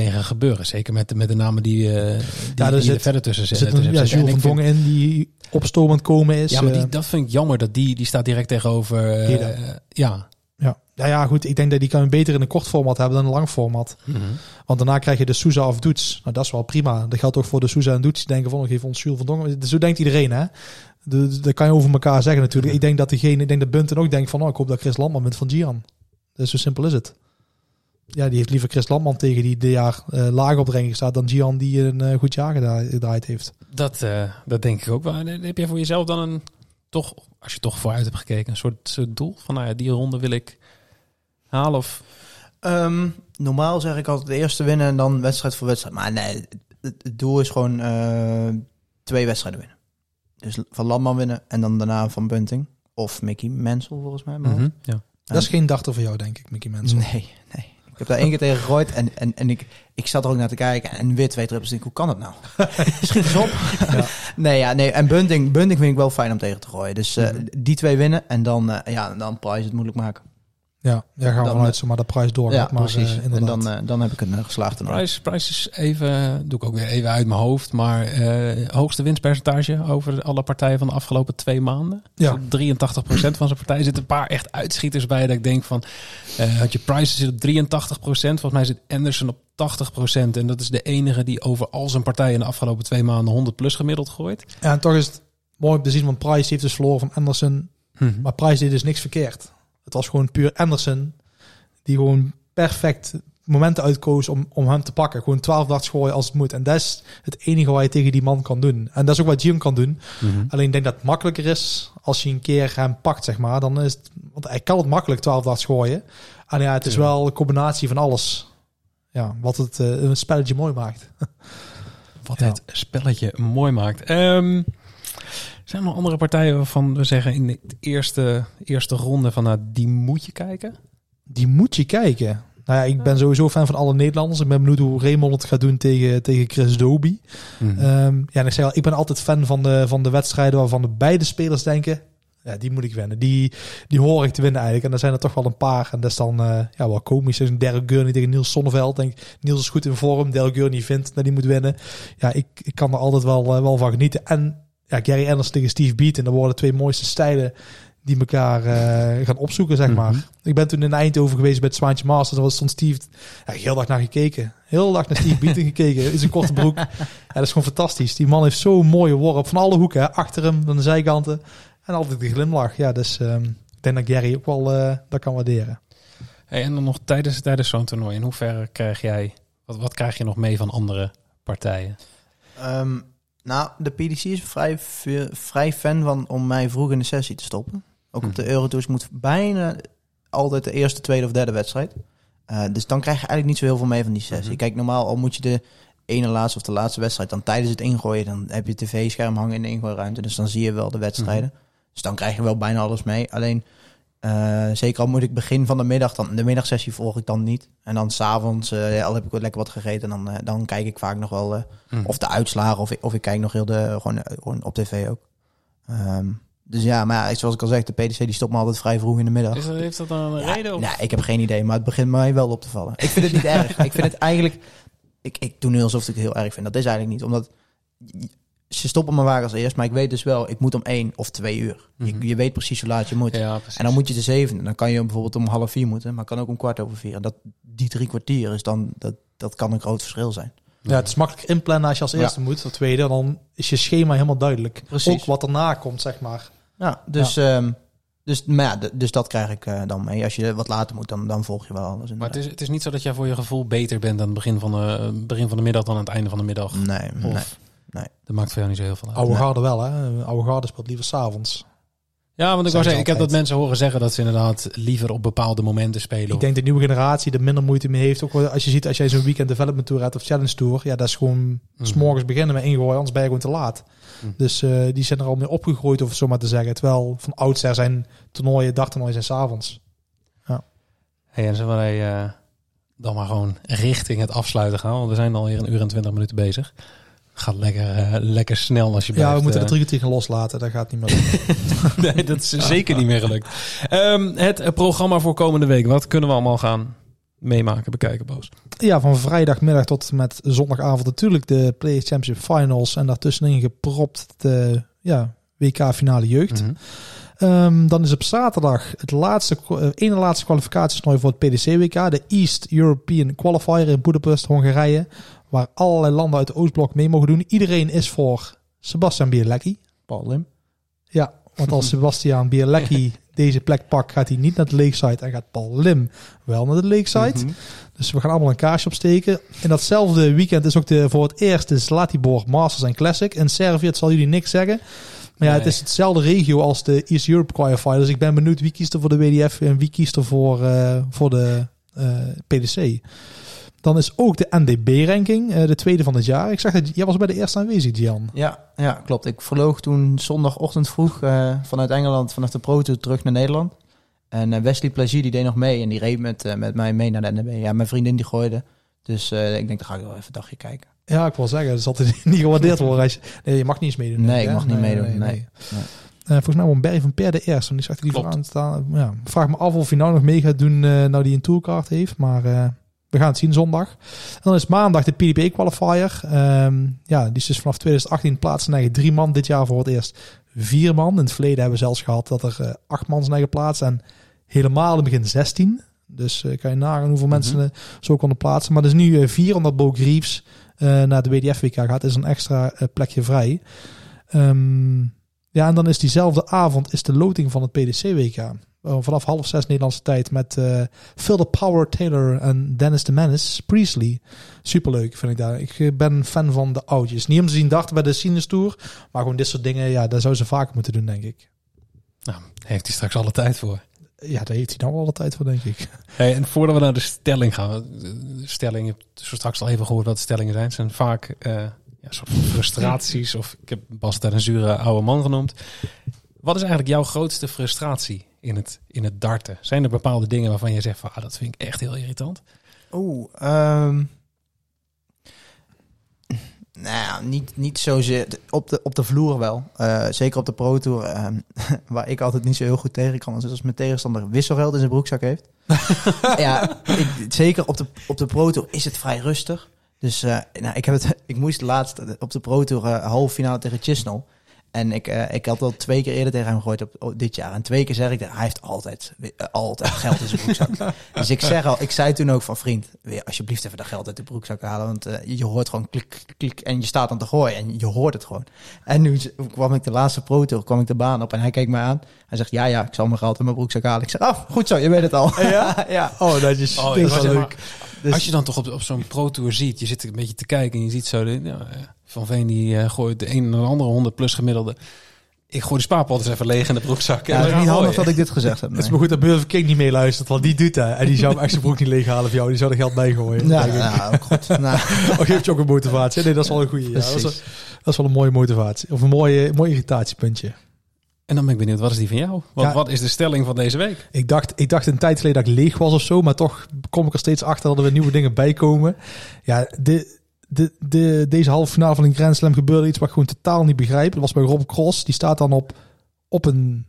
tegen gebeuren. Zeker met, de- met de namen die, eh die, er die zit- er verder tussen zitten. zit een ja, Jules van Dongen in die opstomend komen is. Ja, maar die, eh, dat vind ik jammer dat die, die staat direct tegenover. eh, ja. ja. Ja, ja, goed. Ik denk dat die kan beter in een kort format hebben dan een lang format. Want daarna krijg je de Souza of Doets. Nou, dat is wel prima. Dat geldt ook voor de Souza en Doets. Die denken van, oh, geef ons Jules van Dongen. Zo denkt iedereen, hè? Dat kan je over elkaar zeggen natuurlijk. Ik denk dat degene, ik denk dat Bunten ook denkt van, oh, ik hoop dat Chris Landman wint van Gian. Dus zo simpel is het. Ja, die heeft liever Chris Landman tegen die dit jaar eh lager op de staat dan Gian die een eh, goed jaar gedraaid heeft. Dat, eh, dat denk ik ook wel. En heb jij voor jezelf dan een, toch, als je toch vooruit hebt gekeken, een soort, soort doel van, nou ja, die ronde wil ik halen? Of, Ehm, normaal zeg ik altijd de eerste winnen en dan wedstrijd voor wedstrijd. Maar nee, het, het doel is gewoon eh, twee wedstrijden winnen. Dus van Landman winnen en dan daarna van Bunting. Of Mickey Mansell volgens mij. maar- Mhm, ja. Dat is geen dachter voor jou, denk ik, Mickey Mensen. Nee, nee. Ik heb daar één keer tegen gegooid en, en, en ik, ik zat er ook naar te kijken. En weer twee trippels. Ik hoe kan dat nou? Schiet eens op. Ja. Nee, ja, nee. En Bunting, Bunting vind ik wel fijn om tegen te gooien. Dus eh, Mhm. die twee winnen en dan, eh, ja, dan Price het moeilijk maken. Ja, ja gaan we Dan, vanuit zo maar de prijs doorgaat. ja, maar, precies. eh, en dan, eh, dan heb ik een uh, geslaagde. Prijs, prijs is even, doe ik ook weer even uit mijn hoofd, maar eh, hoogste winstpercentage over alle partijen van de afgelopen twee maanden. Ja. Dus 83% van zijn partij. Er zitten een paar echt uitschieters bij dat ik denk van, eh had je Price zit op 83%, volgens mij zit Anderson op 80%. En dat is de enige die over al zijn partijen in de afgelopen twee maanden 100 plus gemiddeld gooit. Ja, en toch is het mooi om te zien, want Price heeft dus verloren van Anderson. Maar Price deed dus niks verkeerd. Het was gewoon puur Anderson die gewoon perfect momenten uitkoos om, om hem te pakken. Gewoon 12 darts gooien als het moet. En dat is het enige wat je tegen die man kan doen. En dat is ook wat Jim kan doen. Mhm. Alleen ik denk dat het makkelijker is als je een keer hem pakt, zeg maar. Dan is het, want hij kan het makkelijk 12 darts gooien. En ja, het is Ja. wel een combinatie van alles. Ja, wat het eh, een spelletje mooi maakt. Wat Ja. het spelletje mooi maakt. Ehm, zijn er nog andere partijen waarvan we zeggen in de eerste, eerste ronde van nou, die moet je kijken? Die moet je kijken. Nou ja, ik ben sowieso fan van alle Nederlanders. Ik ben benieuwd hoe Raymond het gaat doen tegen, tegen Chris Doby. Mhm. Ehm, ja, en ik zeg al, ik ben altijd fan van de, van de wedstrijden waarvan de beide spelers denken, ja, die moet ik winnen. Die, die hoor ik te winnen eigenlijk. En er zijn er toch wel een paar. En dat is dan eh, ja, wel komisch. Dus een Derek Gurney tegen Niels Sonneveld. Denk, Niels is goed in vorm. Derek Gurney vindt dat hij moet winnen. Ja, ik, ik kan er altijd wel, eh, wel van genieten. En ja, Gary Anders tegen Steve Beaton. Dat worden de twee mooiste stijlen die elkaar eh, gaan opzoeken, zeg maar. Mhm. Ik ben toen in Eindhoven geweest bij het Zwaantje Masters. Daar was stond Steve... Ja, heel dag naar gekeken. Heel dag naar Steve Beaton gekeken. In zijn korte broek. Ja, dat is gewoon fantastisch. Die man heeft zo'n mooie worp van alle hoeken. Hè. Achter hem, aan de zijkanten. En altijd die glimlach. Ja, dus ehm, ik denk dat Gary ook wel eh, dat kan waarderen. Hey, en dan nog tijdens, tijdens zo'n toernooi, in hoeverre krijg jij, wat, wat krijg je nog mee van andere partijen? Ehm, nou, de PDC is vrij, vrij fan van om mij vroeg in de sessie te stoppen. Ook op de Eurotours moet bijna altijd de eerste, tweede of derde wedstrijd. Eh, dus dan krijg je eigenlijk niet zo heel veel mee van die sessie. Mhm. Kijk, normaal al moet je de ene laatste of de laatste wedstrijd dan tijdens het ingooien, dan heb je tv-scherm hangen in de ingooiruimte, dus dan zie je wel de wedstrijden. Dus dan krijg je wel bijna alles mee. Alleen, eh, zeker al moet ik begin van de middag, dan de middagsessie volg ik dan niet. En dan s'avonds, eh al heb ik wel lekker wat gegeten, dan, eh, dan kijk ik vaak nog wel Mhm. of de uitslagen, of ik, of ik kijk nog heel de, gewoon, gewoon op tv ook. Ehm, dus ja, maar ja, zoals ik al zeg, de PDC die stopt me altijd vrij vroeg in de middag. Is dat, heeft dat dan een Ja, reden? Of? nou, ik heb geen idee, maar het begint mij wel op te vallen. Ik vind het niet erg. Ik vind het eigenlijk... Ik, ik doe nu alsof ik het heel erg vind. Dat is eigenlijk niet, omdat... Ze stoppen me waar als eerst, maar ik weet dus wel, ik moet om één of twee uur. Mhm. je, je weet precies hoe laat je moet. Ja. En dan moet je de zevende. Dan kan je bijvoorbeeld om half vier moeten, maar kan ook om kwart over vier. En dat, die drie kwartier is dan, dat, dat kan een groot verschil zijn. Ja, het is makkelijk inplannen als je als Ja. eerste moet. Als tweede, dan is je schema helemaal duidelijk. Precies. Ook wat erna komt, zeg maar. Ja, dus, ehm, Dus, maar ja, dus dat krijg ik eh, dan mee. Als je wat later moet, dan, dan volg je wel alles. Maar het is, het is niet zo dat jij voor je gevoel beter bent aan het begin van de, begin van de middag dan aan het einde van de middag. Nee, nee. Of, nee. Dat maakt voor jou niet zo heel veel uit. Oude Nee. garde wel, hè? Oude garde speelt liever s'avonds. Ja, want ik wou ze zeggen, ik heb dat mensen horen zeggen dat ze inderdaad liever op bepaalde momenten spelen. Ik denk de nieuwe generatie er minder moeite mee heeft. Ook als je ziet, als jij zo'n weekend development tour hebt of challenge tour. Ja, dat is gewoon Mhm. s morgens beginnen met ingooien, anders ben je gewoon te laat. Mhm. Dus eh, die zijn er al mee opgegroeid, of zo maar te zeggen. Terwijl van oudsher zijn toernooien, dagtoernooien zijn s'avonds. Hey, en zullen wij eh, dan maar gewoon richting het afsluiten gaan? Want we zijn alweer een uur en twintig minuten bezig. Gaat lekker, eh, lekker snel als je Ja, we blijft, moeten de eh, drie keer gaan loslaten. Dat gaat niet meer nee, dat is zeker niet meer gelukt. Ehm, het eh, programma voor komende week. Wat kunnen we allemaal gaan meemaken, bekijken, Boos? Ja, van vrijdagmiddag tot met zondagavond natuurlijk de Players Championship Finals. En daartussenin gepropt de ja, WK finale jeugd. Mhm. Ehm, dan is op zaterdag het laatste, eh, ene laatste kwalificatietoernooi voor het PDC-WK. De East European Qualifier in Budapest, Hongarije. Waar allerlei landen uit de Oostblok mee mogen doen. Iedereen is voor Sebastian Bielecki. Paul Lim. Ja, want als Sebastian Bielecki deze plek pakt, gaat hij niet naar de Lakeside. En gaat Paul Lim wel naar de Lakeside. Mhm. Dus we gaan allemaal een kaarsje opsteken. In datzelfde weekend is ook de, voor het eerst de Zlatibor Masters en Classic. In Servië, het zal jullie niks zeggen. Maar ja, het is hetzelfde regio als de East Europe Qualifier. Dus ik ben benieuwd wie kiest er voor de WDF en wie kiest er voor, eh, voor de eh, PDC. Dan is ook de NDB-ranking, eh, de tweede van het jaar. Ik zag dat jij was bij de eerste aanwezig, Gian. Ja, ja, klopt. Ik vloog toen zondagochtend vroeg eh, vanuit Engeland, vanaf de Pro Tour terug naar Nederland. En eh, Wesley Plagier die deed nog mee en die reed met, met mij mee naar de NDB. Ja, mijn vriendin die gooide. Dus eh, ik denk, dan ga ik wel even een dagje kijken. Ja, ik wil zeggen, dat zal altijd niet gewaardeerd worden. Als je, nee, je mag niet eens meedoen. Nee, ik mag niet meedoen, nee. Nee. Eh, volgens mij won Berry van Per de eerste. Want die zag die vooraan staan. Ja, vraag me af of hij nou nog mee gaat doen, eh, nou die een tourkaart heeft. Maar eh, we gaan het zien zondag. En dan is maandag de PDP qualifier. Ehm, ja, die is dus vanaf 2018 plaatsen eigen drie man. Dit jaar voor het eerst vier man. In het verleden hebben we zelfs gehad dat er eh, acht man zijn eigen plaats. En helemaal in het begin 16. Dus eh, kan je nagaan hoeveel mensen eh, zo konden plaatsen. Maar is nu eh, vier, omdat Bo Greaves naar de WDF-WK gaat. is een extra plekje vrij. Ehm, ja, en dan is diezelfde avond is de loting van het PDC-WK. Oh, vanaf half zes Nederlandse tijd met eh Phil the Power Taylor en Dennis the Menace Priestley. Superleuk vind ik daar. Ik eh, ben fan van de oudjes. Niet om te zien dachten bij de Sinus Tour, maar gewoon dit soort dingen, ja, daar zou ze vaker moeten doen, denk ik. Nou, heeft hij straks alle tijd voor. Ja, daar heeft hij nou alle tijd voor, denk ik. Hey, en voordat we naar de stelling gaan. De stelling, je hebt zo straks al even gehoord wat de stellingen zijn. Zijn vaak eh, ja, soort van frustraties. Of ik heb Bas daar een zure oude man genoemd. Wat is eigenlijk jouw grootste frustratie in het, in het darten? Zijn er bepaalde dingen waarvan je zegt van ah, dat vind ik echt heel irritant? Oeh, ehm nou niet, niet zozeer. Op de, op de vloer wel. Eh, zeker op de Pro Tour, ehm, waar ik altijd niet zo heel goed tegen kan. Dus als mijn tegenstander wisselgeld in zijn broekzak heeft. ja, ik, zeker op de, op de Pro Tour is het vrij rustig. Dus eh, nou, ik, heb het, ik moest laatst op de Pro Tour eh, halve finale tegen Chisnell. En ik, eh, ik had al twee keer eerder tegen hem gegooid op, op dit jaar. En twee keer zeg ik, dat hij heeft altijd, altijd geld in zijn broekzak. dus ik zeg al, ik zei toen ook van vriend, weer alsjeblieft even dat geld uit de broekzak halen. Want je hoort gewoon klik, klik, en je staat aan te gooien en je hoort het gewoon. En nu kwam ik de laatste pro tour, kwam ik de baan op en hij keek me aan. Hij zegt, ja ja, ik zal mijn geld in mijn broekzak halen. Ik zeg, oh goed zo, je weet het al. Ja? ja. Oh, dat is, Oh, dat is leuk. Dus- Als je dan toch op, op zo'n Pro Tour ziet, je zit een beetje te kijken en je ziet zo, de, ja, eh, Van Veen die eh, gooit de een en de andere 100 plus gemiddelde. Ik gooi de spaarpot eens even leeg in de broekzak. Ja, het is niet handig dat ik dit gezegd heb. Het is maar goed dat Burger King niet meeluistert, want die doet dat. En die zou hem echt zijn broek niet leeghalen voor jou. Die zou er geld bij gooien. Ja, nou, ook goed. Nou, geeft je ook een motivatie. Nee, dat is wel een goede. Ja, dat, is, wel- Precies. dat is wel een mooie motivatie. Of een mooie, mooi irritatiepuntje. En dan ben ik benieuwd, wat is die van jou? Wat, Ja. wat is de stelling van deze week? Ik dacht, ik dacht een tijd geleden dat ik leeg was of zo. Maar toch kom ik er steeds achter dat er weer nieuwe dingen bij komen. Ja, de, de, de, deze halve finale van een Grand Slam gebeurde iets wat ik gewoon totaal niet begrijp. Dat was bij Rob Cross. Die staat dan op, op een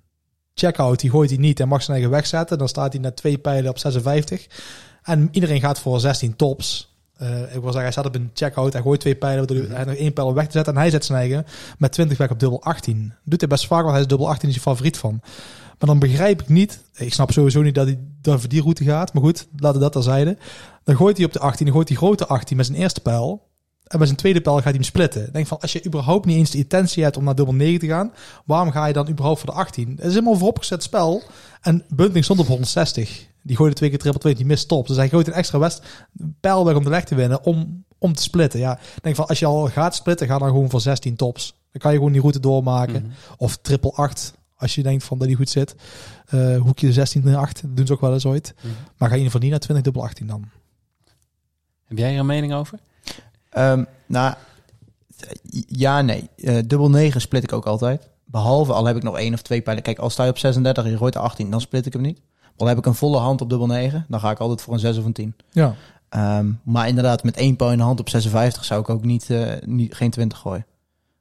checkout. Die gooit hij niet en mag zijn eigen wegzetten. Dan staat hij net twee pijlen op 56. En iedereen gaat voor 16 tops. Eh, ik wil zeggen, hij staat op een checkout. Hij gooit twee pijlen. waardoor Hij nog één pijl weg te zetten. En hij zet zijn eigen met 20 weg op dubbel 18. Doet hij best vaak, want hij is dubbel 18 is je favoriet van. Maar dan begrijp ik niet. Ik snap sowieso niet dat hij dan voor die route gaat. Maar goed, laten we dat terzijde. Dan gooit hij op de 18. Dan gooit hij grote 18 met zijn eerste pijl. En bij zijn tweede pijl gaat hij hem splitten. Ik denk van, als je überhaupt niet eens de intentie hebt om naar dubbel 9 te gaan, waarom ga je dan überhaupt voor de 18? Het is helemaal vooropgezet spel. En Bunting stond op 160. Die gooide twee keer triple 2, die mist top. Dus hij gooit een extra west pijl weg om de leg te winnen, om, om te splitten. Ja, ik denk van, als je al gaat splitten, ga dan gewoon voor 16 tops. Dan kan je gewoon die route doormaken. Mhm. Of triple 8, als je denkt van dat die goed zit. Eh, hoekje 16 naar 8, dat doen ze ook wel eens ooit. Mhm. Maar ga je in ieder geval niet naar 20 dubbel 18 dan. Heb jij hier een mening over? Ehm, nou, ja, nee. Eh, dubbel 9 split ik ook altijd. Behalve, al heb ik nog één of twee pijlen. Kijk, als sta je op 36 en je gooit de 18, dan split ik hem niet. Al heb ik een volle hand op dubbel 9, dan ga ik altijd voor een 6 of een 10. Ja. Ehm, maar inderdaad, met één pijl in de hand op 56 zou ik ook niet, eh, niet geen 20 gooien.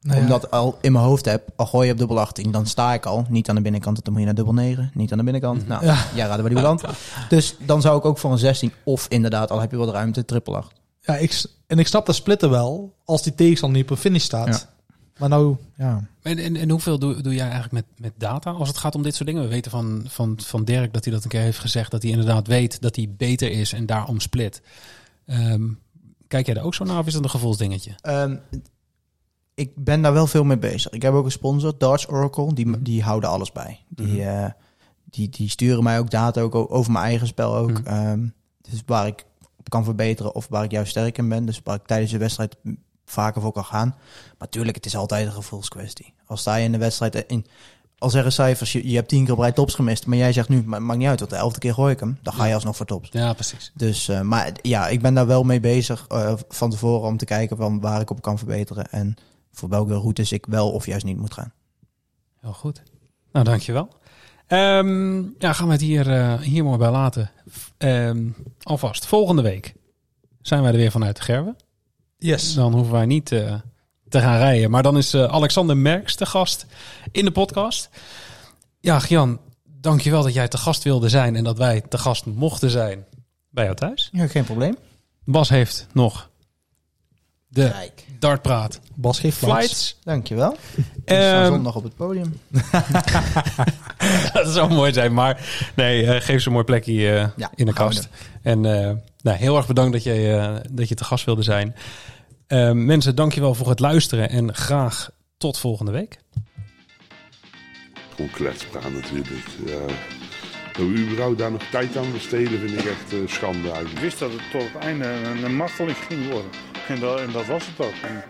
Nou ja. Omdat al in mijn hoofd heb, al gooi je op dubbel 18, dan sta ik al. Niet aan de binnenkant, dan moet je naar dubbel 9. Niet aan de binnenkant. Nou, Ja. ja, raden we die beland. Dus dan zou ik ook voor een 16 of inderdaad, al heb je wat ruimte, triple 8. Ja, ik, en ik snap dat splitten wel, als die tegenstander niet op een finish staat. Ja. Maar nou, ja. En, en, en hoeveel doe, doe jij eigenlijk met, met data als het gaat om dit soort dingen? We weten van, van, van Dirk dat hij dat een keer heeft gezegd. Dat hij inderdaad weet dat hij beter is en daarom split. Ehm, kijk jij er ook zo naar of is dat een gevoelsdingetje? Ehm, ik ben daar wel veel mee bezig. Ik heb ook een sponsor, Darts Oracle, die, die houden alles bij. Die, Mhm. eh, die, die sturen mij ook data ook over mijn eigen spel ook. Mhm. Ehm, dus waar ik op kan verbeteren of waar ik juist sterk in ben. Dus waar ik tijdens de wedstrijd vaker voor kan gaan. Maar tuurlijk, het is altijd een gevoelskwestie. Als sta je in de wedstrijd in... Al zeggen cijfers, je, je hebt tien keer op rij tops gemist. Maar jij zegt nu, maar maakt niet uit, tot de elfde keer gooi ik hem. Dan ga je alsnog voor tops. Ja, precies. Dus, eh, maar ja, ik ben daar wel mee bezig eh, van tevoren om te kijken van waar ik op kan verbeteren. En voor welke routes ik wel of juist niet moet gaan. Heel goed. Nou, dankjewel. Ehm ja, gaan we het hier, eh, hier maar bij laten. Ehm, alvast, volgende week zijn wij er weer vanuit de Gerwe. Yes. Dan hoeven wij niet eh, te gaan rijden. Maar dan is eh, Alexander Merks de gast in de podcast. Ja, Gian, dankjewel dat jij te gast wilde zijn en dat wij te gast mochten zijn bij jou thuis. Ja, geen probleem. Bas heeft nog de Kijk. dartpraat Bas geeft plaats. flights. Dankjewel. Ik sta Ehm, zondag op het podium. dat zou mooi zijn, maar nee, eh, geef ze een mooi plekje eh, Ja, in de kast. En eh, nou, heel erg bedankt dat je, eh, dat je te gast wilde zijn. Eh, mensen, dankjewel voor het luisteren en graag tot volgende week. Gewoon kletspraat natuurlijk. Ja. Dat we überhaupt daar nog tijd aan besteden vind ik echt eh, schande Ik wist dat het tot het einde een, een marteling ging worden. En dat, en dat was het ook. En